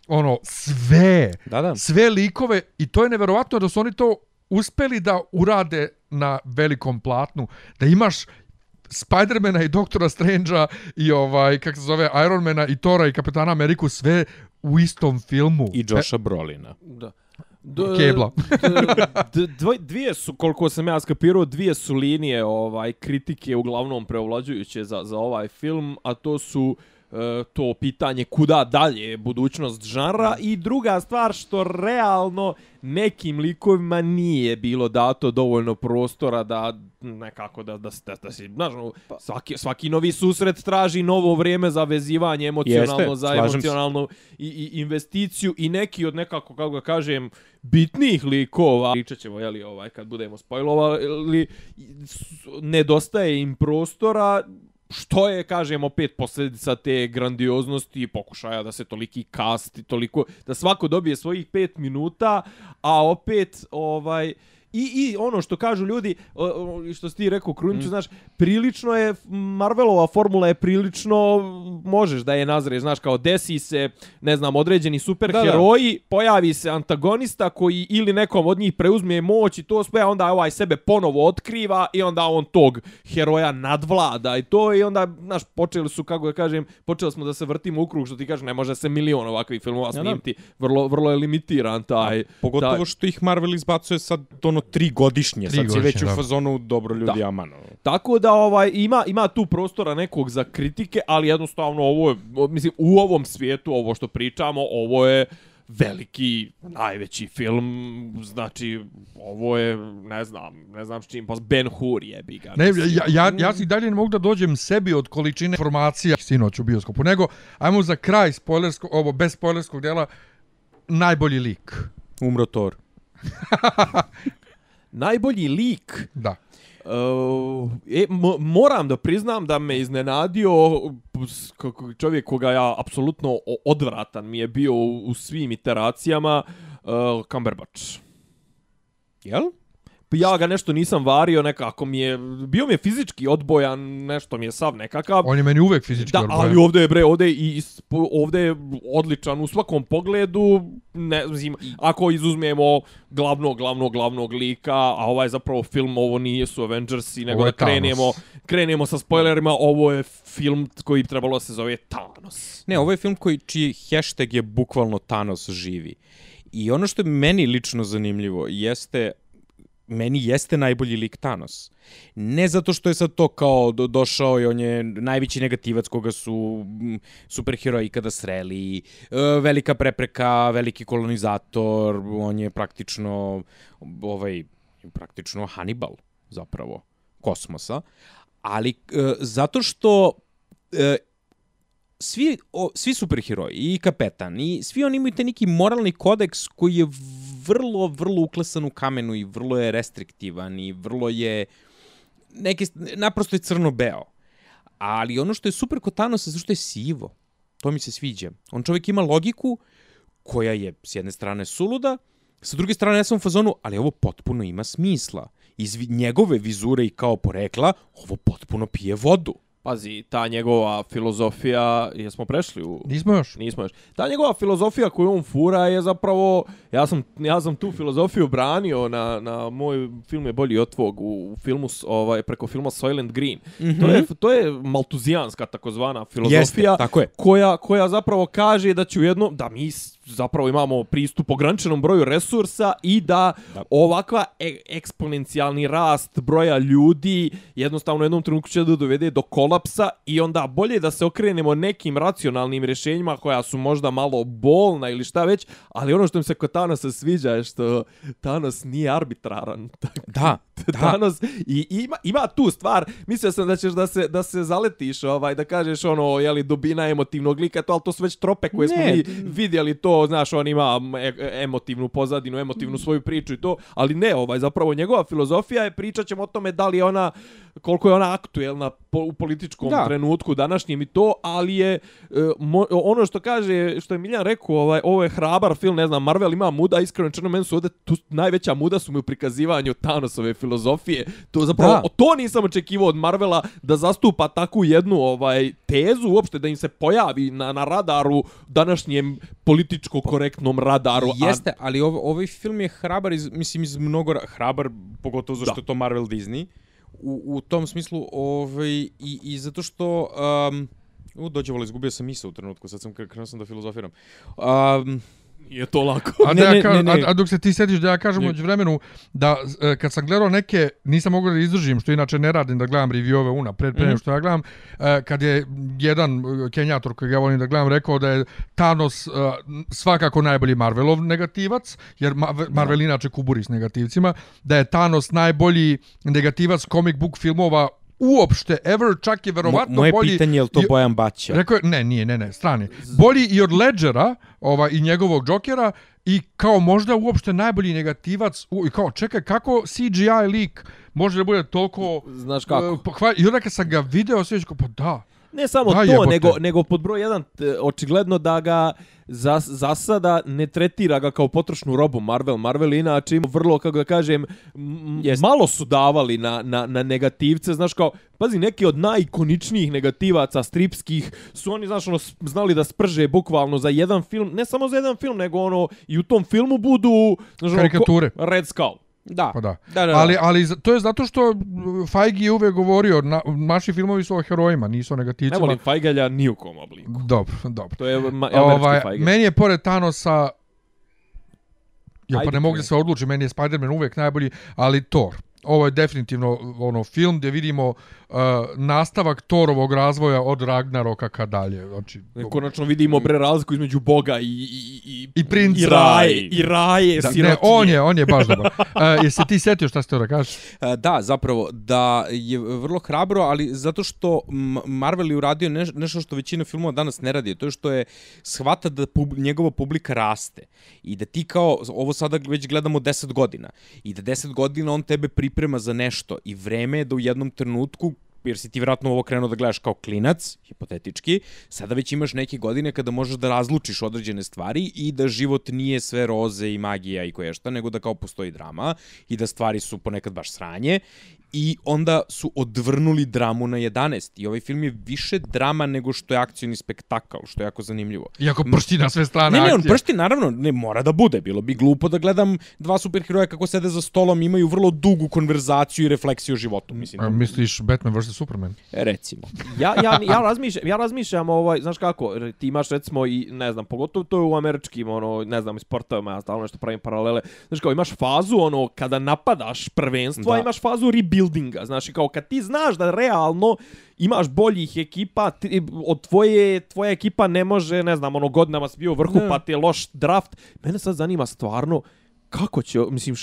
Ono, sve, Da, da. sve likove i to je neverovatno da su oni to uspeli da urade na velikom platnu. Da imaš Spidermana i Doktora Strange'a i ovaj, kako se zove, Ironmana i Tora i Kapetana Ameriku sve u istom filmu. I Josha Brolina. Da. Kebla. d- dvoj- dvije su, koliko sam ja skapirao, dvije su linije ovaj kritike uglavnom preovlađujuće za, za ovaj film, a to su e, to pitanje kuda dalje je budućnost žanra? I druga stvar što realno nekim likovima nije bilo dato dovoljno prostora da nekako da da da, da se znaš ono, svaki svaki novi susret traži novo vrijeme za vezivanje emocionalno Jeste, za emocionalnu i, i investiciju i neki od nekako kako ga kažem bitnih likova. Pričat ćemo jeli ovaj kad budemo spojlovali s- nedostaje im prostora što je, kažem, opet posljedica te grandioznosti i pokušaja da se toliki kasti, toliko, da svako dobije svojih pet minuta, a opet, ovaj, I, I ono što kažu ljudi, što si ti rekao, Kruniću, mm. znaš, prilično je, Marvelova formula je prilično, možeš da je nazreš, znaš, kao desi se, ne znam, određeni superheroji, da, da. pojavi se antagonista koji ili nekom od njih preuzme moć i to sve, a onda ovaj sebe ponovo otkriva i onda on tog heroja nadvlada i to i onda, znaš, počeli su, kako da kažem, počeli smo da se vrtimo u krug, što ti kažeš, ne može se milion ovakvih filmova snimiti, vrlo, vrlo je limitiran taj... Pogotovo taj... što ih Marvel izbacuje sad ono tri godišnje, Tri sad si već godišnje, u da. fazonu dobro ljudi, Da. aman. ono. Tako da ovaj ima ima tu prostora nekog za kritike, ali jednostavno ovo je mislim u ovom svijetu ovo što pričamo, ovo je veliki najveći film, znači ovo je ne znam, ne znam s čim, pa Ben Hur jebi ga. Ne, ja, ja, ja si dalje ne mogu da dođem sebi od količine informacija sinoć u bioskopu, nego ajmo za kraj spoilersko, ovo bez spoilerskog dela, najbolji lik. Umro Thor. Najbolji lik Da. Uh, e, mo, moram da priznam da me iznenadio čovjek koga ja apsolutno odvratan mi je bio u, u svim iteracijama uh, Cumberbatch. Jel? Pa Ja ga nešto nisam vario, nekako mi je, bio mi je fizički odbojan, nešto mi je sav nekakav. On je meni uvek fizički Da, odbojan. ali ovdje je bre, ovdje je i ovdje je odličan u svakom pogledu, ne znam, ako izuzmemo glavnog, glavnog, glavnog lika, a ovaj zapravo film, ovo nije su Avengersi, nego je da krenemo, Thanos. krenemo sa spoilerima, ovo je film koji bi trebalo se zove Thanos. Ne, ovo je film koji, čiji hashtag je bukvalno Thanos živi. I ono što je meni lično zanimljivo jeste meni jeste najbolji lik Thanos. Ne zato što je sad to kao do, došao i on je najveći negativac koga su superheroji ikada sreli, e, velika prepreka, veliki kolonizator, on je praktično ovaj praktično Hannibal zapravo kosmosa. Ali e, zato što e, svi, o, svi superheroji, i kapetan, i svi oni imaju te neki moralni kodeks koji je vrlo, vrlo uklesan u kamenu i vrlo je restriktivan i vrlo je neki, naprosto je crno-beo. Ali ono što je super kod Thanosa, zašto je sivo. To mi se sviđa. On čovjek ima logiku koja je s jedne strane suluda, sa druge strane ja sam u fazonu, ali ovo potpuno ima smisla. Iz njegove vizure i kao porekla, ovo potpuno pije vodu. Pazi, ta njegova filozofija, jesmo prešli u... Nismo još. Nismo još. Ta njegova filozofija koju on fura je zapravo, ja sam, ja sam tu filozofiju branio na, na moj film je bolji od tvog, u, u filmu, ovaj, preko filma Soylent Green. Mm -hmm. to, je, to je maltuzijanska takozvana filozofija Jeste, tako je. koja, koja zapravo kaže da će u jednom, da mi zapravo imamo pristup ograničenom broju resursa i da, da. ovakva e eksponencijalni rast broja ljudi jednostavno u jednom trenutku će da dovede do kolapsa i onda bolje da se okrenemo nekim racionalnim rješenjima koja su možda malo bolna ili šta već, ali ono što mi se kod Thanosa sviđa je što Thanos nije arbitraran. Da, da. Thanos i ima ima tu stvar. Mislio sam da ćeš da se da se zaletiš, ovaj da kažeš ono je li dubina emotivnog lika, to al to su već trope koje smo Ne. mi vidjeli to, znaš, on ima e emotivnu pozadinu, emotivnu svoju priču i to, ali ne, ovaj zapravo njegova filozofija je pričat ćemo o tome da li ona koliko je ona aktuelna po, u političkom Da. trenutku današnjem i to, ali je e, mo, ono što kaže, što je Miljan rekao, ovaj, ovo je hrabar film, ne znam, Marvel ima muda, iskreno černo meni su ovdje, tu najveća muda su mi u prikazivanju Thanosove filozofije, to zapravo, Da. to nisam očekivao od Marvela da zastupa takvu jednu ovaj tezu, uopšte da im se pojavi na, na radaru, današnjem političko korektnom radaru. Jeste, ali ov, ovaj film je hrabar, iz, mislim, iz mnogo... ra- Hrabar, pogotovo zašto Da. to Marvel Disney. U, u tom smislu, ovaj, i, i zato što... Um, u, dođe vola, izgubio sam misao u trenutku, sad sam krenuo sam da filozofiram. Um, A, je to lako. A, Ne, da ja ne, ka, ne, ne. A, a dok se ti sediš da ja kažem uđe vremenu da e, kad sam gledao neke, nisam mogao da izdržim, što inače ne radim da gledam reviewove una, pred, pre mm što ja gledam, e, kad je jedan e, kenjator koji ja volim da gledam rekao da je Thanos e, svakako najbolji Marvelov negativac, jer Ma Marvel inače kuburi s negativcima, da je Thanos najbolji negativac comic book filmova uopšte ever, čak je mo, verovatno moje bolji... pitanje je li to i- Bojan Baća? Rekao je, ne, nije, ne, ne, strani. Bolji i od Ledgera ova, i njegovog Jokera i kao možda uopšte najbolji negativac. U, I kao, čekaj, kako CGI lik može da bude toliko... Znaš kako? e, pohva- I onda kad sam ga video, sve kao, pa da. Ne samo Da, to, jebote. nego, nego pod broj jedan, t- očigledno da ga za, za sada ne tretira ga kao potrošnu robu Marvel. Marvel inače ima vrlo, kako da kažem, m- Jest. malo su davali na, na, na negativce, znaš kao, pazi, neki od najikoničnijih negativaca stripskih su oni, znaš, ono, znali da sprže bukvalno za jedan film, ne samo za jedan film, nego ono, i u tom filmu budu, znaš, ono, ko- Karikature. Red Skull. Da. Pa da. Da, da, da. Ali, ali to je zato što Feige je uvek govorio, na, naši filmovi su o herojima, nisu o Ne negativcima. volim Feigelja ni u kom obliku. Dobro, dobro. To je ma, Ovaj, meni je pored Thanosa Ja pa ne mogu da se odlučim, meni je Spider-Man uvek najbolji, ali Thor. Ovo je definitivno ono film gdje vidimo uh, nastavak Thorovog razvoja od Ragnaroka ka dalje. Znači, Konačno vidimo bre razliku između Boga i i i I princa. i raje, i raje da, ne, sirotinje. on je, on je baš dobar. Uh, jesi ti setio šta ste da kažeš? E, Da, zapravo, da je vrlo hrabro, ali zato što Marvel je uradio neš, nešto što većina filmova danas ne radi, to je što je shvata da pub, njegova publika raste i da ti kao, ovo sada već gledamo 10 godina, i da 10 godina on tebe priprema za nešto i vreme je da u jednom trenutku jer si ti vjerojatno ovo krenuo da gledaš kao klinac, hipotetički, sada već imaš neke godine kada možeš da razlučiš određene stvari i da život nije sve roze i magija i koješta, nego da kao postoji drama i da stvari su ponekad baš sranje i onda su odvrnuli dramu na 11. I ovaj film je više drama nego što je akcijni spektakl, što je jako zanimljivo. Iako pršti na sve strane Ne, ne, on akcije. pršti, naravno, ne mora da bude. Bilo bi glupo da gledam dva superheroja kako sede za stolom, imaju vrlo dugu konverzaciju i refleksiju o životu. Mislim, A, misliš Batman vs. Superman? e, recimo. ja, ja, ja, razmišljam, ja razmišljam, ovaj, znaš kako, ti imaš recimo i, ne znam, pogotovo to je u američkim, ono, ne znam, i sportovima, ja stalno nešto pravim paralele, znaš kao, imaš fazu, ono, kada napadaš prvenstvo, a Da. imaš fazu rebuildinga, znaš, kao, kad ti znaš da realno imaš boljih ekipa, ti, od tvoje, tvoja ekipa ne može, ne znam, ono, godinama si bio u vrhu, Ne. pa ti je loš draft, mene sad zanima stvarno, kako će, mislim,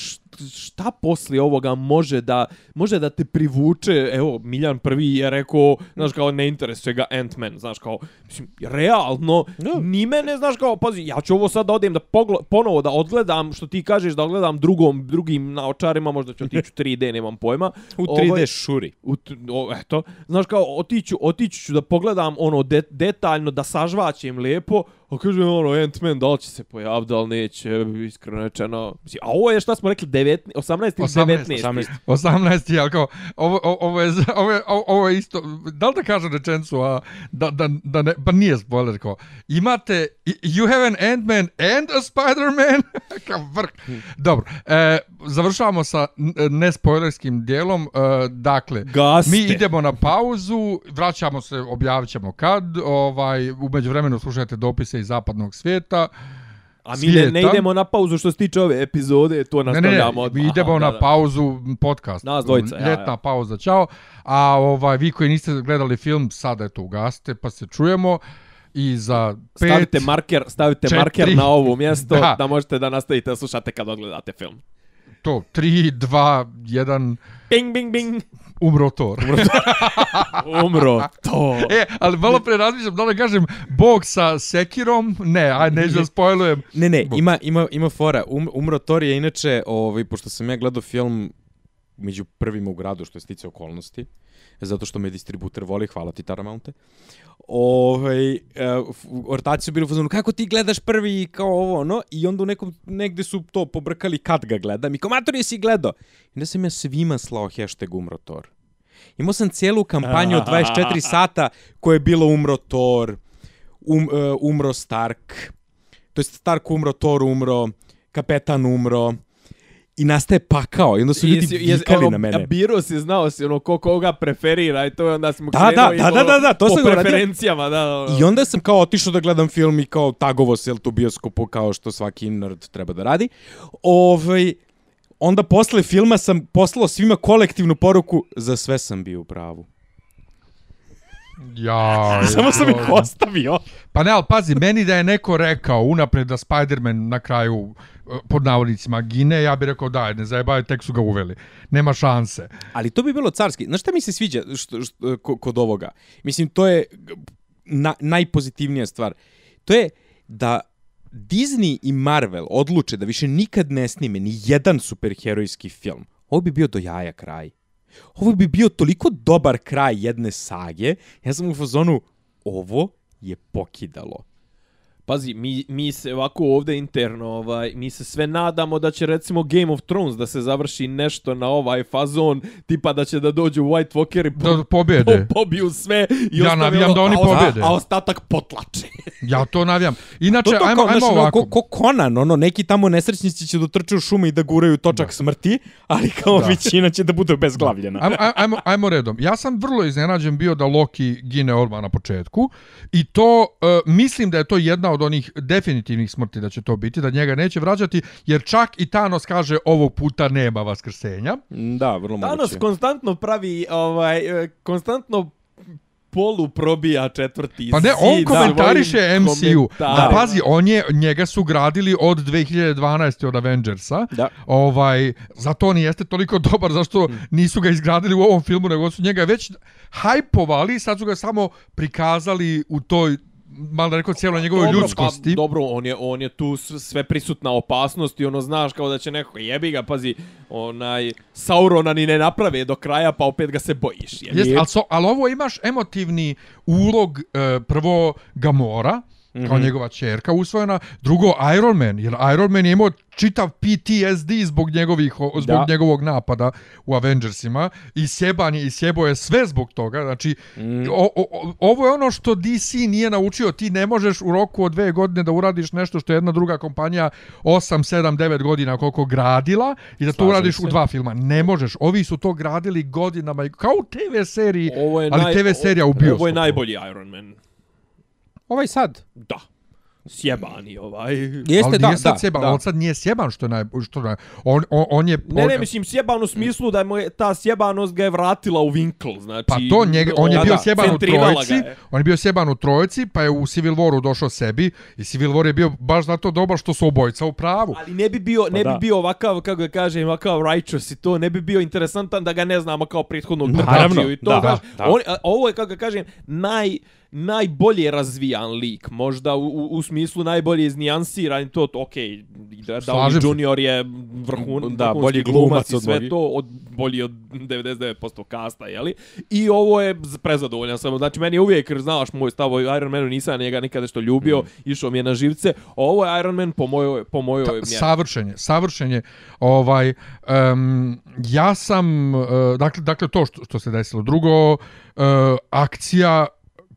šta poslije ovoga može da, može da te privuče, evo, Miljan prvi je rekao, znaš, kao, ne interesuje ga Ant-Man, znaš, kao, mislim, realno, Da. ni mene, znaš, kao, pazi, ja ću ovo sad da odem da pogla, ponovo da odgledam, što ti kažeš, da odgledam drugom, drugim naočarima, možda ću otići u 3D, nemam pojma. U 3D Ovaj, šuri. u, o, eto, znaš kao, otiću, otiću ću da pogledam ono de, detaljno, da sažvaćem lijepo, a kaže ono, Ant-Man, da li će se pojaviti, da li neće, iskreno rečeno. Mislim, a ovo je šta smo rekli, 19, 18 ili 18, 19. 18. 18. ali kao, ovo, ovo, je, ovo, je, ovo je isto, da li da kažem rečencu, a da, da, da ne, pa nije spoiler, kao, imate, you have an Ant-Man and a Spider-Man, kao vrh. Dobro, e, završavamo sa nespoilerskim dijelom, e, dakle, Gaste. mi idemo na pauzu, vraćamo se, objavit ćemo kad, ovaj, umeđu vremenu slušajte dopise iz zapadnog svijeta, A mi ne, ne idemo na pauzu što se tiče ove epizode, to Ne, ne, nastavljamo. ne, odmah. mi idemo Aha, na da, da. pauzu podcast. Nas dvojica, ja, Ljetna ja. pauza, čao. A ovaj, vi koji niste gledali film, sada eto ugasite, pa se čujemo. I za pet... Stavite marker, stavite četiri, marker na ovo mjesto da. da. možete da nastavite da slušate kad odgledate film. To, 3, 2, 1, Bing, bing, bing. umro Thor. Umro. To. e, ali malo pre razmišljam, da li kažem Bog sa Sekirom? Ne, aj neću da spojlujem. Ne, ne, Bog. ima, ima, ima fora. Um, umro Thor je inače, ovaj, pošto sam ja gledao film među prvima u gradu, što je stice okolnosti, zato što me distributer voli, hvala ti Taramounte. Ovaj, uh, ortaci su bili u fazonu, kako ti gledaš prvi kao ovo, ono, i onda u nekom, negde su to pobrkali kad ga gledam i kao, jesi gledao. I onda sam ja svima slao hashtag umro Thor. Imao sam cijelu kampanju od 24 sata koje je bilo umro Thor, um, uh, umro Stark, to jest Stark umro, Thor umro, kapetan umro, i nastaje pakao, i onda su ljudi Jesi- jesi- vikali ono, na mene. Biro si, znao si ono ko koga preferira i to je onda smo Da, da, krenuli da, da, da, da, to po sam preferencijama, da, da, da. I onda sam kao otišao da gledam film i kao tagovo se jel, tu bioskopu kao što svaki nerd treba da radi. Ovaj, onda posle filma sam poslao svima kolektivnu poruku za sve sam bio u pravu. Ja, Samo sam ih ostavio. Pa ne, ali pazi, meni da je neko rekao unapred da Spider-Man na kraju pod navodnicima gine, ja bih rekao daj, ne zajebaj, tek su ga uveli. Nema šanse. Ali to bi bilo carski. Znaš šta mi se sviđa što, što, kod ovoga? Mislim, to je na, najpozitivnija stvar. To je da Disney i Marvel odluče da više nikad ne snime ni jedan superherojski film. Ovo bi bio do jaja kraj. Ovo bi bio toliko dobar kraj jedne sage. Ja sam u fazonu, ovo je pokidalo. Pazi, mi, mi se ovako ovde interno, ovaj, mi se sve nadamo da će recimo Game of Thrones da se završi nešto na ovaj fazon, tipa da će da dođu White Walker i po, Da pobjede. po, pobiju sve i Ja navijam ono, da oni pobjede. A ostatak potlače. Ja to navijam. Inače, To, to ajmo, kao, ajmo ono, ovako. ko, ko Conan, ono, neki tamo nesrećnici će dotrče u šume i da guraju točak smrti, ali kao Da. većina će da bude bezglavljena. Ajmo, aj- ajmo, ajmo redom. Ja sam vrlo iznenađen bio da Loki gine odmah na početku i to, uh, mislim da je to jedna od onih definitivnih smrti da će to biti, da njega neće vraćati, jer čak i Thanos kaže ovog puta nema vaskrsenja. Da, vrlo Thanos moguće. konstantno pravi, ovaj, e, konstantno polu probija četvrti Pa ne, on komentariše svojim MCU. Da, pazi, on je, njega su gradili od 2012. od Avengersa. Da. Ovaj, zato on jeste toliko dobar, zašto nisu ga izgradili u ovom filmu, nego su njega već hajpovali, sad su ga samo prikazali u toj malo da rekao cijeloj njegovoj Dobro, ljudskosti. Pa, dobro, on je, on je tu sve prisutna opasnost i ono znaš kao da će neko jebi ga, pazi, onaj Saurona ni ne naprave do kraja, pa opet ga se bojiš. Jest, ali, so, ali ovo imaš emotivni ulog e, prvo Gamora, kao njegova čerka usvojena, drugo Iron Man, jer Iron Man je imao čitav PTSD zbog njegovih zbog Da. njegovog napada u Avengersima i sjeban je i sjebo je sve zbog toga. Znači o, o, o, ovo je ono što DC nije naučio, ti ne možeš u roku od dve godine da uradiš nešto što je jedna druga kompanija 8, 7, 9 godina koliko gradila i da to Slažem uradiš se. u dva filma. Ne možeš. Ovi su to gradili godinama kao u TV seriji, Ovo je ali naj- TV serija u bioskopu. Ovo je najbolji Iron Man. Ovaj sad. Da. Sjebani ovaj. Jeste, ali da, nije sad da, sjeban, da. on sad nije sjeban što je naj, što je, naj- on, on, on je Ne, ne, mislim sjeban u smislu da mu je ta sjebanost ga je vratila u Winkle, znači... Pa to njega, on je Da, bio da, sjeban u trojici, je. on je bio sjeban u trojici, pa je u Civil Waru došao sebi i Civil War je bio baš zato dobar što su obojica u pravu. Ali ne bi bio, ne Pa da. bi bio ovakav, kako da kažem, ovakav righteous i to, ne bi bio interesantan da ga ne znamo kao prethodnog Naravno, trkačiju i to, da, znaš, da. On, a, ovo je, kako da kažem, naj, najbolje razvijan lik, možda u, u, u smislu najbolje iznijansiran to, Slažem Downey. Junior je vrhun, Da, bolji glumac glumac i sve to, od, bolji od 99% kasta, jeli? I ovo je prezadovoljan sam, znači meni je uvijek, znaš moj stav o Iron Manu, nisam njega nikada što ljubio, Mm. išao mi je na živce, ovo je Iron Man po mojoj, po mojoj mjeri. Savršenje, savršenje. Ovaj, um, ja sam, uh, dakle, dakle to što, što se desilo. Drugo, uh, akcija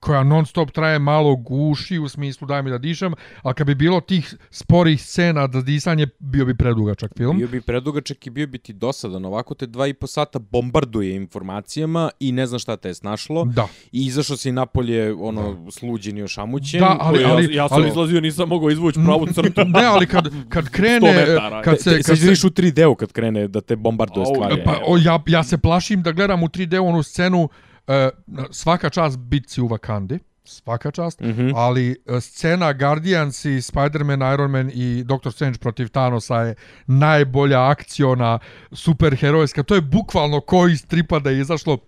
koja non stop traje malo guši u smislu daj mi da dišem, ali kad bi bilo tih sporih scena da disanje, bio bi predugačak film. Bio bi predugačak i bio bi ti dosadan. Ovako te dva i po sata bombarduje informacijama i ne znaš šta te je snašlo. Da. I izašao si napolje, ono, sluđen i ošamućen. Da, ali- ja, ali- ja sam ali- izlazio, nisam mogao izvući pravu crtu. Ne, ali kad, kad krene, 100 metara. kad se, Te, kad se, vidiš u 3D-u kad krene da te bombarduje stvari. Pa, o, ja, ja se plašim da gledam u 3D onu scenu e, svaka čast bitci u Wakandi, svaka čast, mm. -hmm. ali e, scena Guardians i Spider-Man, Iron Man i Doctor Strange protiv Thanosa je najbolja akciona superherojska. To je bukvalno ko iz tripa da je izašlo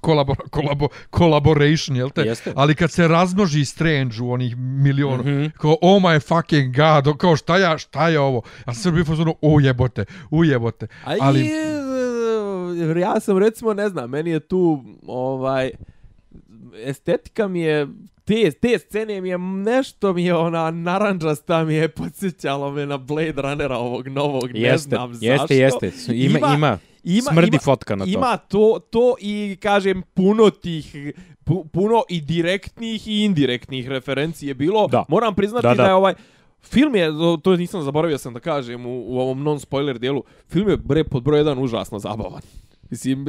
kolabor, kolabo, collaboration, jel te? Jeste. Ali kad se razmnoži Strange u onih milion, mm. -hmm. kao oh my fucking god, kao šta, ja, šta je ovo? A sve bi fazonu, ujebote, ujebote. Ali, ja sam recimo, ne znam, meni je tu, ovaj, estetika mi je, te, te scene mi je nešto mi je ona naranđasta mi je podsjećalo me na Blade Runnera ovog novog, ne Jeste, znam jeste, zašto. jeste. Ima, ima, ima, smrdi ima, fotka na to. Ima to, to i kažem puno tih pu, puno i direktnih i indirektnih referenci je bilo. Da. Moram priznati da, da. da je ovaj Film je, to nisam zaboravio sam da kažem u, u ovom non-spoiler dijelu, film je bre, pod broj jedan užasno zabavan. Mislim,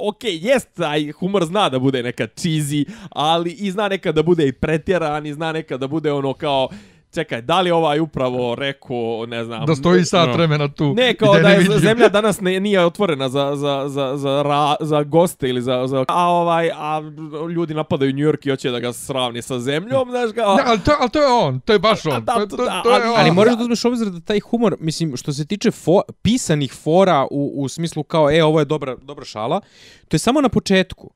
ok, jest, taj humor zna da bude nekad cheesy, ali i zna nekad da bude i pretjeran, i zna nekad da bude ono kao, čekaj, da li ovaj upravo rekao, ne znam... Da stoji sat no. vremena tu. Ne, kao da je nevidljiv. zemlja danas ne, nije otvorena za, za, za, za, ra, za goste ili za, za... A, ovaj, a ljudi napadaju New York i hoće da ga sravni sa zemljom, znaš kao... Ne, ali to, ali to je on, to je baš on. Da, to, to- to, da, to je ali- on. Ali moraš da uzmeš obzir da taj humor, mislim, što se tiče fo, pisanih fora u, u smislu kao, e, ovo je dobra, dobra šala, to je samo na početku.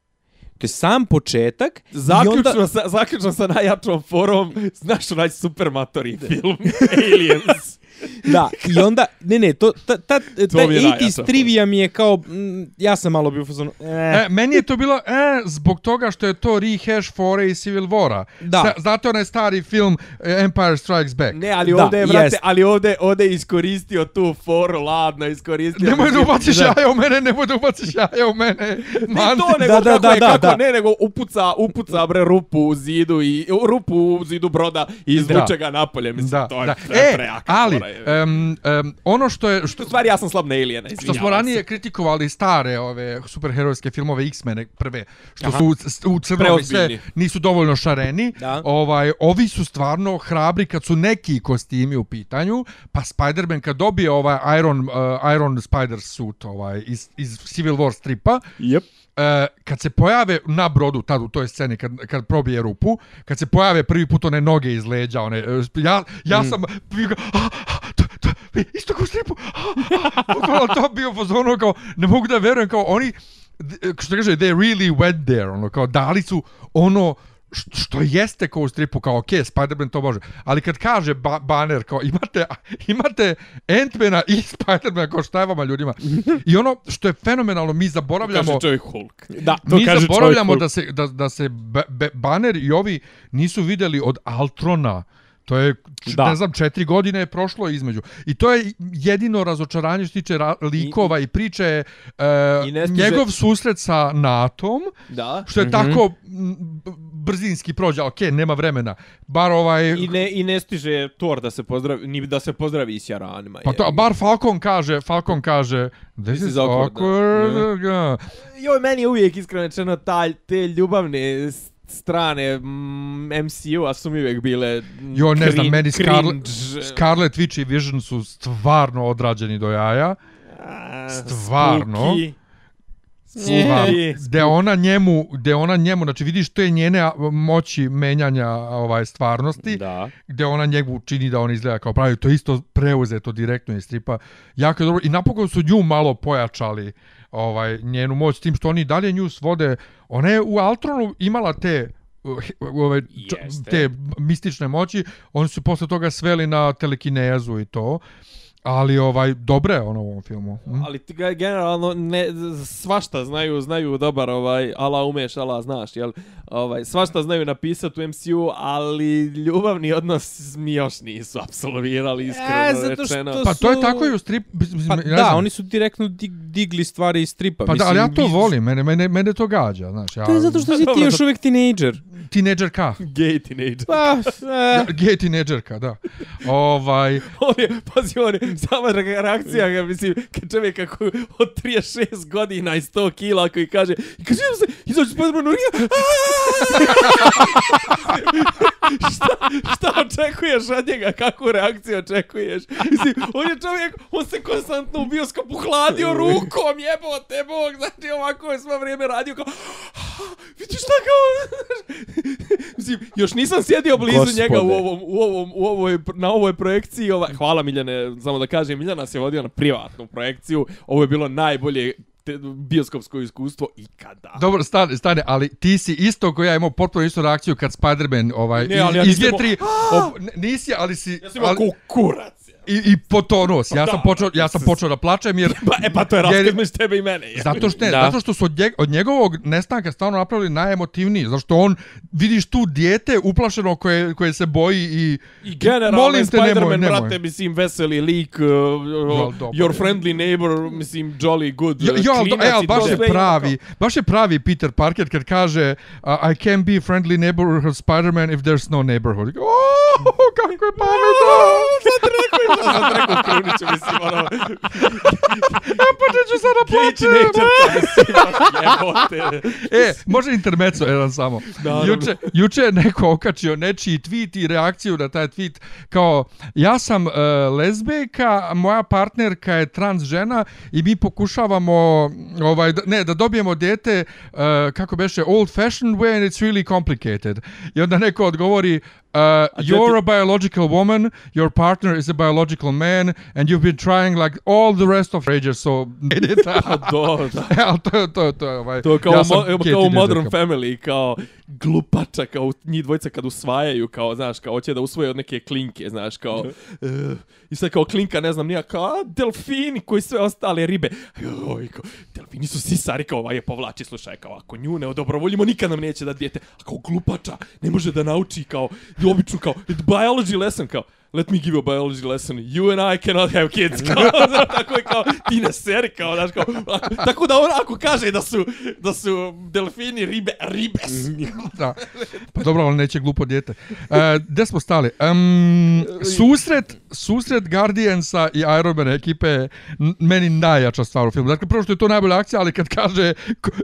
To je sam početak Zaključno, onda... sa, zaključno sa najjačom forom, znaš onaj supermatori film, Aliens. Da, i onda, ne, ne, to, ta, ta, ta je 80s najjača trivia mi je kao, mm, ja sam malo bio u fazonu, eh, E, meni je to bilo, e, zbog toga što je to rehash fore iz Civil Vora. Da. Sa, znate onaj stari film eh, Empire Strikes Back? Ne, ali ovdje je, vrate, jest. ali ovdje, ovdje je iskoristio tu foru, ladno iskoristio. Nemoj da ubaciš jaja u mene, nemoj da ubaciš jaja u mene. Ne to, nego Da, da, kako da, je, da, kako, da. ne, nego upuca, upuca bre rupu u zidu i rupu u zidu broda i izvuče ga napolje, mislim, Da, to je da. pre, E, ali, je. Um, um, ono što je... Što, U stvari, ja sam slab na Aliena, što izvinjavam smo ranije se. kritikovali stare ove superherojske filmove X-mene prve, što su u, u crnom i sve nisu dovoljno šareni. Da. Ovaj ovi su stvarno hrabri kad su neki kostimi u pitanju, pa Spider-Man kad dobije ovaj Iron uh, Iron Spider suit ovaj iz iz Civil War stripa, Yep. E, kad se pojave na brodu tad u toj sceni kad, kad probije rupu kad se pojave prvi put one noge iz leđa one, e, ja, ja mm. sam "A, a, to, to, e, isto kao u stripu a, a." bukvalno to bio fazonu kao ne mogu da verujem kao oni što kaže they really went there ono kao dali su ono što jeste kao u stripu, kao ok, Spider-Man to može, ali kad kaže ba Banner, kao imate, imate Ant-Mana i Spider-Man, kao šta je vama ljudima? I ono što je fenomenalno, mi zaboravljamo... Kaže čovjek Hulk. Da, to mi kaže zaboravljamo da se, da, da se be, be, Banner i ovi nisu videli od Altrona. To je, Da. ne znam, četiri godine je prošlo između. I to je jedino razočaranje što tiče likova i, priče je e, I stiže- njegov susret sa Natom, Da. što je tako m, b- brzinski prođe, ok, nema vremena. Bar ovaj... I ne, I ne stiže Thor da se pozdravi, ni da se pozdravi s Jaranima. Pa to, bar Falcon kaže, Falcon kaže, this, is is awkward, awkward. da. Joj, meni je uvijek iskreno rečeno taj, te ljubavne strane mm, MCU-a su mi uvijek bile mm, Jo, ne znam, meni Scarlet. Scarlet Witch i Vision su stvarno odrađeni do jaja. Stvarno. spooky. Gde ona njemu, gde ona njemu, znači vidiš to je njene moći menjanja ovaj stvarnosti, Da. gde ona njegu čini da on izgleda kao pravi, to je isto preuzeto direktno iz stripa. Jako je dobro i napokon su nju malo pojačali ovaj njenu moć tim što oni dalje nju svode. Ona je u Altronu imala te uh, ove, te mistične moći, oni su posle toga sveli na telekinezu i to. Ali ovaj dobre je ono u ovom filmu. Hm? Ali ti ga generalno ne, svašta znaju, znaju dobar ovaj, ala umeš, ala znaš, jel? Ovaj, svašta znaju napisati u MCU, ali ljubavni odnos mi još nisu apsolvirali, iskreno E, zato što rečeno. Pa to je su- tako i u strip, mislim, Pa ne da, znam. oni su direktno dig, digli stvari iz stripa. Pa da, ali ja to vi- volim, mene, mene, mene to gađa, znaš. Ja, To je zato što si ti Dobro, još uvijek tinejdžer. Teenagerka. Gay teenager. Pa, e, Gay teenagerka, da. Ovaj, on je, pazi, on je, sama reakcija, ga, mislim, kad čovjek kako od 36 godina i 100 kila koji kaže, i kaže, "Evo se, izađu Spider-Man u ringa, šta, šta očekuješ od njega, kakvu reakciju očekuješ? Mislim, on je čovjek, on se konstantno u bioskopu hladio rukom, jebote bog, znači ovako je svo vrijeme radio kao, vidiš šta kao, Mislim, još nisam sjedio blizu Gospode. njega u ovom, u ovom, u ovoj, na ovoj projekciji. Ovaj, hvala Miljane, samo da kažem, Miljana se vodio na privatnu projekciju. Ovo je bilo najbolje te, bioskopsko iskustvo ikada. dobro, stane, stane, ali ti si isto koji ja imao potpuno istu reakciju kad Spider-Man ovaj, Ne, ali ja nisam izvjetri, nisi, ali si... Ja sam imao ali, ali... i, I potonuo si. Ja sam Da. počeo, ja sam počeo da plačem jer... Pa, e pa to je raskid među tebe i mene. Zato što, ne, Da. zato što su od, njeg, od njegovog nestanka stvarno napravili najemotivniji. Zato što on, vidiš tu dijete uplašeno koje, koje se boji i... I generalno Spider-Man, brate, mislim, veseli lik, uh, dobro. your friendly neighbor, mislim, jolly good, Jo, uh, jo, e, ali to baš je pravi, baš je pravi Peter Parker kad kaže uh, I can be friendly neighborhood Spider-Man if there's no neighborhood. Oh, kako je pametno! Sad rekao, sam rekao Kruniću, mislim, ono, Ja počet ću sad da gay plačem! teenager, mislim, jebote. E, može intermeco jedan samo. Naravno. Juče, juče je neko okačio nečiji tweet i reakciju na taj tweet kao ja sam uh, lezbejka, moja partnerka je trans žena i mi pokušavamo ovaj da, ne da dobijemo dete uh, kako beše old fashioned way and it's really complicated. I onda neko odgovori Uh, you're a biological woman, your partner is a biological man, and you've been trying like all the rest of ages, so ne ide ta. Do, da. To, to, to, je ovaj, To kao, ja mo, kao u Modern. Family, kao glupača, kao njih dvojica kad usvajaju, kao, znaš, kao hoće da usvoje od neke klinke, znaš, kao, uh, i sad kao klinka, ne znam, nija, kao, a, delfini koji sve ostale ribe. Joj, kao, delfini su sisari, kao, ovaj je povlači, slušaj, kao, ako nju ne odobrovoljimo, nikad nam neće da dijete. A kao glupača, ne može da nauči, kao, i običnu, kao, biology lesson, kao, let me give you a biology lesson, you and I cannot have kids, kao, znaš, tako je kao, ti ne seri, kao, znaš, kao, ako- tako da on ako kaže da su, da su delfini ribe, ribes, Da. Pa dobro, ali neće glupo dijete. E, gde smo stali? Um, susret, susret Guardiansa i Iron Man ekipe je meni najjača stvar u filmu. Dakle, prvo što je to najbolja akcija, ali kad kaže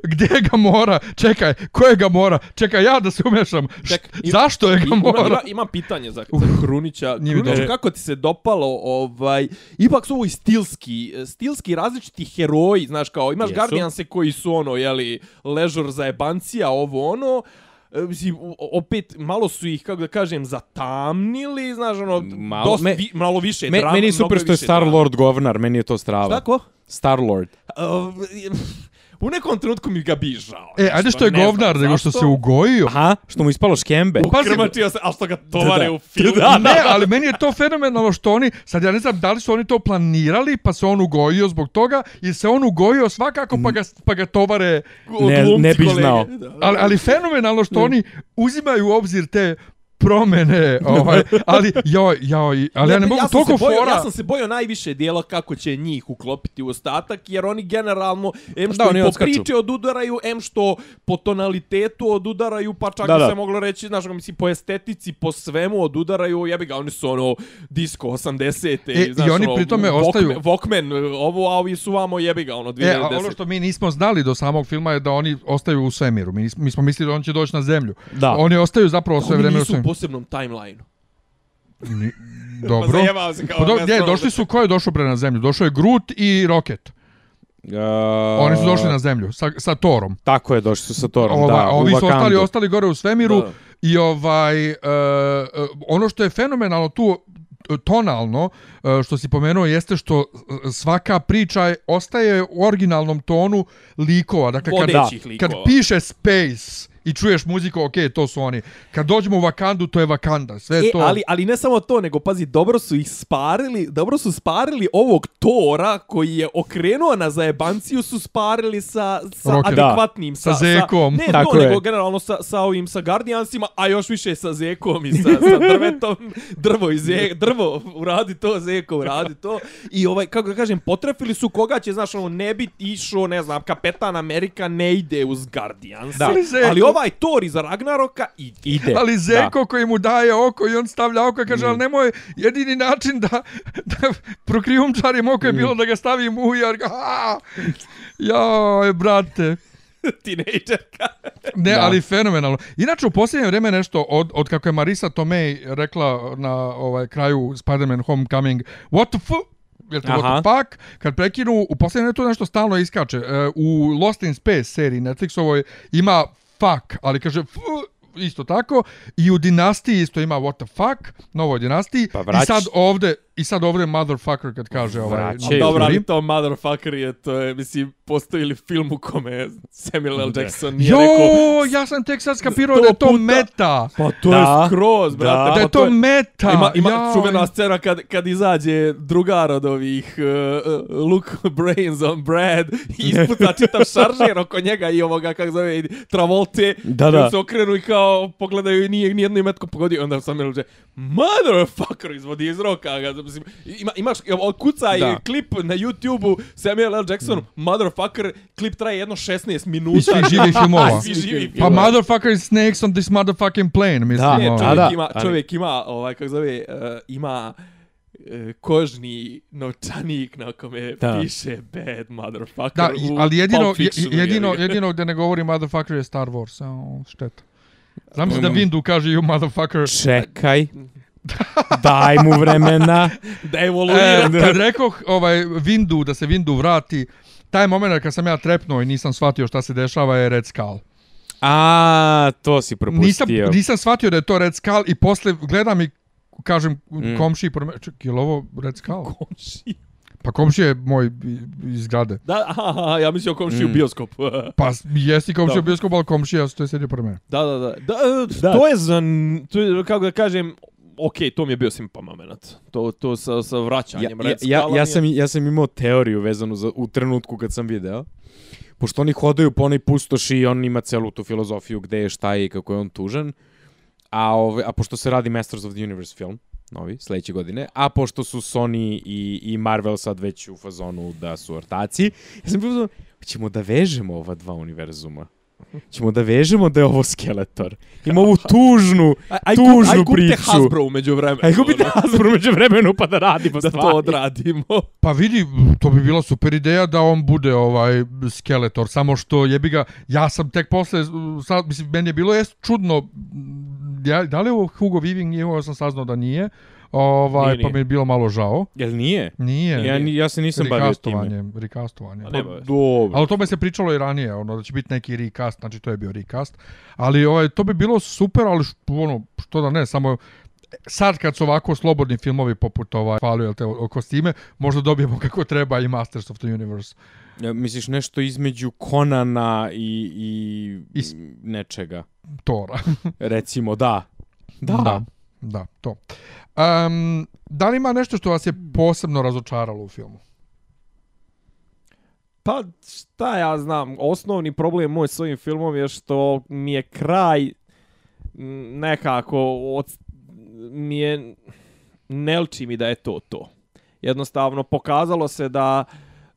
gdje ga mora, čekaj, ko je ga mora, čekaj, ja da se umešam. Š- Ček, i- zašto je ga Ima, mora? ima, ima pitanje za, za Krunića. Nije mi dobro. kako ti se dopalo, ovaj, ipak su ovo i stilski, stilski različiti heroji, znaš, kao imaš Jesu. Guardianse koji su ono, jeli, ležor za jebancija, ovo ono, E, Mislim, opet, malo su ih, kako da kažem, zatamnili, znaš, ono, Malo- dosta, me- vi, malo više Me, drama. meni je super što je više Star drama. Lord govnar, meni je to strava. Šta ko? Star Lord. Uh, u nekom trenutku mi ga bi žao. E, ajde što je ne znam govnar, nego što zašto. se ugojio. Aha, što mu ispalo škembe. Pazi, Ukrmačio se, ali što ga tovare Da, da. u filmu. ne, ali meni je to fenomenalno što oni, sad ja ne znam da li su oni to planirali, pa se on ugojio zbog toga, ili se on ugojio svakako pa ga, pa ga tovare Od Ne- glumci ne bi znao. Da. Ali, ali fenomenalno što oni uzimaju u obzir te promene, ovaj, ali joj, joj, ali ja ne mogu sam toliko se bojao, fora. Ja sam se bojao najviše dijela kako će njih uklopiti u ostatak, jer oni generalno, em što Da, oni i po odskaču. priče odudaraju, em što po tonalitetu odudaraju, pa čak Da, da, se moglo reći, znaš, mislim, po estetici, po svemu odudaraju, jebi ga, oni su ono disco 80. E, i znaš, oni ono, pri tome Walkman- ostaju- Walkman, ovo, a ovi su vamo jebi ga, ono, 2010. E, a ono što mi nismo znali do samog filma je da oni ostaju u svemiru. Mi, mi smo mislili da on će doći na zemlju. Da. Oni ostaju zapravo sve vreme u svemiru. Posebnom timelineu. Ni- Dobro. Pa se kao Pa do, gdje, došli su, ko je došao pre na zemlju? Došao je Groot i Rocket. Uh, Oni su došli na zemlju sa, sa Thorom. Tako je, došli su sa Torom, Ova, da, ovi su Wakandu. ostali, ostali gore u svemiru Da. i ovaj, uh, ono što je fenomenalno tu e, tonalno, što si pomenuo, jeste što svaka priča je- ostaje u originalnom tonu likova. Dakle, kad, Vodećih kad likova. piše Space i čuješ muziku, ok, to su oni. Kad dođemo u Wakandu, to je Wakanda. Sve E, to... ali, ali ne samo to, nego pazi, dobro su ih sparili, dobro su sparili ovog Tora koji je okrenuo na zajebanciju, su sparili sa, sa Rocket. adekvatnim. Sa Zekom. ne Tako to, je. nego generalno sa, sa ovim, sa Guardiansima, a još više sa Zekom i sa, sa drvetom. Drvo i Zek, drvo, uradi to, Zeko, uradi to. I ovaj, kako da kažem, potrefili su koga će, znaš, ono, ne bi išao, ne znam, Kapetan Amerika ne ide uz Guardians. Da. Ali ovaj Thor iza Ragnaroka ide. Ide. Ali Zeko koji mu daje oko i on stavlja oko i kaže, ali nemoj, jedini način da, da prokrijumčarim oko je bilo da ga stavim u jer ga, joj, brate. Tinejdžerka. Ne, Da. ali fenomenalno. Inače, u posljednje vrijeme nešto, od, od kako je Marisa Tomei rekla na ovaj kraju Spider-Man Homecoming, what the fuck? Jel to what Aha. the fuck? Kad prekinu, u posljednje to nešto stalno iskače. E, u Lost in Space seriji Netflixovoj ima fuck, ali kaže f, isto tako. I u Dinastiji isto ima what the fuck, novoj Dinastiji. Pa I vrać- sad ovde, i sad ovde motherfucker kad kaže ovaj... Vraćaju. Dobro, ali to motherfucker je, to je, mislim, postoji li film u kome Samuel L. Jackson nije Jo, rekao... ja sam tek sad skapirao da je to puta. meta. Pa to Da. je skroz, brate. Da. Da je pa to meta. Ima, ima jao. čuvena scena kad, kad izađe drugar od ovih uh, uh, Look Brains on Brad i ispuca čitav šaržer oko njega i ovoga, kako zove, Travolte. Da, I da. se okrenu i kao pogledaju i nije nijedno imetko pogodio. Onda sam je motherfucker izvodi iz roka. Ga, mislim, ima, imaš, kucaj Da. klip na YouTube-u Samuel L. Jackson, motherfucker, klip traje jedno 16 minuta. I svih živih filmova. Svi živi Pa motherfucker snakes on this motherfucking plane, mislim. Da. Ne, ono. čovjek, da, ima, ali- čovjek ima, ovaj, kako zove, uh, ima uh, kožni novčanik na kome Da. piše bad motherfucker Da, i- u ali jedino, jedino, jebi ga. jedino gde ne govori motherfucker je Star Wars. O, šteta. Znam se da Mm. Windu kaže you motherfucker. Čekaj. Daj mu vremena. Da evoluira. E, kad rekoh ovaj, Windu, da se Windu vrati, taj moment kad sam ja trepnuo i nisam shvatio šta se dešava je Red Skull. A, to si propustio. Nisam, nisam shvatio da je to Red Skull i posle gledam i kažem Mm. komši, ček, je li ovo Red Skull? Komši. Pa komši je moj iz zgrade. Da, aha, aha, ja mislio komši u Mm. bioskop. Pa jesi komšija Da. u bioskopu, ali komšija to je sedio pre mene. da, da, da. da, da. To je za, to je, kako da kažem, ok, to mi je bio simpa moment. To, to sa, sa Ja, vraćanjem ja, Red ja, ja, je- sam, ja sam imao teoriju vezanu za, u trenutku kad sam video. Pošto oni hodaju po onoj pustoši i on ima celu tu filozofiju gde je, šta je i kako je on tužan. A, ove, a pošto se radi Masters of the Universe film, novi, sledeće godine, a pošto su Sony i, i Marvel sad već u fazonu da su ortaci, ja sam bilo ćemo da vežemo ova dva univerzuma. Ćemo da vežemo da je ovo Skeletor. Ima ovu tužnu, Aj, aj, tužnu aj kupite priču. Hasbro umeđu vremenu. Aj kupite Hasbro među vremenu pa da radimo da stvari. to odradimo. Pa vidi, to bi bila super ideja da on bude ovaj Skeletor, samo što jebi ga, ja sam tek posle, sad, mislim, meni je bilo jest čudno, ja, da li je ovo Hugo Weaving nije, ovo sam saznao da nije, ovaj, Nije, pa nije. mi je bilo malo žao. Jel nije? Nije. Ja, ni, ja se nisam bavio time. Rikastovanje, rikastovanje. A nema veze. Dobro. Ali o tome se pričalo i ranije, ono da će biti neki recast, znači to je bio recast. Ali ovaj to bi bilo super, ali š, ono što da ne, samo sad kad su ovako slobodni filmovi poput ovaj jel te o, kostime, možda dobijemo kako treba i Masters of the Universe. Ja, misliš nešto između Konana i, i, I s- nečega? Tora. Recimo, da. Da. da, da, to. Um, da li ima nešto što vas je posebno razočaralo u filmu? Pa šta ja znam, osnovni problem moj s ovim filmom je što mi je kraj nekako od, mi je nelči mi da je to to. Jednostavno pokazalo se da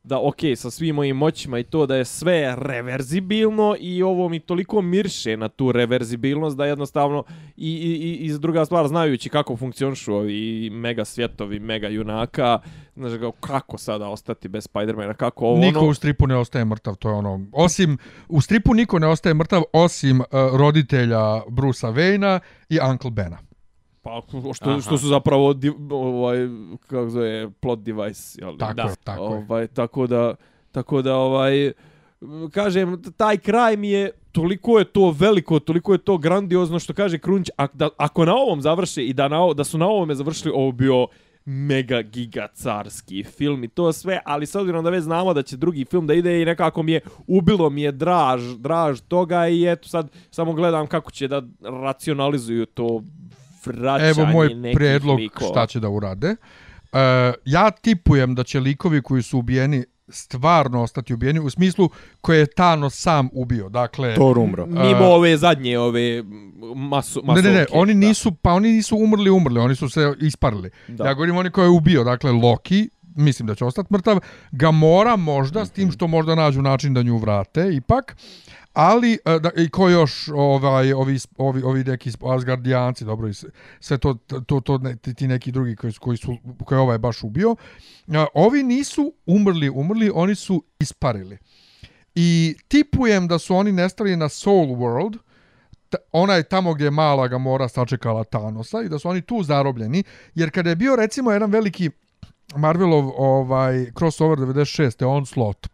da ok, sa svim mojim moćima i to da je sve reverzibilno i ovo mi toliko mirše na tu reverzibilnost da jednostavno i, i, i, druga stvar znajući kako funkcionišu ovi mega svjetovi, mega junaka, znaš kao, kako sada ostati bez Spidermana, kako ovo Niko ono... u stripu ne ostaje mrtav, to je ono. Osim, u stripu niko ne ostaje mrtav, osim uh, roditelja Brusa Wayna i Uncle Bena. Pa što, Aha. što su zapravo di, ovaj kako se zove plot device, jel? Tako da. tako ovaj tako da tako da ovaj kažem taj kraj mi je toliko je to veliko, toliko je to grandiozno što kaže Krunč, a, da, ako na ovom završe i da na da su na ovome završili ovo bi bio mega giga carski film i to sve, ali s obzirom da već znamo da će drugi film da ide i nekako mi je ubilo mi je draž, draž toga i eto sad samo gledam kako će da racionalizuju to vraćanje Evo moj nekih predlog likova. šta će da urade. Uh, ja tipujem da će likovi koji su ubijeni stvarno ostati ubijeni u smislu koje je Thanos sam ubio. Dakle, Thor umro. Mimo ove zadnje, ove masu, ne, masovke. ne, ne, oni da. nisu, pa oni nisu umrli, umrli, oni su se isparili. Da. Ja govorim oni koje je ubio, dakle Loki, mislim da će ostati mrtav, Gamora možda, s tim što možda nađu način da nju vrate, ipak, ali e, da, i ko još ovaj ovi ovi ovi neki Asgardijanci dobro i sve- to to to ne, ti neki drugi koji su koji su koje ovaj baš ubio a, ovi nisu umrli umrli oni su isparili i tipujem da su oni nestali na Soul World ona je tamo gdje je mala Gamora sačekala Thanosa i da su oni tu zarobljeni jer kada je bio recimo jedan veliki Marvelov ovaj crossover 96. Onslaught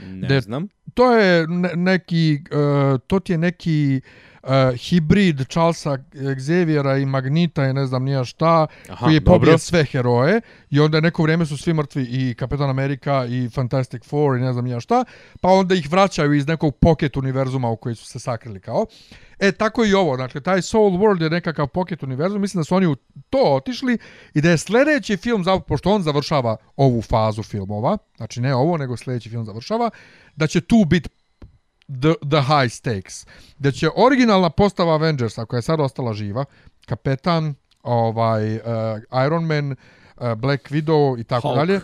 Ne De- znam to je neki uh, to ti je neki uh, hibrid Charlesa Xaviera i Magnita i ne znam nija šta Aha, koji je pobio sve heroje i onda neko vrijeme su svi mrtvi i Kapetan Amerika i Fantastic Four i ne znam nija šta pa onda ih vraćaju iz nekog pocket univerzuma u koji su se sakrili kao E, tako i ovo. Dakle, taj Soul World je nekakav pocket univerzum. Mislim da su oni u to otišli i da je sljedeći film, pošto on završava ovu fazu filmova, znači ne ovo, nego sljedeći film završava, da će tu biti the, the high stakes. Da će originalna postava Avengersa, koja je sad ostala živa, kapetan, ovaj, uh, Iron Man, uh, Black Widow i tako Hulk. dalje,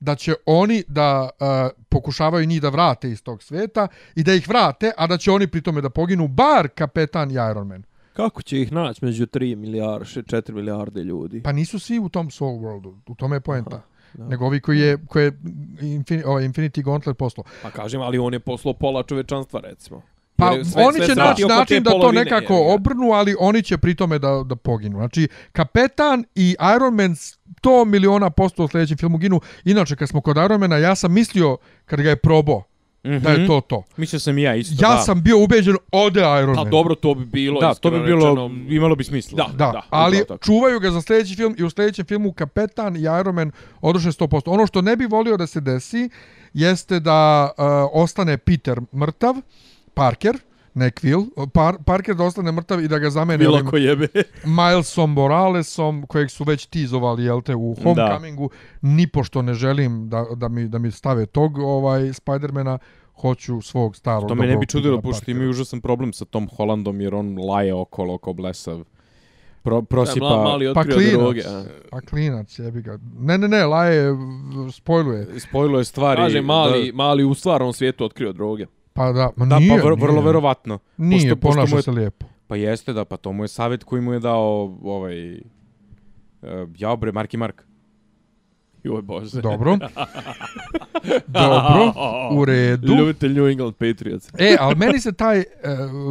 da će oni da uh, pokušavaju njih da vrate iz tog sveta i da ih vrate, a da će oni pri tome da poginu bar kapetan i Iron Man. Kako će ih naći među 3 milijarde, 4 milijarde ljudi? Pa nisu svi u tom Soul Worldu, u tome je poenta. Da. Nego ovi koji je, koji je Infini, ovaj Infinity Gauntlet poslao. Pa kažem, ali on je poslao pola čovečanstva, recimo. Pa je sve- oni će naći način da to nekako ga. obrnu, ali oni će pri tome da, da poginu. Znači, Kapetan i Iron Man 100 miliona posto u sljedećem filmu ginu. Inače, kad smo kod Ironmana, ja sam mislio, kad ga je probao, Mhm. da je to to. Mislio sam i ja isto, Ja da. sam bio ubeđen, ode Iron Pa Man. dobro, to bi bilo, Da, to bi bilo, rečeno, imalo bi smisla. Da. Da, ali upravo tako. čuvaju ga za sljedeći film i u sljedećem filmu Kapetan i Iron Man oduše 100%. Ono što ne bi volio da se desi jeste da uh, ostane Peter mrtav, Parker, ne Quill, Par Parker da ostane mrtav i da ga zamene Bilo ovim ko jebe. Milesom Moralesom, kojeg su već tizovali, jel te, u Homecomingu. Ni pošto ne želim da, da, mi, da mi stave tog ovaj Spidermana, hoću svog starog To me ne bi čudilo, pošto imaju užasan problem sa Tom Hollandom, jer on laje okolo oko blesav. Pro, Da, prosipa... mla, mali Pa klinac. droge. a. Pa klinac, jebi ga. Ne, ne, ne, Laje spojluje. Spojilo je stvari... Kaže, mali, Da, mali u stvarnom svijetu otkrio droge. Pa da, ma da nije, pa vr, vrlo nije. verovatno. Nije, Pošto- pošto ponaša je- se lijepo. Pa jeste da, pa to mu je savjet koji mu je dao ovaj... Uh, ja bre, Marki Mark. Joj bože. Dobro. Dobro, u redu. Ljubitelj New England Patriots. E, ali meni se taj e,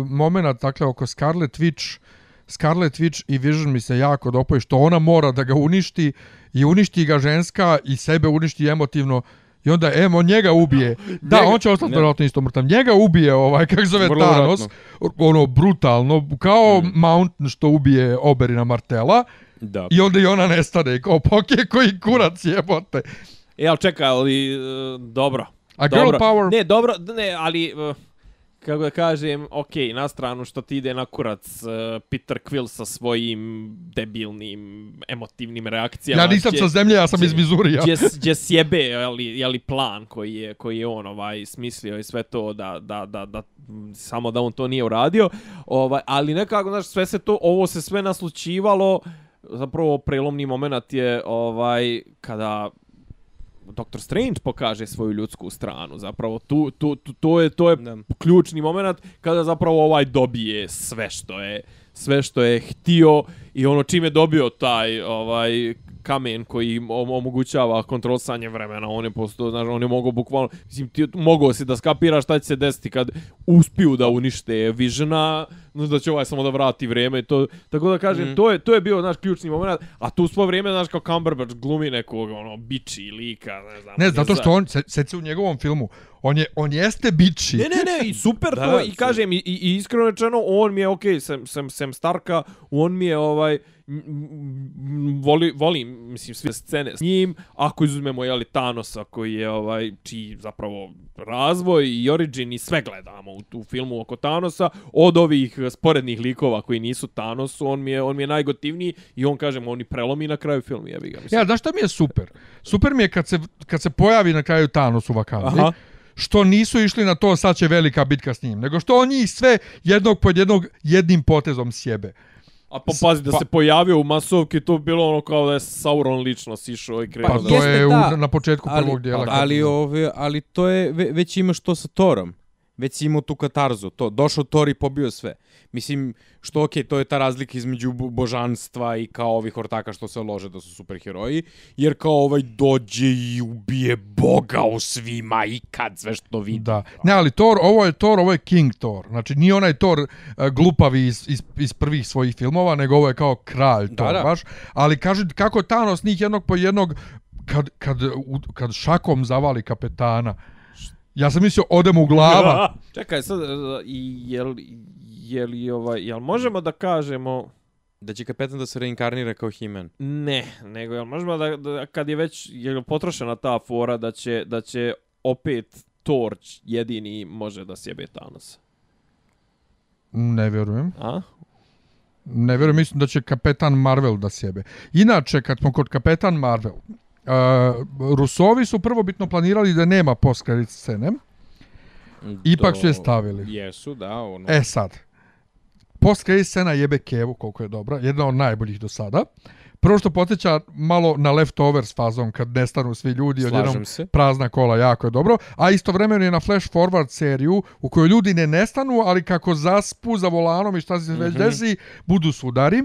moment, dakle, oko Scarlet Witch, Scarlet Witch i Vision mi se jako dopoje, što ona mora da ga uništi i uništi ga ženska i sebe uništi emotivno i onda em on njega ubije. Da, Njega- on će ostati vjerojatno isto mrtav. Njega ubije ovaj kako se zove Vrlo Thanos, vjerojatno. ono brutalno, kao Mm. Mountain što ubije Oberina Martela Da. i onda i ona nestane kao poke koji kurac jebote. E, ali čekaj, ali, dobro. A girl dobro. power Ne, dobro, ne, ali, e, kako da kažem, ok, na stranu što ti ide na kurac e, Peter Quill sa svojim debilnim, emotivnim reakcijama. Ja nisam sa zemlje, ja sam će- iz Mizurija. Gdje, gdje sjebe, jeli, jeli plan koji je, koji je on ovaj smislio i sve to da, da, da, da samo da on to nije uradio. Ovaj, ali nekako, znaš, sve se to, ovo se sve naslučivalo, zapravo prelomni moment je ovaj kada Doctor Strange pokaže svoju ljudsku stranu. Zapravo tu, tu, tu, to je to je Da. ključni moment kada zapravo ovaj dobije sve što je sve što je htio i ono čime dobio taj ovaj kamen koji im om- omogućava kontrolisanje vremena. On je postao, znaš, on je mogao bukvalno, mislim, ti mogao si da skapiraš šta će se desiti kad uspiju da unište Visiona, znaš da će ovaj samo da vrati vrijeme i to. Tako da kažem, Mhm. to je to je bio naš ključni moment, a tu svo vrijeme znaš kao Cumberbatch glumi nekog ono biči lika, ne znam. Ne, zato za- što on, se, se u njegovom filmu, on, je, on jeste bići. Ne, ne, ne, i super Da, to, da, i kažem, i, i iskreno rečeno, on mi je, okej, sem, sem, sem Starka, on mi je, ovaj, voli, volim, mislim, sve scene s njim, ako izuzmemo, jeli, Thanosa, koji je, ovaj, čiji, zapravo, razvoj i origin i sve gledamo u, u filmu oko Thanosa, od ovih sporednih likova koji nisu Thanos, on mi je, on mi je najgotivniji i on, kažem, on i prelomi na kraju filmu, jebi ga, mislim. Ja, znaš šta mi je super? Super mi je kad se, kad se pojavi na kraju Thanos u Wakandi. Aha. Što nisu išli na to sad će velika bitka s njim, nego što on njih sve jednog pod jednog jednim potezom sjebe. A pa pazi, da pa- se pojavio u masovki, to bi bilo ono kao da je Sauron lično sišao i krenuo Pa da... to jeste je u, da, na početku ali, prvog dijela. kad- ali, ove, ali to je, ve, već imaš to sa Torom. Već si imao tu katarzu. To, došao Thor i pobio sve. Mislim, što okej, to je ta razlika između bo- božanstva i kao ovih ortaka što se lože da su superheroji. Jer kao ovaj dođe i ubije boga u svima ikad sve što vidi. Da. Ne, ali Thor, ovo je Thor, ovo je King Thor. Znači, nije onaj Thor uh, glupavi iz, iz, iz prvih svojih filmova, nego ovo je kao kralj Da, Thor, da. baš. Ali kaži, kako Thanos njih jednog po jednog, kad, kad, kad šakom zavali kapetana, ja sam mislio, ode mu glava. Čekaj, sad, e, i jel, jel, i ovaj, jel možemo da kažemo... Da će kapetan da se reinkarnira kao He-Man. Ne, nego jel možemo da, da kad je već jel potrošena ta fora da će, da će opet Thor jedini može da sjebe Thanos. Ne vjerujem. A? Ne vjerujem, mislim da će kapetan Marvel da sjebe. Inače, kad smo kod kapetan Marvel, uh, Rusovi su prvobitno planirali da nema post scene. Ipak su je stavili. Jesu, da. Ono. E sad, post scena jebe Kevu koliko je dobra, jedna od najboljih do sada. Prvo što poteća malo na leftovers fazom kad nestanu svi ljudi, Slažem odjednom se. prazna kola, jako je dobro. A istovremeno je na flash forward seriju u kojoj ljudi ne nestanu, ali kako zaspu za volanom i šta se već Mhm. desi, budu sudari.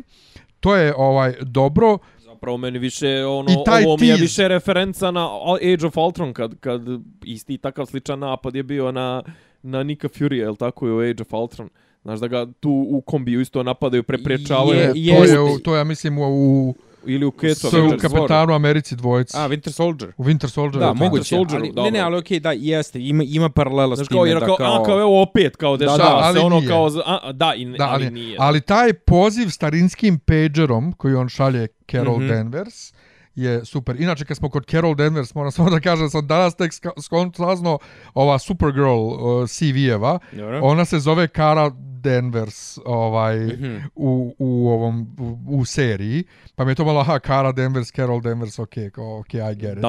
To je ovaj dobro. Zapravo meni više ono I taj ovo mi je više referenca na Age of Ultron kad kad isti takav sličan napad je bio na na Nika Fury, je tako je u Age of Ultron. Znaš da ga tu u kombiju isto napadaju, preprečavaju Je, to, je, to je, ja mislim, u, u, ili u Ketu s, u kapetanu Americi dvojici. A, Winter Soldier. u Winter Soldier. Da, moguće. Soldieru, ali, ne, ne, ali okej, da, jeste. Ima, ima paralela Znaš s kao, time jer da kao, kao... a, kao evo opet, kao dešava da, ali se ono nije. kao, a, da, i, Da, ali, ali, nije. ali taj poziv starinskim pagerom koji on šalje Carol mm. -hmm. Danvers je super. Inače, kad smo kod Carol Danvers, moram samo da kažem, sam danas tek ska- skon- saznao ova Supergirl uh, CV-eva, ona se zove Kara Danvers ovaj, Mhm. u, u, ovom, u, u seriji, pa mi je to malo, aha, Kara Danvers, Carol Danvers, ok, ok, I get it.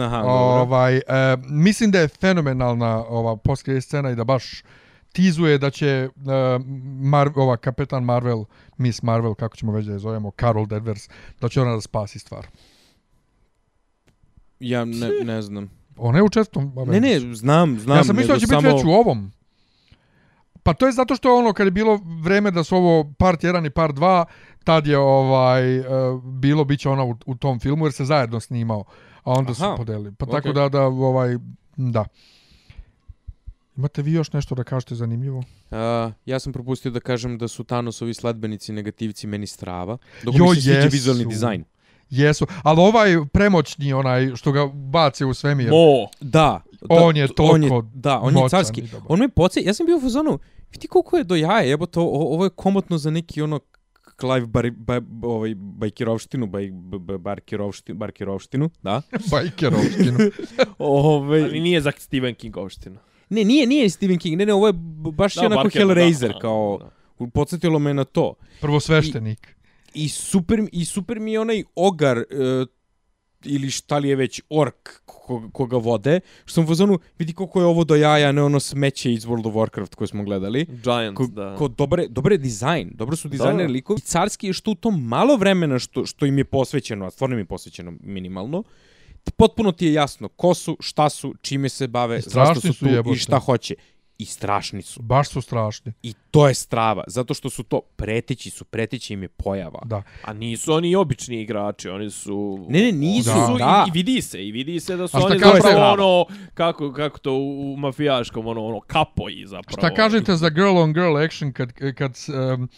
Aha, dobro. Ovaj, e, mislim da je fenomenalna ova post scena i da baš tizuje da će uh, Mar ova kapetan Marvel, Miss Marvel, kako ćemo već da je zovemo, Carol Danvers, da će ona da spasi stvar. Ja ne, ne znam. Ona je u četvrtom Ne, ne, znam, znam. ja sam mislio da će biti samo- već u ovom. Pa to je zato što ono kad je bilo vreme da su ovo part 1 i part 2, tad je ovaj uh, bilo biće ona u, u tom filmu jer se zajedno snimao, a onda Aha, su podelili. Pa tako okej. da da ovaj da. Imate vi još nešto da kažete zanimljivo? A, ja sam propustio da kažem da su Thanosovi sledbenici negativci meni strava. Dok Jo, mi se sviđa vizualni dizajn. Jesu, ali ovaj premoćni onaj što ga baci u svemir. Mo. Da. On je on je, toliko Da, on je carski. i. On me podsje, ja sam bio u fazonu, vidi koliko je do jaja, jebote, o- ovo je komotno za neki ono Clive bar, ba, ovaj, bajkirovštinu, baj, barkirovštinu, barkirovštinu, da. Bajkerovštinu. Ove, Ali nije za Stephen Kingovština. ne, nije, nije Stephen King, ne, ne, ovo je baš da, onako Barker, Hellraiser, da, kao, da. podsjetilo me na to. Prvo sveštenik. I super, I super mi je onaj ogar, e, ili šta li je već, ork ko, koga vode, što sam u fazonu, vidi koliko je ovo do jaja, ne ono smeće iz World of Warcraft koje smo gledali. Giants, Ko, da. ko dobre, dobre dizajn, dobro su dizajneri Da. likovi. I carski je što u tom malo vremena što, što im je posvećeno, a stvarno im je posvećeno minimalno, potpuno ti je jasno ko su, šta su, čime se bave, zašto su, su, tu jebote. i šta hoće. I strašni su. Baš su strašni. I to je strava, zato što su to preteći su, preteći im je pojava. Da. A nisu oni obični igrači, oni su... Ne, ne, nisu, Da. Su, da. i, I vidi se, i vidi se da su oni kažete- zapravo ono, kako, kako to u, u mafijaškom, ono, ono, kapoji zapravo. Šta kažete za girl on girl action kad, kad, um,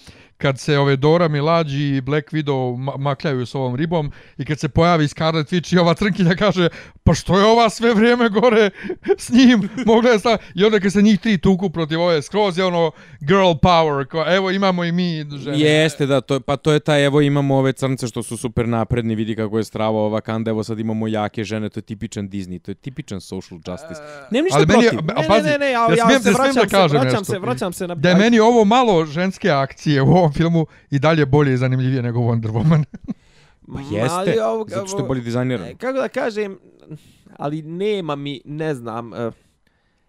kad se ove Dora Milađi i Black Widow ma makljaju s ovom ribom i kad se pojavi Scarlet Witch i ova trnkinja kaže pa što je ova sve vrijeme gore s njim mogla je sta... i onda kad se njih tri tuku protiv ove skroz je ono girl power kao, evo imamo i mi žene Jeste, da, to, pa to je taj, evo imamo ove crnce što su super napredni, vidi kako je strava ova kanda, evo sad imamo jake žene, to je tipičan Disney, to je tipičan social justice. Nemam ništa ali meni, protiv. a Ne, pazi, ne, ne, ne, ja, ja ja, smijem, se ne smijem vraćam, da se, vraćam se, vraćam se na... da je meni ovo malo ženske akcije u ovom filmu i dalje bolje i zanimljivije nego Wonder Woman. Pa Ma, jeste, ali ovo- zato što je bolje dizajniran. E, Kako da kažem, ali nema mi, ne znam, e,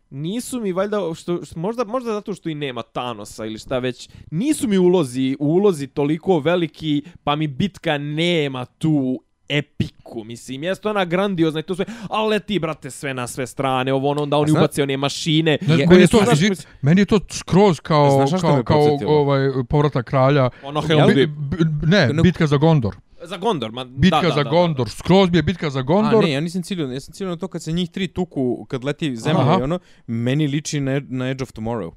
nisu mi valjda, što, što, možda, možda zato što i nema Thanosa ili šta već, nisu mi ulozi, ulozi toliko veliki, pa mi bitka nema tu epiku, mislim, jeste ona grandiozna i to sve, ali leti, brate, sve na sve strane, ovo ono, onda oni ubace one mašine, Ne, Je- meni, je to, znaš, izvi- mislim- meni je to skroz kao, Znaš kao, kao ovaj, povrata kralja. ono Bi- Helm Deep. b- ne, Ne- bitka za Gondor. Za Gondor, ma, Bitka da, da, za da, Gondor. Skroz bi je bitka za Gondor. A ne, ja nisam ciljio, ja sam ciljio na to kad se njih tri tuku, kad leti zemlja i ono, meni liči na, na Edge of Tomorrow.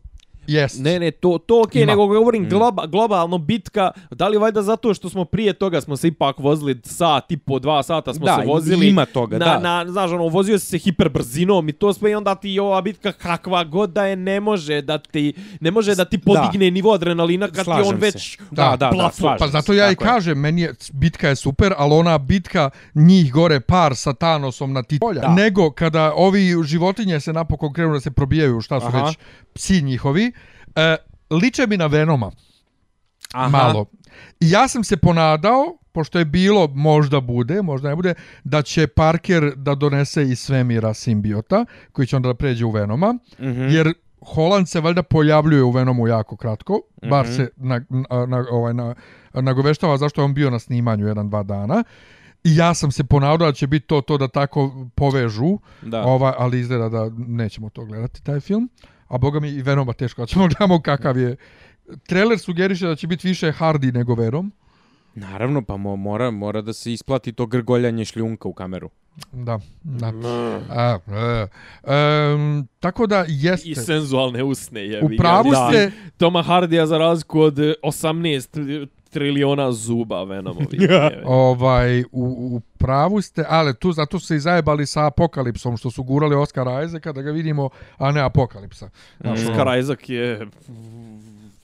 Jest. Ne, ne, to, to okej, Ima. nego govorim Mm. globa, globalno bitka, da li valjda zato što smo prije toga smo se ipak vozili sat i po dva sata smo Da, se vozili. ima toga, na, da. Na, znaš, ono, vozio si se hiperbrzinom i to sve i onda ti ova bitka kakva god da je ne može da ti, ne može da ti podigne nivo adrenalina kad ti Slažem on se. već... Da, da, da, plafon. slažem Pa zato ja i kažem, meni je bitka je super, ali ona bitka njih gore par sa Thanosom na ti polja. Da. Nego kada ovi životinje se napokon krenu da se probijaju, šta su Aha. već psi njihovi, e, liče mi na Venoma. Aha. malo. I ja sam se ponadao, pošto je bilo, možda bude, možda ne bude, da će Parker da donese iz svemira simbiota, koji će onda da pređe u Venoma, Mhm. jer Holland se valjda pojavljuje u Venomu jako kratko, bar Mhm. se na, na, na, ovaj, na, nagoveštava zašto je on bio na snimanju jedan, dva dana. I ja sam se ponadao da će biti to to da tako povežu, Da. ovaj, ali izgleda da nećemo to gledati, taj film. A boga mi i Venoma teško, da ćemo gledamo kakav je. Trailer sugeriše da će biti više Hardy nego Venom. Naravno, pa mo, mora, mora da se isplati to grgoljanje šljunka u kameru. Da, da. A, e, em, tako da jeste. I senzualne usne je. U pravu ste, Toma Hardija za razliku od 18 triliona zuba Venomovi. ovaj, u, u pravu ste, ali tu zato su se i zajebali sa Apokalipsom, što su gurali Oscara Isaaca da ga vidimo, a ne Apokalipsa. Znaš, ono, Oscar Isaac je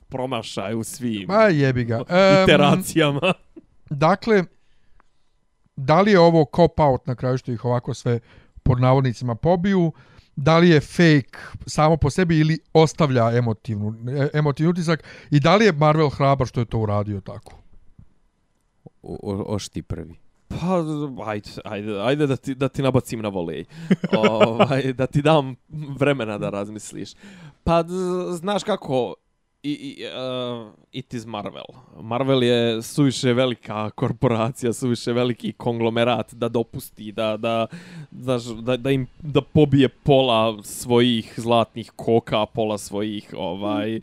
promašaj u svim Ma jebi ga. Iteracijama. Dakle, da li je ovo cop-out na kraju što ih ovako sve pod navodnicima pobiju, da li je fake samo po sebi ili ostavlja emotivnu, e- emotivni utisak i da li je Marvel hrabar što je to uradio tako? O, o, oš ti prvi. Pa, ajde, ajde, ajde da ti, da ti nabacim na volej. ovaj, da ti dam vremena da razmisliš. Pa, znaš kako, i, i, e, uh, it is Marvel. Marvel je suviše velika korporacija, suviše veliki konglomerat da dopusti, da, da, znaš, da, da im da pobije pola svojih zlatnih koka, pola svojih, ovaj,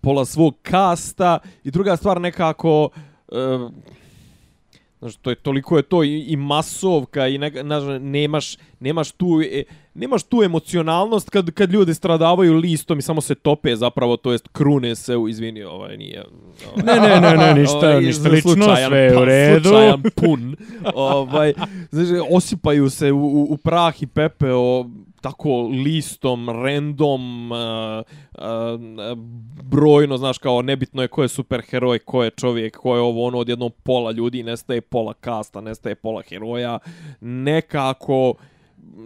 pola svog kasta. I druga stvar nekako... Uh, Znaš, to je toliko je to i, i masovka i ne, znaš, nemaš nemaš tu e, nemaš tu emocionalnost kad kad ljudi stradavaju listom i samo se tope zapravo to jest krune se u izvini ovaj nije ovaj, Ne, ne, ne, ne, ništa, ovaj, ništa lično, slučajan sve je u pa- redu. slučajan pun ovaj. Znaš, osipaju se u, u, u prah i pepeo tako listom, random, uh, uh, brojno, znaš, kao nebitno je ko je superheroj, ko je čovjek, ko je ovo, ono, odjednom pola ljudi, nestaje pola kasta, nestaje pola heroja, nekako,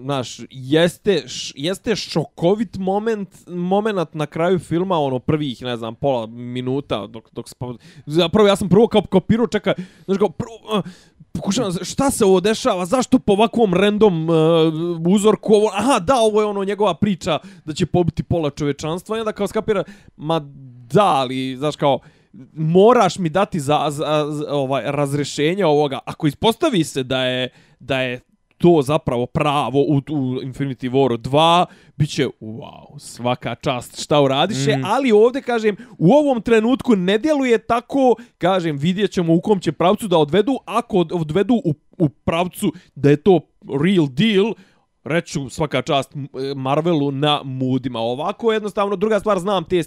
znaš, jeste, š, jeste šokovit moment, moment na kraju filma, ono, prvih, ne znam, pola minuta, dok, dok. Zapravo, ja sam prvo kao kopirao, čekaj, znaš, kao, prvo, uh, pokušavam, šta se ovo dešava, zašto po ovakvom random uh, uzorku ovo, aha, da, ovo je ono njegova priča da će pobiti pola čovečanstva i onda kao skapira, ma da, ali, znaš, kao, moraš mi dati za, za, za ovaj razrešenje ovoga. Ako ispostavi se da je da je to zapravo pravo u, u Infinity War 2, bit će, wow, svaka čast šta uradiše, mm. ali ovdje, kažem, u ovom trenutku ne djeluje tako, kažem, vidjet ćemo u kom će pravcu da odvedu, ako od- odvedu u, u pravcu da je to real deal, reću svaka čast m- Marvelu na mudima. Ovako jednostavno, druga stvar, znam te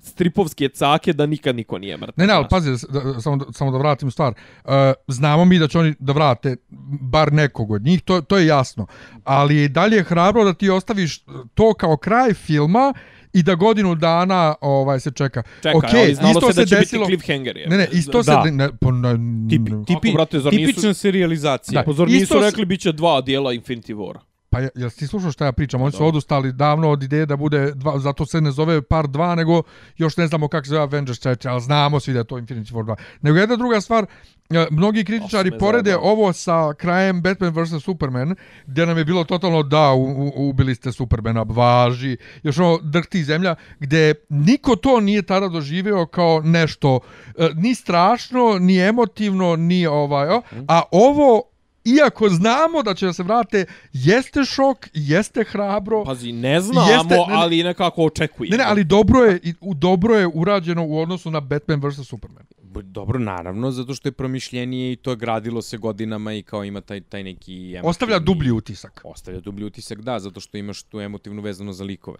stripovske cake da nikad niko nije mrtav. Ne, ne, ali pazi, da, samo, da, samo da vratim stvar. Uh, znamo mi da će oni da vrate bar nekog od njih, to, to je jasno. Ali je dalje hrabro da ti ostaviš to kao kraj filma i da godinu dana ovaj se čeka. Čekaj, Okej, ali znalo isto se da će desilo- biti cliffhanger. Je. Ne, ne, isto Da. se... Ne, po, ne, Tipi, tipi, Ako, brate, zar nisu- tipična serijalizacija. Da. Pozor, Isto nisu rekli bit će dva dijela Infinity War. Pa je- jel ti slušao šta ja pričam? Oni su odustali davno od ideje da bude, dva, zato se ne zove par 2, nego još ne znamo kako se zove Avengers 4, ali znamo svi da je to Infinity War 2. Nego jedna druga stvar, e, mnogi kritičari me porede zajebalo. ovo sa krajem Batman vs. Superman, gdje nam je bilo totalno da, u, u, ubili ste Supermana, važi, još ono drhti zemlja, gdje niko to nije tada doživio kao nešto e, ni strašno, ni emotivno, ni ovaj, o, a ovo iako znamo da će da se vrate, jeste šok, jeste hrabro. Pazi, ne znamo, Jeste, ne, ne. ali nekako očekujemo. Ne, ne, ali dobro je, u dobro je urađeno u odnosu na Batman vs. Superman. Dobro, naravno, zato što je promišljenije i to je gradilo se godinama i kao ima taj, taj neki... emotivni- Ostavlja dublji utisak. Ostavlja dublji utisak, da, zato što imaš tu emotivnu vezano za likove.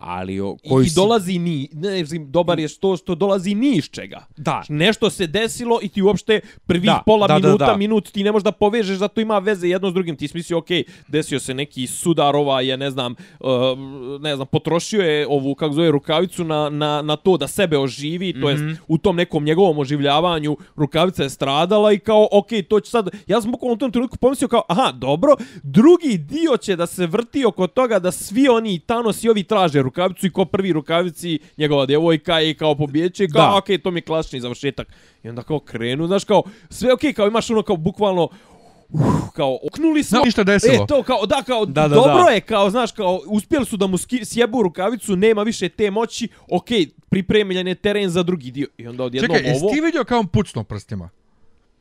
Ali o, I, koji i dolazi ni, ne znam, dobar je što što dolazi ni iz čega. Da. Nešto se desilo i ti uopšte prvih Da, pola da, da, minuta, da. minut ti ne možeš da povežeš, zato ima veze jedno s drugim. Ti si mislio, ok, desio se neki sudar, ova je, ne znam, uh, ne znam, potrošio je ovu, kako zove, rukavicu na, na, na to da sebe oživi, to jest Mhm. u tom nekom njegovom oživljavanju rukavica je stradala i kao, ok, to će sad, ja sam bukvalno u tom trenutku pomislio kao, aha, dobro, drugi dio će da se vrti oko toga da svi oni Thanos i ovi traže rukavicu i ko prvi rukavici njegova djevojka i kao pobjeće i kao, Da. ok, to mi je klasični završetak. I onda kao krenu, znaš, kao, sve ok, kao imaš ono kao bukvalno, uh, kao oknuli smo. Ništa desilo. E, to kao, da, kao, Da, da, dobro da. je, kao, znaš, kao, uspjeli su da mu ski, sjebu rukavicu, nema više te moći, ok, pripremljen je teren za drugi dio. I onda odjednom Čekaj, jesi ovo... ti vidio kao on pucno prstima?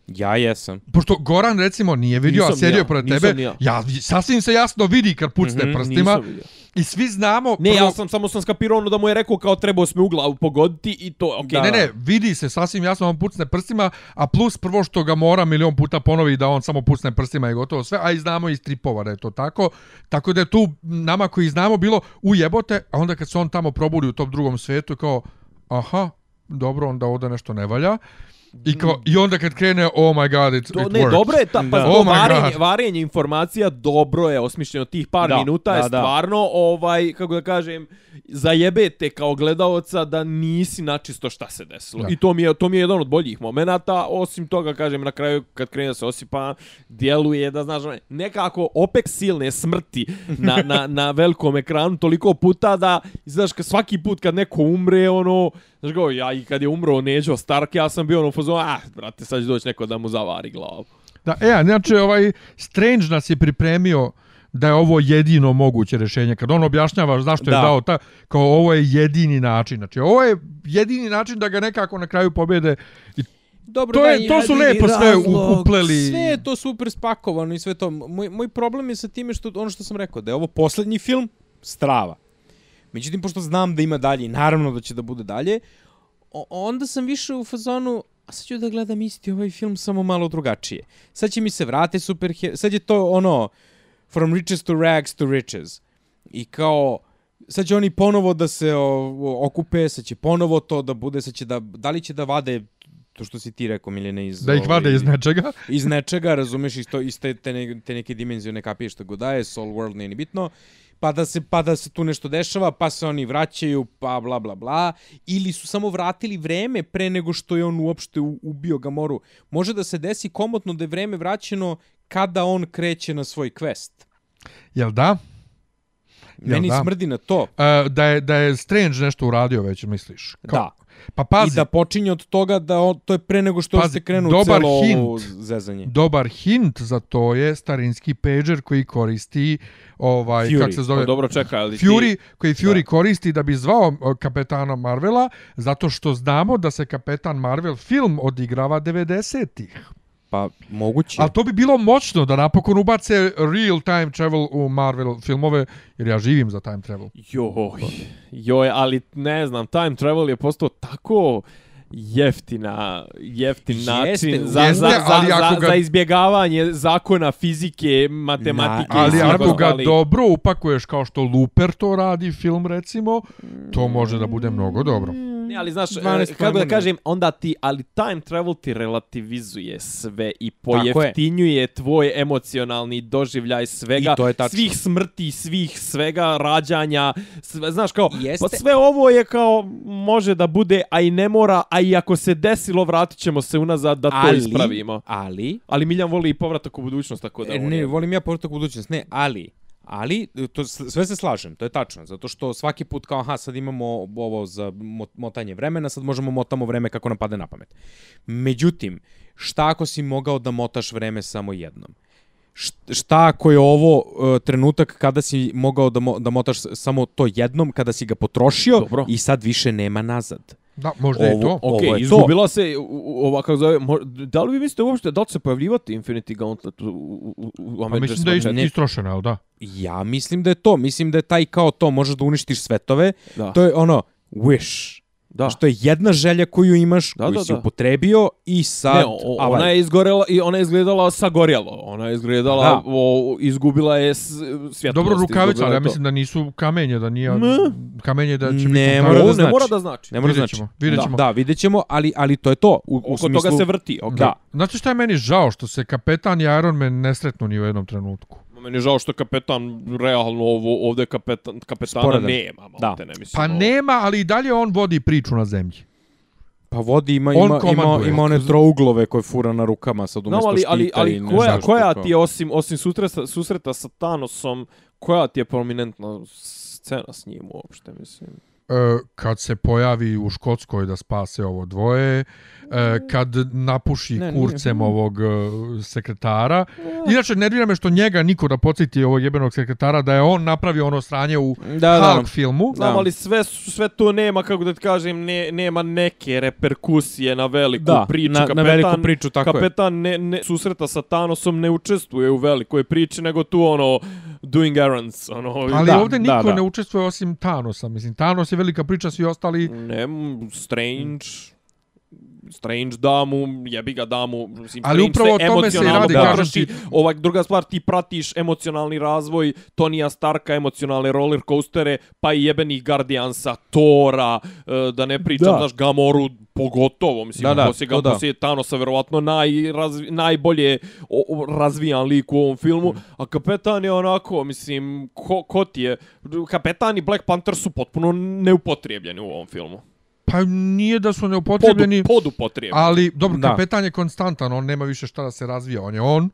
Ja jesam. Pošto Goran recimo nije vidio, Nisam a sjedio ja, pored nisam tebe, ja. ja, sasvim se jasno vidi kad pucne Mhm, prstima Nisam vidio. I svi znamo... Ne, prvo- ja sam samo sam skapirao ono da mu je rekao kao trebao sme u glavu pogoditi i to, okej. Ne, ne, vidi se sasvim jasno on pucne prstima, a plus prvo što ga mora milion puta ponovi da on samo pucne prstima i gotovo sve, a i znamo iz tripova da je to tako. Tako da je tu nama koji znamo bilo ujebote, a onda kad se on tamo probudi u tom drugom svijetu kao, aha, dobro, onda ovdje nešto ne valja. I, kao, I onda kad krene, oh my god, it, To, it ne, works. dobro je, ta, pa, Da. to Oh varenje, varenje informacija dobro je osmišljeno. Tih par Da, minuta je da, da. stvarno, ovaj, kako da kažem, zajebete kao gledaoca da nisi načisto šta se desilo. Da. I to mi, je, to mi je jedan od boljih momenata. Osim toga, kažem, na kraju kad krene da se osipa, djeluje da, znaš, ono, nekako opek silne smrti na, na, na velikom ekranu toliko puta da, znaš, svaki put kad neko umre, ono, znaš go, ja i kad je umro Neđo Stark, ja sam bio ono, fazonu, ah, brate, sad će doći neko da mu zavari glavu. Da, e, a znači ovaj Strange nas je pripremio da je ovo jedino moguće rješenje. Kad on objašnjava zašto je Da. dao ta, kao ovo je jedini način. Znači, ovo je jedini način da ga nekako na kraju pobjede. I Dobro, To da, je- i to su lepo sve razlog. upleli. Sve je to super spakovano i sve to. Moj, moj problem je sa time što, ono što sam rekao, da je ovo posljednji film, strava. Međutim, pošto znam da ima dalje i naravno da će da bude dalje, o, onda sam više u fazonu, a sad ću da gledam isti ovaj film samo malo drugačije. Sad će mi se vrate super, sad je to ono, from riches to rags to riches. I kao, sad će oni ponovo da se o, okupe, sad će ponovo to da bude, sad će da, da li će da vade to što si ti rekao, Miljane, iz... da ih vade ovaj, iz nečega. iz nečega, razumeš, iz, to, iz te, te, ne, te neke dimenzije ne kapije što god daje, Soul World nije ni bitno, pa da, se, pa da se tu nešto dešava, pa se oni vraćaju, pa bla bla bla, ili su samo vratili vreme pre nego što je on uopšte ubio Gamoru. Može da se desi komotno da je vreme vraćeno kada on kreće na svoj quest. Jel da? Meni da? smrdi na to. E, da, je, da je Strange nešto uradio već, misliš? Da. Pa pazi, I da počinje od toga da on, to je pre nego što Pazi, se krenu dobar celo hint. ovo zezanje. dobar hint za to je starinski pager koji koristi ovaj Fury. kako se zove Pa dobro, čekaj, ali ti... Fury koji Fury koristi da bi zvao kapetana Marvela zato što znamo da se kapetan Marvel film odigrava 90-ih. Pa moguće. Ali to bi bilo moćno da napokon ubace real time travel u Marvel filmove jer ja živim za time travel. Joj, joj, ali ne znam, time travel je postao tako jeftina, jeftin Jeste, način za, jeste, za, za, ali za, ga- za izbjegavanje zakona fizike, matematike Na- i Ali ako ga ostalih. dobro upakuješ kao što Looper to radi film recimo, to može da bude mnogo dobro. Ne, ali znaš, 12 e, kako da kažem, onda ti, ali time travel ti relativizuje sve i pojeftinjuje tvoj emocionalni doživljaj svega, I to je tačno. svih smrti, svih svega rađanja, sve, znaš kao, Jeste. pa sve ovo je kao, može da bude, a i ne mora, a i ako se desilo, vratit ćemo se unazad da to ali, ispravimo. Ali, Ali Miljan voli i povratak u budućnost, tako da... E, ne, je- volim ja povratak u budućnost, ne, ali, ali, to, sve se slažem, to je tačno, zato što svaki put kao, aha, sad imamo ovo za mo- motanje vremena, sad možemo motamo vreme kako nam pade na pamet. Međutim, šta ako si mogao da motaš vreme samo jednom? Št- Šta ako je ovo uh, trenutak kada si mogao da, mo da motaš samo to jednom, kada si ga potrošio Dobro. i sad više nema nazad? Da, možda Ovo- to. ovo Ok, je to. izgubila se u- u- ova kako zove, mo- da li vi mislite uopšte da li će se pojavljivati Infinity Gauntlet u, u, u, u Pa Avengers mislim da je Ne. istrošeno, ali da? Ja mislim da je to, mislim da je taj kao to, možeš da uništiš svetove, Da. to je ono, wish. Da. Što je jedna želja koju imaš, Da, koju da, si da. upotrebio i sad... Ne, o, avaj. ona je izgorela i ona je izgledala sagorjelo. Ona je izgledala, Da. o, izgubila je svjetlost. Dobro rukavica, ali ja mislim da nisu kamenje, da nije... Ne. Kamenje da će Ne biti... mora Ovo da ne znači. mora da znači. Ne mora Vidjet znači. vidjet da, ćemo. Da, vidjet ćemo, ali, ali to je to. U, u Oko smislu, toga se vrti. Okay. Da. Znate šta je meni žao? Što se kapetan i Iron Man ne sretnu ni u jednom trenutku. Meni je žao što kapetan, realno ovo, ovdje kapetan, kapetana Sporedan. nema. Da. Ne, mislim, Pa ovo. nema, ali i dalje on vodi priču na zemlji. Pa vodi, ima, On ima, ima, komanduje. ima one trouglove koje fura na rukama sad No, umjesto ali, ali, štita i ali ne koja, koja ti je, osim, osim susreta, susreta sa Thanosom, koja ti je prominentna scena s njim uopšte, mislim? E, kad se pojavi u Škotskoj da spase ovo dvoje, e, kad napuši Ne, nije. kurcem ovog e, sekretara. Inače, nervira me što njega niko da podsjeti ovog jebenog sekretara da je on napravio ono sranje u Da, da. Hulk filmu. Znam, Da. ali sve, sve to nema, kako da ti kažem, ne, nema neke reperkusije na veliku Da, priču. na- na veliku priču, tako je. kapetan ne, ne, susreta sa Thanosom ne učestvuje u velikoj priči, nego tu ono, doing errands. Ono, Ali Da, ovdje da, niko da. ne učestvuje osim Thanosa. Mislim, Thanos je velika priča, svi ostali... Ne, Strange... Strange da mu, jebi ga da mu, mislim, Ali Strange upravo o tome se radi, potroši. ti. Ova druga stvar, ti pratiš emocionalni razvoj Tonija Starka, emocionalne roller coastere, pa i jebenih Guardiansa, Tora, e, da ne pričam, Da. znaš, Gamoru, pogotovo, mislim, Da, da, poslije, to da. poslije Thanosa, verovatno najrazvi, najbolje o, o, razvijan lik u ovom filmu, Mm. a Kapetan je onako, mislim, ko, ko ti je, Kapetan i Black Panther su potpuno neupotrijebljeni u ovom filmu. Pa nije da su Podu, neupotrebljeni, podupotrijebljeni. ali dobro, Da. kapetan je konstantan, on nema više šta da se razvija. On je on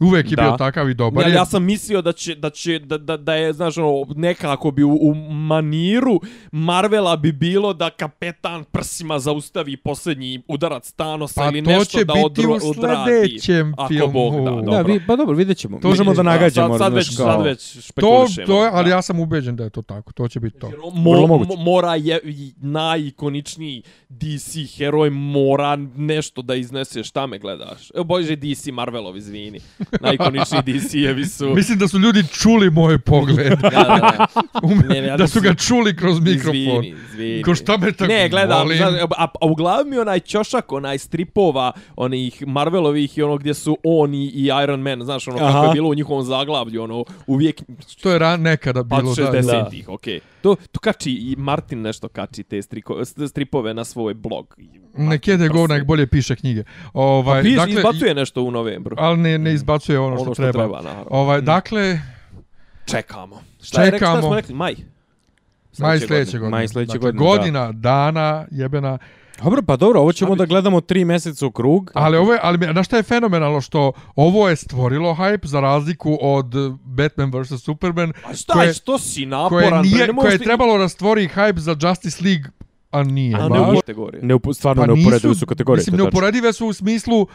Uvek je Da. bio takav i dobar. Ja, ja sam mislio da će da će da, da, da je znaš ono nekako bi u, u maniru Marvela bi bilo da kapetan prsima zaustavi posljednji udarac Thanosa Pa ili to nešto će da biti odro, u odradi. sledećem Ako filmu. Bog da, Da, dobro. vi, pa dobro, vidjet ćemo. To Možemo da nagađamo. sad, sad, već, kao- sad već to, špekulišemo. to je, ali da. ja sam ubeđen da je to tako. To će biti to. Jer Vrlo Mo, mora je najikoničniji DC heroj mora nešto da iznese šta me gledaš. Evo bože DC Marvelov izvini. Najikoničniji DC-evi su. Mislim da su ljudi čuli moj pogled. da, da, da. Ume- Ne, ne, ja da su ga čuli kroz mikrofon. Izvini, izvini. Ko šta me tako Ne, gledam, volim? znaš, a, a u glavi mi onaj ćošak, onaj stripova, onih Marvelovih i ono gdje su on i, Iron Man, znaš, ono kako Aha. je bilo u njihovom zaglavlju, ono, uvijek To je ran, nekada bilo. da, da. 60-ih, okej. To, to kači, i Martin nešto kači te striko, stripove na svoj blog. Nek jede go, nek bolje piše knjige. Ovaj, Pa piš, dakle, izbacuje nešto u novembru. ali ne, ne izbacuje ono, ono što, što treba. treba, naravno. Ovaj, dakle, Čekamo. Šta je rekao, šta Čekamo. smo rekli? Maj. maj Sljedeće sljedeće godine. Maj sljedeće dakle, godine, da. Godina, dana, jebena. Dobro, pa dobro, ovo ćemo da gledamo tri mjeseca u krug. Ali ovo je, ali znaš šta je fenomenalno što ovo je stvorilo hype za razliku od Batman vs Superman A šta koje- je, što si koje naporan? bre, nije ne koje je trebalo da stvori hype za Justice League a nije. A baš. ne u kategorije. Ne, stvarno Pa neuporedive nisu, su kategorije. Mislim, tačno. neuporedive su u smislu uh,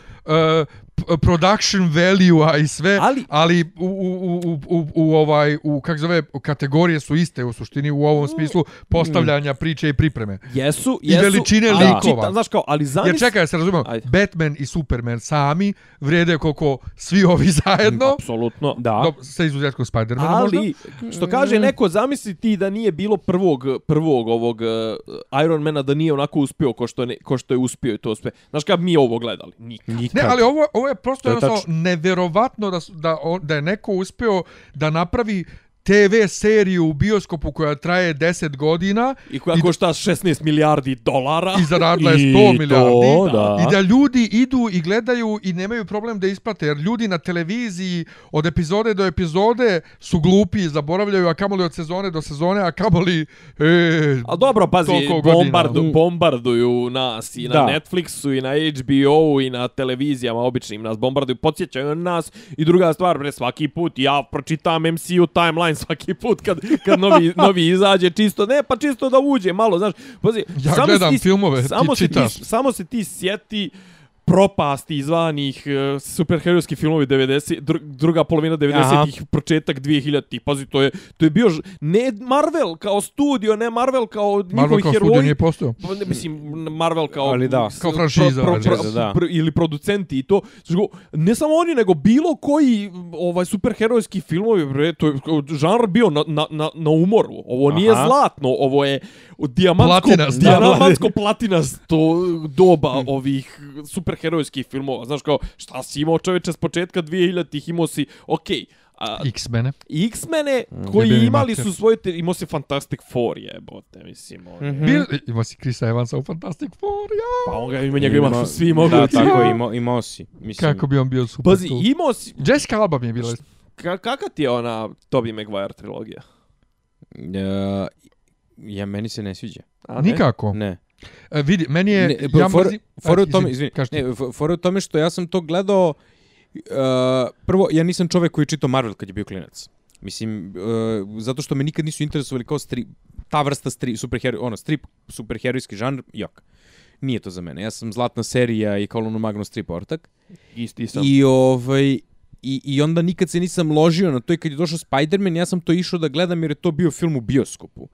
production value-a i sve, Ali- ali u, u, u, u, u, ovaj, u, kak zove, u kategorije su iste u suštini u ovom smislu postavljanja priče i pripreme. Jesu, I jesu. veličine ali likova. čita- znaš kao, ali Jer zamisli... čekaj, se razumemo, Ajde. Batman i Superman sami vrijede koliko svi ovi zajedno, Apsolutno. Da. do, sa izuzetkom Spidermana možda. Ali, što kaže neko, zamisli ti da nije bilo prvog, prvog ovog uh, Iron Mana, da nije onako uspio ko što, ne, ko što je uspio i to sve. Znaš kad mi ovo gledali? Nikad. Ne, ali ovo, ovo je prosto To je jednostavno tačno. neverovatno da, da, da je neko uspio da napravi TV seriju u bioskopu koja traje 10 godina I koja I- košta 16 milijardi dolara. i zaradila je I 100 to, milijardi. da. I da ljudi idu i gledaju i nemaju problem da isplate, jer ljudi na televiziji od epizode do epizode su glupi zaboravljaju, a kamoli od sezone do sezone, a kamoli... E, A dobro, pazi, bombardu, bombarduju nas i na Da. Netflixu i na HBO i na televizijama običnim nas bombarduju, podsjećaju na nas i druga stvar, bre, svaki put ja pročitam MCU timeline svaki put kad, kad novi, novi izađe čisto, ne, pa čisto da uđe malo, znaš, pazi, Ja samo gledam se ti, filmove, ti samo se čitaš. Ti, samo se ti sjeti propasti zvanih uh, superherojski filmovi 90 dru, druga polovina 90-ih početak 2000-ih pazi to je to je bio ž- ne Marvel kao studio ne Marvel kao Marvel njihovi kao studio heroji nije postao. Pa ne, mislim, Marvel kao... Ali da. s- Kao franšiza, franšiza, da. pr, ili producenti i to. Znači, ne samo oni, nego bilo koji ovaj superherojski filmovi, bre, to je žanr bio na, na, na, na umoru. Ovo nije Aha. zlatno, ovo je dijamantsko, Platinast, da. dijamantsko platinasto doba ovih superherojskih filmova. Znaš kao, šta si imao čoveče s početka 2000-ih, imao si, okej, a, X-mene. X-mene koji Jebeni imali mater. su svoje, te, imao si Fantastic Four, jebote, mislim. On, Mhm. Bil, ima si Chrisa Evansa u Fantastic Four, ja. Pa on ga ima, njega ima Ima- svi Da, mogući. tako imao, imao si. Mislim, Kako bi on bio super Pazi, tu. imao si... Jessica Alba mi je bila... Ka, kaka ti je ona Tobey Maguire trilogija? Uh, ja, meni se ne sviđa. A, ne? Nikako. Ne. E, vidi, meni je... Ne, ja for, mrzim... for E, u tome, izvini, izvini, ne, for- for u tome što ja sam to gledao, uh, prvo, ja nisam čovek koji je čitao Marvel kad je bio klinac. Mislim, uh, zato što me nikad nisu interesovali kao strip, ta vrsta strip, superhero, ono, strip, superherojski žanr, jok. Nije to za mene. Ja sam zlatna serija i kolumnu Magnus strip ortak. Isti sam. I ovaj i, i onda nikad se nisam ložio na to i kad je došao Spider-Man, ja sam to išao da gledam jer je to bio film u bioskopu.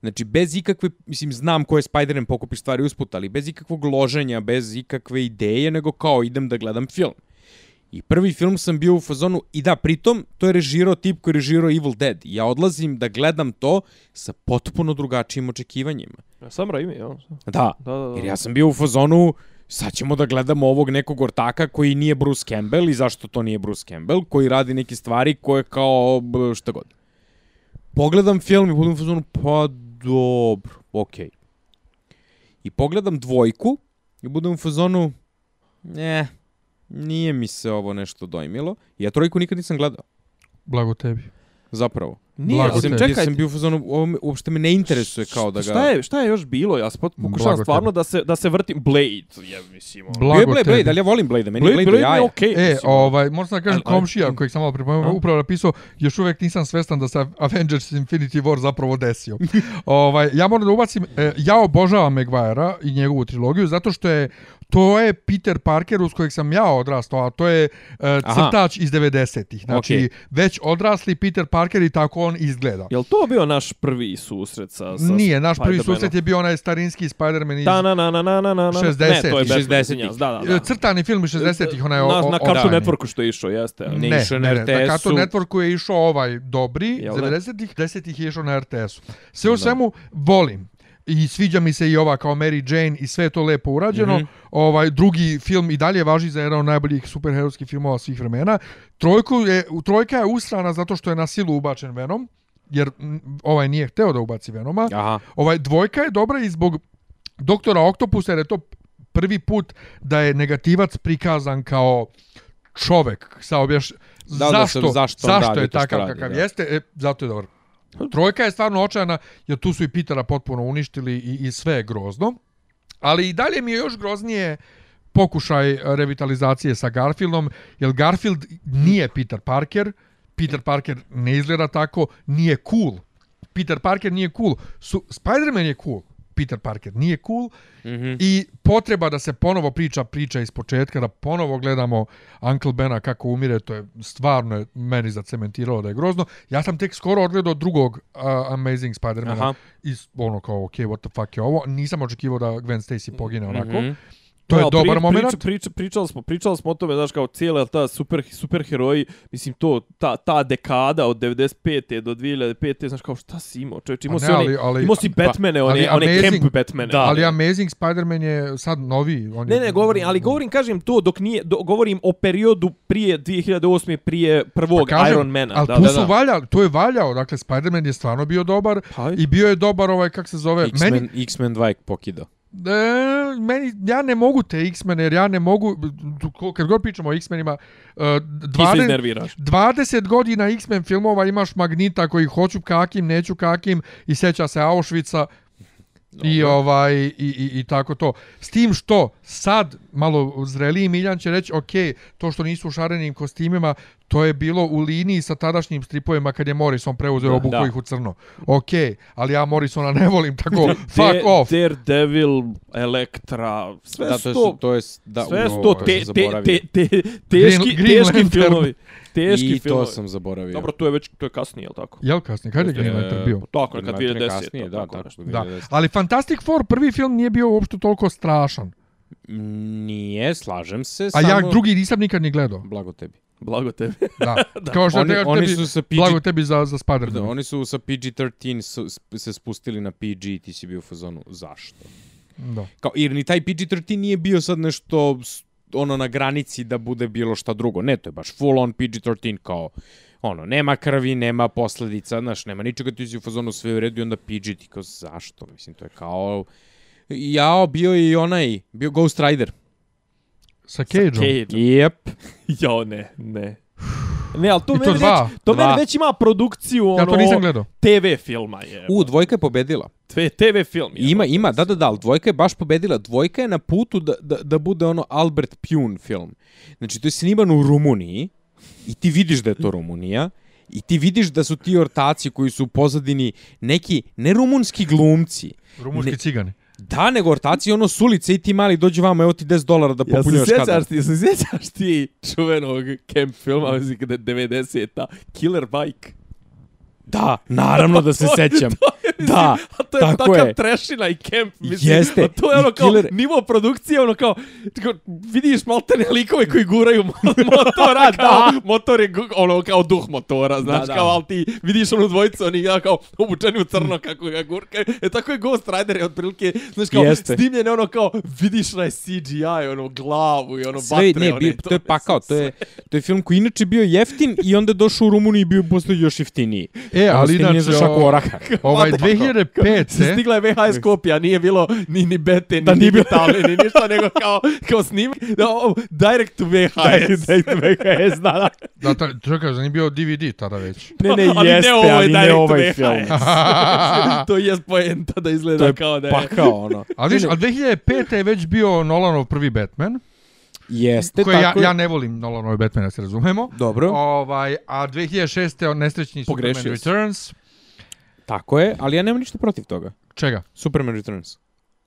Znači, bez ikakve, mislim, znam ko je Spider-Man, pokupiš stvari usput, ali bez ikakvog loženja, bez ikakve ideje, nego kao idem da gledam film. I prvi film sam bio u fazonu, i da, pritom, to je režirao tip koji je režirao Evil Dead. Ja odlazim da gledam to sa potpuno drugačijim očekivanjima. Sam Raimi, ja. Da, Da, da, da. jer ja sam bio u fazonu, sad ćemo da gledamo ovog nekog ortaka koji nije Bruce Campbell i zašto to nije Bruce Campbell, koji radi neke stvari koje kao šta god. Pogledam film i budem u fazonu, pa dobro, okej. I pogledam dvojku i budem u fazonu, ne, nije mi se ovo nešto dojmilo. Ja trojku nikad nisam gledao, Blago tebi. zapravo. Nije, Blago osim, te. Čekaj, sam bio u fazonu, ovo uopšte me ne interesuje kao da ga... Šta je, šta je još bilo? Ja se pokušavam Blago stvarno tebi. da se, da se vrtim. Blade, je, mislim. ono. Blago Bio je Blade, tebi. Blade, ali ja volim Blade, meni je Blade, Blade, Blade je okej. E, mislim, ono. ovaj, možda da kažem Ali- ali- komšija kojeg sam malo pripomenuo, upravo napisao, još uvijek nisam svestan da se Avengers Infinity War zapravo desio. ovaj, ja moram da ubacim, e, ja obožavam Maguire-a i njegovu trilogiju, zato što je to je Peter Parker uz kojeg sam ja odrastao, a to je Aha. crtač iz 90-ih. Znači, Okej. već odrasli Peter Parker i tako on izgleda. Jel to bio naš prvi susret sa, sa Nije, naš prvi susret je bio onaj starinski Spider-Man iz Ta na na na na na na. 60. Ne, to je I Batman, 60-ih. izvinjavam se, Da, da, e, da. crtani film iz 60-ih, onaj o, na, o, na Cartoon. Networku što je išao, jeste. ali- Ne, Ne, išao je ne, ne, na. Cartoon Networku je išao ovaj dobri, Jel iz da? 90-ih, 10-ih je išao na RTS-u. Sve u svemu volim. I sviđa mi se i ova kao Mary Jane i sve je to lepo urađeno. Mhm. Ovaj drugi film i dalje važi za jedan od najboljih superherojskih filmova svih vremena. Trojku je trojka je usrana zato što je na silu ubačen Venom jer mm, ovaj nije hteo da ubaci Venoma. Aha. Ovaj dvojka je dobra i zbog doktora Octopusa jer je to prvi put da je negativac prikazan kao čovek sa objaš... Da, da, zašto, se- zašto on radi je takav radi, kakav da. jeste, e, zato je dobar. Trojka je stvarno očajna, jer tu su i Pitera potpuno uništili i, i sve je grozno. Ali i dalje mi je još groznije pokušaj revitalizacije sa Garfieldom, jer Garfield nije Peter Parker, Peter Parker ne izgleda tako, nije cool. Peter Parker nije cool. Su, Spider-Man je cool. Peter Parker nije cool Mhm. i potreba da se ponovo priča priča iz početka, da ponovo gledamo Uncle Bena kako umire, to je stvarno je meni zacementiralo da je grozno. Ja sam tek skoro odgledao drugog uh, Amazing Spider-Mana Aha. i ono kao, ok, what the fuck je ovo. Nisam očekivao da Gwen Stacy pogine onako. Mhm. To je Da, dobar pri- moment. Priča, priča, pričali, smo, pričali smo o tome, znaš, kao cijela ta super, super heroji, mislim, to, ta, ta dekada od 95. do 2005. Znaš, kao šta si imao, čovječ, imao si ne, ali- ali- imao si Batmane, one, ali one Amazing- camp Batmane. Da. Ali Amazing Spider-Man je sad novi. On Ne, ne, govorim, ali govorim, kažem to dok nije, do, govorim o periodu prije 2008. prije prvog Pa kažem, Iron Mana. Ali da, tu da, su da. valja, to je valjao. Dakle, Spider-Man je stvarno bio dobar Pa, i bio je dobar ovaj, kak se zove, X-Men, meni, X-Men 2 je pokidao. E, meni, ja ne mogu te X-mene, jer ja ne mogu, kad god pričamo o X-menima, uh, se 20, iznerviraš. 20 godina X-men filmova imaš Magnita koji hoću kakim, neću kakim i seća se Auschwitza i ovaj i, i, i tako to. S tim što sad malo zreliji Miljan će reći ok, to što nisu u šarenim kostimima, to je bilo u liniji sa tadašnjim stripovima kad je Morrison preuzeo obuku da. ih u crno. Ok, ali ja Morrisona ne volim tako, fuck off. Daredevil, Elektra, sve Da, to, je, to, je, da, sve su to te, te, te, te, teški, Green- Green teški Lantern. filmovi. Teški I to sam zaboravio. Dobro, to je već, to je kasnije, je li tako? Jel kasnije? Kad je Green Lantern bio? Tako, je 2010. kasnije, da, tako tako. Da, 2010. ali Fantastic Four prvi film nije bio uopšte toliko strašan. Nije, slažem se. A samo... ja drugi nisam nikad ni gledao. Blago tebi. Blago tebi. Da. Kao što Oni, te, oni tebi, su sa PG... blago tebi za, za Spider-Man. Da, oni su sa PG-13 su, sp- se spustili na PG i ti si bio u fazonu. Zašto? Da. Kao, jer ni taj PG-13 nije bio sad nešto ono na granici da bude bilo šta drugo. Ne, to je baš full on PG-13 kao ono, nema krvi, nema posledica, znaš, nema ničega, ti si u fazonu sve u redu i onda PG ti kao zašto? Mislim, to je kao... Jao, bio je i onaj, bio Ghost Rider. Sa Cage-om. Cage. Jep. Jo, ne, ne. Ne, ali to, I to meni dva. već, to Dva. meni već ima produkciju ono, Ja to nisam gledao. TV filma je. U, dvojka je pobedila. Tve, TV film je. Ima, ima, da, da, da, ali dvojka je baš pobedila. Dvojka je na putu da, da, da bude ono Albert Pune film. Znači, to je sniman u Rumuniji i ti vidiš da je to Rumunija i ti vidiš da su ti ortaci koji su u pozadini neki ne rumunski glumci. Rumunski Ne- cigani. Da, nego ortaci ono s ulice i ti mali dođi vamo, evo ti 10 dolara da Ja se popunjaš kadar. sjećaš ti, ja se sjećaš ti čuvenog camp filma, mislim, kada je 90-ta, Killer Bike. Da, naravno da se To sećam. to Da, a to je tako takav je. trešina i camp, mislim. Jeste, A to je i ono kao Killer- nivo produkcije, ono kao, kao vidiš maltene likove koji guraju mo- motora, kao, motor je ono kao duh motora, znaš, da. kao, ali ti vidiš onu dvojicu, oni ja, kao obučeni u crno kako ga gurkaju. E tako je Ghost Rider je otprilike, znaš, kao, Jeste. snimljene ono kao, vidiš onaj CGI, ono glavu i ono Sve, batre, ne, bi, to je pakao, to je, to je film koji inače bio jeftin i onda došao u Rumuniji i bio posle još jeftiniji. E, ali Ono, inače, za šaku o- oraha. ovaj Pa 2005. Stigla je VHS kopija, nije bilo ni ni bete, ni Da, bilo. digitalne, ni ništa, nego kao, kao snim, da, o, direct to VHS. Direct VHS, da, da. Da, ta, čekaj, za nije bio DVD tada već. Ne, ne, ali jeste, ne ovo je ali ne to ovaj VHS. film. to je poenta da izgleda To je kao da je. Pa kao ono. A viš, a 2005. je već bio Nolanov prvi Batman, Jeste, koji ja, tako je. ja ne volim Nolanov Batman, da se razumemo. Dobro, Ovaj, a 2006. je nesrećni Superman Pogrešio. Returns. Tako je, ali ja nemam ništa protiv toga. Čega? Superman Returns.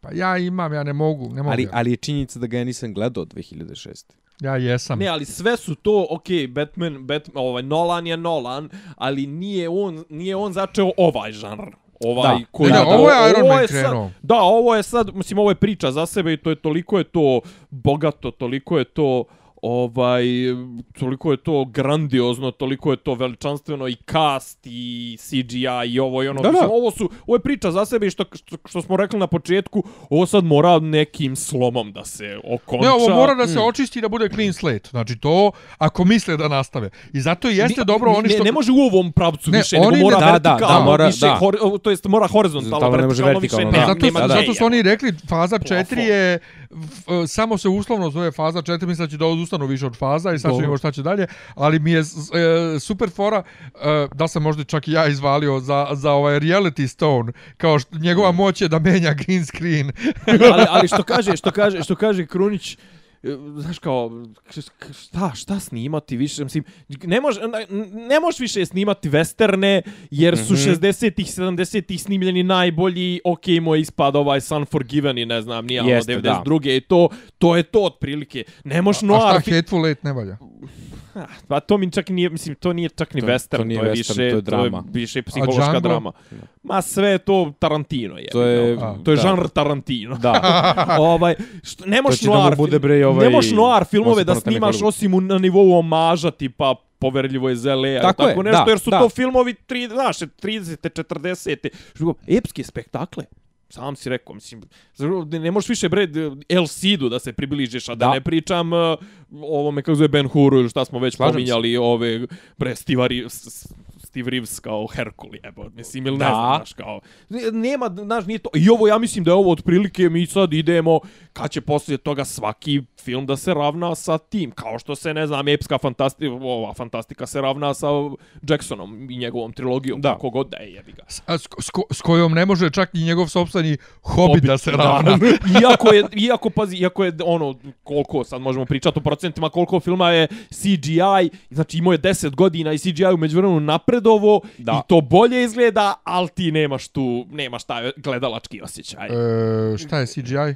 Pa ja imam, ja ne mogu, ne mogu. Ali, ja. ali je činjenica da ga ja nisam gledao 2006. ja jesam. Ne, ali sve su to, ok, Batman, Batman, ovaj, Nolan je Nolan, ali nije on, nije on začeo ovaj žanr. Ovaj Da. koji Ne, da, ovo je Iron Man sad- krenuo. Da, ovo je sad, mislim, ovo je priča za sebe i to je toliko je to bogato, toliko je to ovaj toliko je to grandiozno, toliko je to veličanstveno i cast i CGI i ovo i ono. Da, da. Ovo su ovo je priča za sebe i što, što, što smo rekli na početku, ovo sad mora nekim slomom da se okonča. Ne, ovo mora da se očisti i da bude clean slate. Znači to, ako misle da nastave. I zato i jeste Ni- dobro oni ne, što... ne može u ovom pravcu Ne, više, oni nego mora ne- Da, da, vertikalno, da, mora- više, da. Hor, to jest mora horizontalno, Zato ne može vertikalno, vertikalno, više da. ne, zato, nema zato gdje, su oni rekli faza 4 Plafon. je samo se uslovno zove faza 4 mislim da će da odustanu više od faza i sad ćemo šta će dalje ali mi je e, super fora e, da sam možda čak i ja izvalio za, za ovaj reality stone kao što njegova moć je da menja green screen. Ali, ali što kaže, što kaže, što kaže Krunić, e, znaš kao, šta, šta snimati više, mislim, ne, mož, ne možeš više snimati westerne, jer su mm. -hmm. 60-ih, 70-ih snimljeni najbolji, ok, moj ispad ovaj Sun Forgiven i ne znam, nije ono Jeste, 92. i to, to je to otprilike. Ne možeš a noir, šta Hateful Eight ne valja Pa to mi čak nije, mislim, to nije čak ni To- western, to nije to je western, više, to je drama. To je više psihološka drama. Ma sve je to Tarantino je. To je- A. to je da. žanr Tarantino. Da. ovaj, što, ne mu noir, bude, bre, ovaj, ne možeš noir filmove da snimaš Hollywood. osim u, na nivou omaža, tipa poverljivo je zele, Tako tako, je, nešto, da, jer su da. to filmovi, tri, znaš, 30. 40. Što epske spektakle. Sam si rekao, mislim, ne možeš više bre El Cidu da se približiš, a da, Da. ne pričam uh, o ovome kako zove Ben Huru ili šta smo već Slažem se. pominjali, ove bre Reeves, Steve Reeves kao Herkuli, jebo, mislim, ili ne Da. znam, znaš, kao, ne- nema, znaš, nije to, i ovo, ja mislim da je ovo otprilike, mi sad idemo, kad će poslije toga svaki film da se ravna sa tim, kao što se, ne znam, epska fantastika, ova fantastika se ravna sa Jacksonom i njegovom trilogijom, Da. kako god da je, jebi ga. S, a s, s, ko- s kojom ne može čak i njegov sopstveni Hobbit da se ravna iako je, iako, pazi, iako je, ono, koliko, sad možemo pričati o procentima, koliko filma je CGI, znači imao je 10 godina i CGI umeđu vremenu napredovo Da. i to bolje izgleda, ali ti nemaš tu, nemaš taj gledalački osjećaj. e, šta je CGI? E,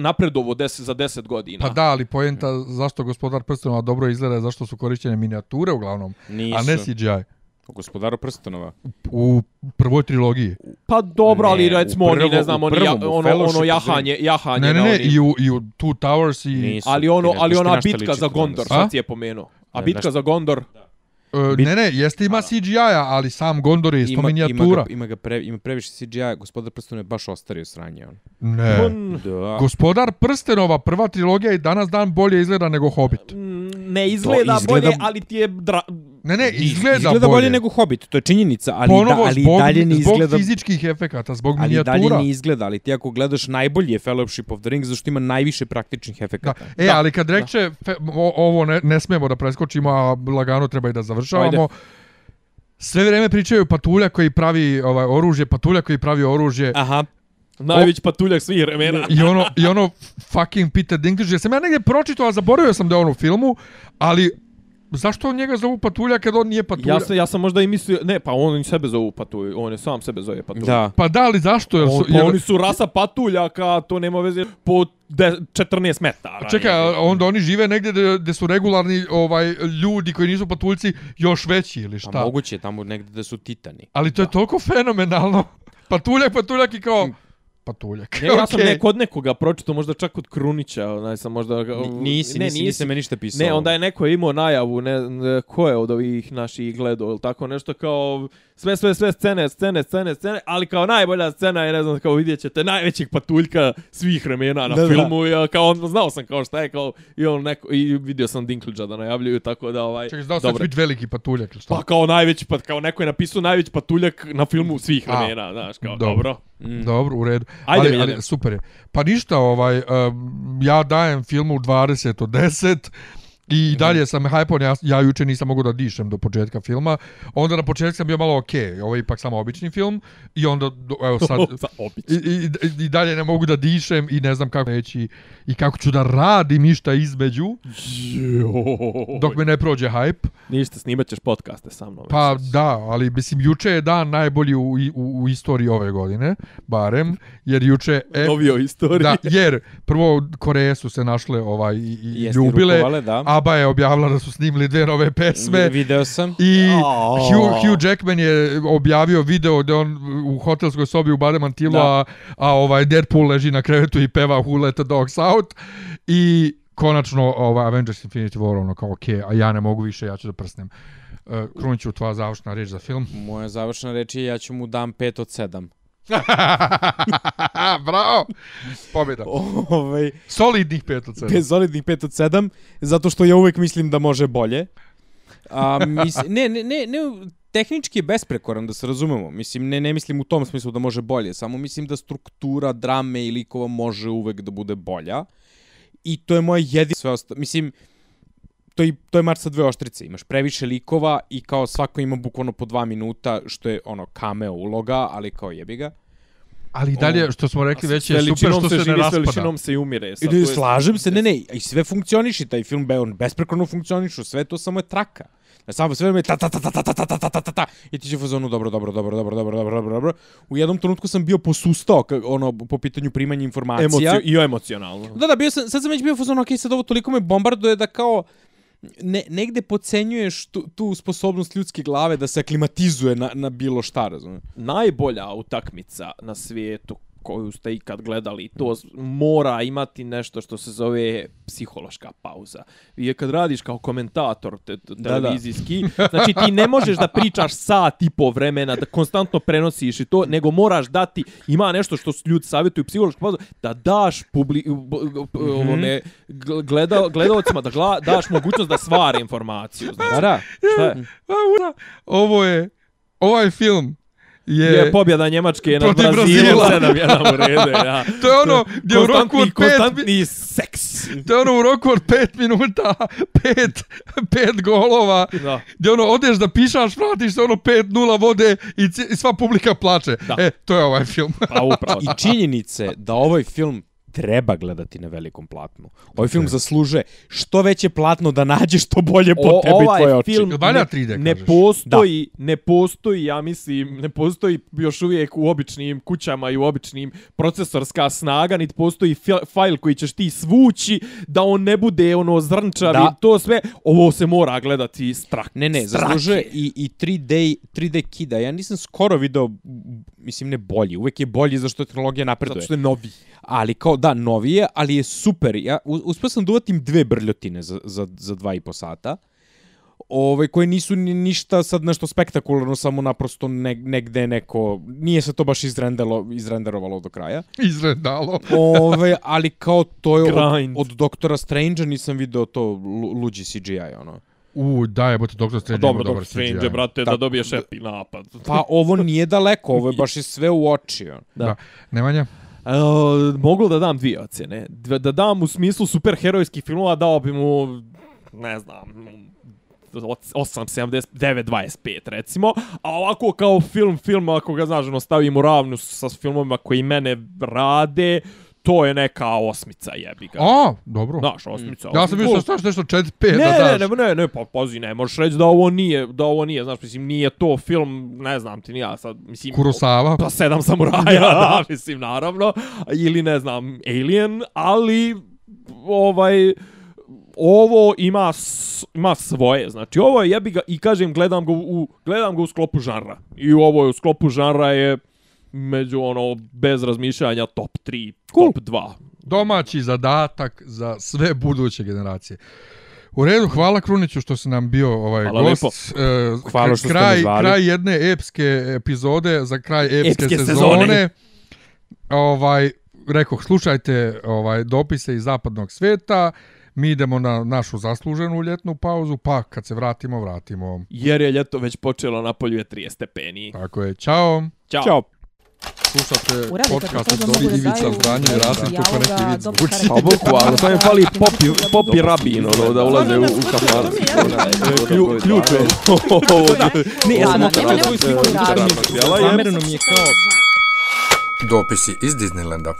napredovo 10 za 10 godina. Pa da, ali poenta zašto gospodar prstenova dobro izgleda je zašto su korišćene minijature uglavnom, Nisu. a ne CGI. Gospodaru prstenova. U prvoj trilogiji. Pa dobro, ali Ne, recimo u oni, ne znam, u oni, prvom, ja, u ono, ono jahanje, jahanje Ne, ne, ne, i u, i u Two Towers i... Nisu. Ali ono, Ti ne ali ona bitka za Gondor, sad si je pomenuo. A Ne, bitka za Gondor, E, ne, ne, jeste ima CGI-a, ali sam Gondor je isto Ima, ima, minijatura. ga, ima, ga pre, ima previše CGI, gospodar prstenova je baš ostario sranje. On. Ne. on Da. Gospodar prstenova prva trilogija i danas dan bolje izgleda nego Hobbit. mm, ne izgleda, izgleda- bolje, ali ti je dra... Ne, ne, izgleda, izgleda bolje. nego Hobbit, to je činjenica, ali, Ponovo da, ali zbog, dalje ne zbog izgleda... fizičkih efekata, zbog Ali dalje minijatura. ne izgleda, ali ti ako gledaš najbolji je Fellowship of the Ring, zašto ima najviše praktičnih Da. efekata. E, ali kad reče, fe, o, ovo ne, ne smemo da preskočimo, a lagano treba i da završavamo. Sve vrijeme pričaju patulja koji pravi ovaj oružje, patulja koji pravi oružje. Aha, Najveći patuljak svih vremena. I ono, I ono fucking Peter Dinklage, sam ja negdje pročitao, a zaboravio sam da je on u filmu, ali zašto on njega zovu patulja kad on nije patulja? Ja sam, ja sam možda i mislio, ne, pa on i sebe zovu patulj, on je sam sebe zove patulj. da. Pa da, ali zašto? Jer On, su, pa jer, oni su rasa patuljaka, to nema veze, po de, 14 metara. Čekaj, je. a onda oni žive negdje gdje, su regularni ovaj ljudi koji nisu patuljci još veći ili Pa šta. moguće je tamo negdje da su titani. Ali to je toliko fenomenalno. Patuljak, patuljak i kao... patuljak. Ne, ja sam Okej. ne, kod nekoga pročito, možda čak kod Krunića, onaj sam možda... Ni- Nisi, ne, nisi, nisi me ništa pisao. Ne, onda je neko imao najavu, ne, ne ko je od ovih naših gledao, ili tako nešto kao sve, sve, sve scene, scene, scene, scene, ali kao najbolja scena je, ne znam, kao vidjet ćete, najvećeg patuljka svih vremena na Da, da. filmu, ja, kao on, znao sam kao šta je, kao, i on neko, i vidio sam Dinklagea da najavljuju, tako da, ovaj, Čekaj, znao sam da biti veliki patuljak, ili šta? Pa kao najveći, pa kao neko je napisao najveći patuljak na filmu svih A, vremena, znaš, kao, dobro. dobro. Mm. Dobro, u redu. Ajde, ali, ali, super je. Pa ništa, ovaj, um, ja dajem filmu 20 od 10 i Mhm. dalje sam hajpon, ja, ja juče nisam mogao da dišem do početka filma. Onda na početku sam bio malo okej, okay, ovo je ipak samo obični film i onda, do- evo sad, i, i, i dalje ne mogu da dišem i ne znam kako neći i kako ću da radim išta između dok me ne prođe hype. Ništa, snimat ćeš podcaste sa mnom. Pa da, ali mislim juče je dan najbolji u, u, u istoriji ove godine, barem, jer juče e, Novio istoriju. da, jer prvo Koreje su se našle ovaj i, i Jeste ljubile. rukovale, da. Aba je objavila da su snimili dve nove pesme. Video sam. I Aaaa. Hugh, Hugh Jackman je objavio video gde on u hotelskoj sobi u Bademantilu, a, a ovaj Deadpool leži na krevetu i peva Who Let the Dogs Out. I konačno ovaj Avengers Infinity War ono kao okej, a ja ne mogu više, ja ću da prsnem. Uh, Kruniću, tvoja završna reč za film. Moja završna reč je ja ću mu dam 5 od 7. Bravo! Pobjeda. Ovaj Solidnih 5 od 7. bez solidnih 5 od 7, zato što ja uvek mislim da može bolje. A, mis, ne, ne, ne, ne, tehnički je besprekoran, da se razumemo. Mislim, ne, ne mislim u tom smislu da može bolje, samo mislim da struktura drame i likova može uvek da bude bolja. I to je moje jedino sve osta... Mislim, to je, to je mač sa dve oštrice. Imaš previše likova i kao svako ima bukvalno po dva minuta, što je ono cameo uloga, ali kao jebi ga. Ali i dalje, što smo rekli, već S je super što se, ne živi, s raspada. veličinom se i umire. I Sad, ne, je- slažem se, ne, ne, i sve funkcioniše, taj film, be, on besprekorno funkcionišu, sve to samo je traka. Da samo sve vreme ta ta ta ta ta ta ta ta ta ta ta ta i ti će fazonu dobro dobro dobro dobro dobro dobro dobro dobro. U jednom trenutku sam bio posustao ono po pitanju primanja informacija. Emocio, I emocionalno. Da, da, bio sam, sad sam već bio fazonu, ok, sad ovo toliko me bombarduje da kao ne, negde pocenjuješ tu, tu sposobnost ljudske glave da se aklimatizuje na, na bilo šta, razumiješ? Najbolja utakmica na svijetu koju ste ikad gledali, to mora imati nešto što se zove psihološka pauza. I kad radiš kao komentator te, te, Da, da. televizijski, znači ti ne možeš da pričaš sat i po vremena, da konstantno prenosiš i to, nego moraš dati, ima nešto što ljudi savjetuju psihološku pauzu, da daš publi, b- b- ovome, gl- gleda, gledalcima, da gla, daš mogućnost da stvari informaciju. Znači, Da, da. šta je? Ovo je, ovaj film je... Je pobjeda Njemačke na Protiv Brazilu, Brazila. 7-1 u redu, ja. To je ono gdje u roku od Konstantni, pet, konstantni seks. to je ono u roku od pet minuta, pet, pet golova, Da. gdje ono odeš da pišaš, vratiš se ono 5-0 vode i, i sva publika plače. Da. E, to je ovaj film. Pa upravo. I činjenice da ovaj film treba gledati na velikom platnu. Ovaj film zaslužuje što veće platno da nađe što bolje po tebi i tvoje ovaj oči. film Jel valja ne, 3D, ne postoji, ne postoji, ja mislim, ne postoji još uvijek u običnim kućama i u običnim procesorska snaga, niti postoji fajl koji ćeš ti svući da on ne bude ono zrnčav Da. i to sve. Ovo se mora gledati strak. Ne, ne, strake. zaslužuje i, i 3D, 3D kida. Ja nisam skoro video, mislim ne bolji, uvek je bolji zašto tehnologija napreduje. Zato što je novi. Ali kao, da, novije, ali je super. Ja uspio sam da uvatim dve brljotine za, za, za dva i po sata. Ove, koje nisu ni, ništa sad nešto spektakularno, samo naprosto ne, negde neko... Nije se to baš izrendelo, izrenderovalo do kraja. Izredalo. Ove, ali kao to je od, Grind. od Doktora Strange-a nisam video to lu, luđi CGI, ono. U, da je, bote, Doctor A Strange dobro, dobar dobro, Strange, CGI. brate, da Da. dobiješ epi napad. Pa ovo nije daleko, ovo je baš i sve u oči. ono. Da. Da. Nemanja? E, mogu da dam dvije ocjene. Dve- Da dam u smislu superherojskih filmova, dao bi mu, ne znam, 8.79.25 recimo, a ovako kao film, film ako ga znaš, ono, stavim u ravnu sa filmovima koji mene rade, to je neka osmica jebi ga. A, dobro. Znaš, osmica. Ja sam mislio da staš nešto 4-5 Ne, da ne, daš. ne, ne, ne, pa pazi, ne možeš reći da ovo nije, da ovo nije, znaš, mislim, nije to film, ne znam ti ni ja sad, mislim... Kurosawa. Pa sedam samuraja, da, mislim, naravno. Ili, ne znam, Alien, ali, ovaj, ovo ima, s, ima svoje, znači, ovo je jebi ga, i kažem, gledam ga u, gledam ga u sklopu žanra. I ovo je u sklopu žanra je, među ono, bez razmišljanja, top 3, Cool. top 2. Domaći zadatak za sve buduće generacije. U redu, hvala Kruniću što si nam bio ovaj Hvala gost. lepo. E, Hvala što ste kraj, me zvali. kraj jedne epske epizode za kraj epske, Epske sezone. sezone. Ovaj rekoh slušajte ovaj dopise iz zapadnog sveta. Mi idemo na našu zasluženu ljetnu pauzu, pa kad se vratimo, vratimo. Jer je ljeto već počelo na polju je 30 stepeni. Tako je. Ćao. Ćao. Ćao. Slušate podcast od Dobri Ivica Zdanje i Rasim, kako neki vid zvuči. Pa bukvalno, samo im fali popi, popi rabin, ono, da ulaze u, u kafanu. Klju, ključ je. Ne, ja sam nema- nema svoju sliku raditi. Zamereno mi je kao Dopisi iz Disneylanda.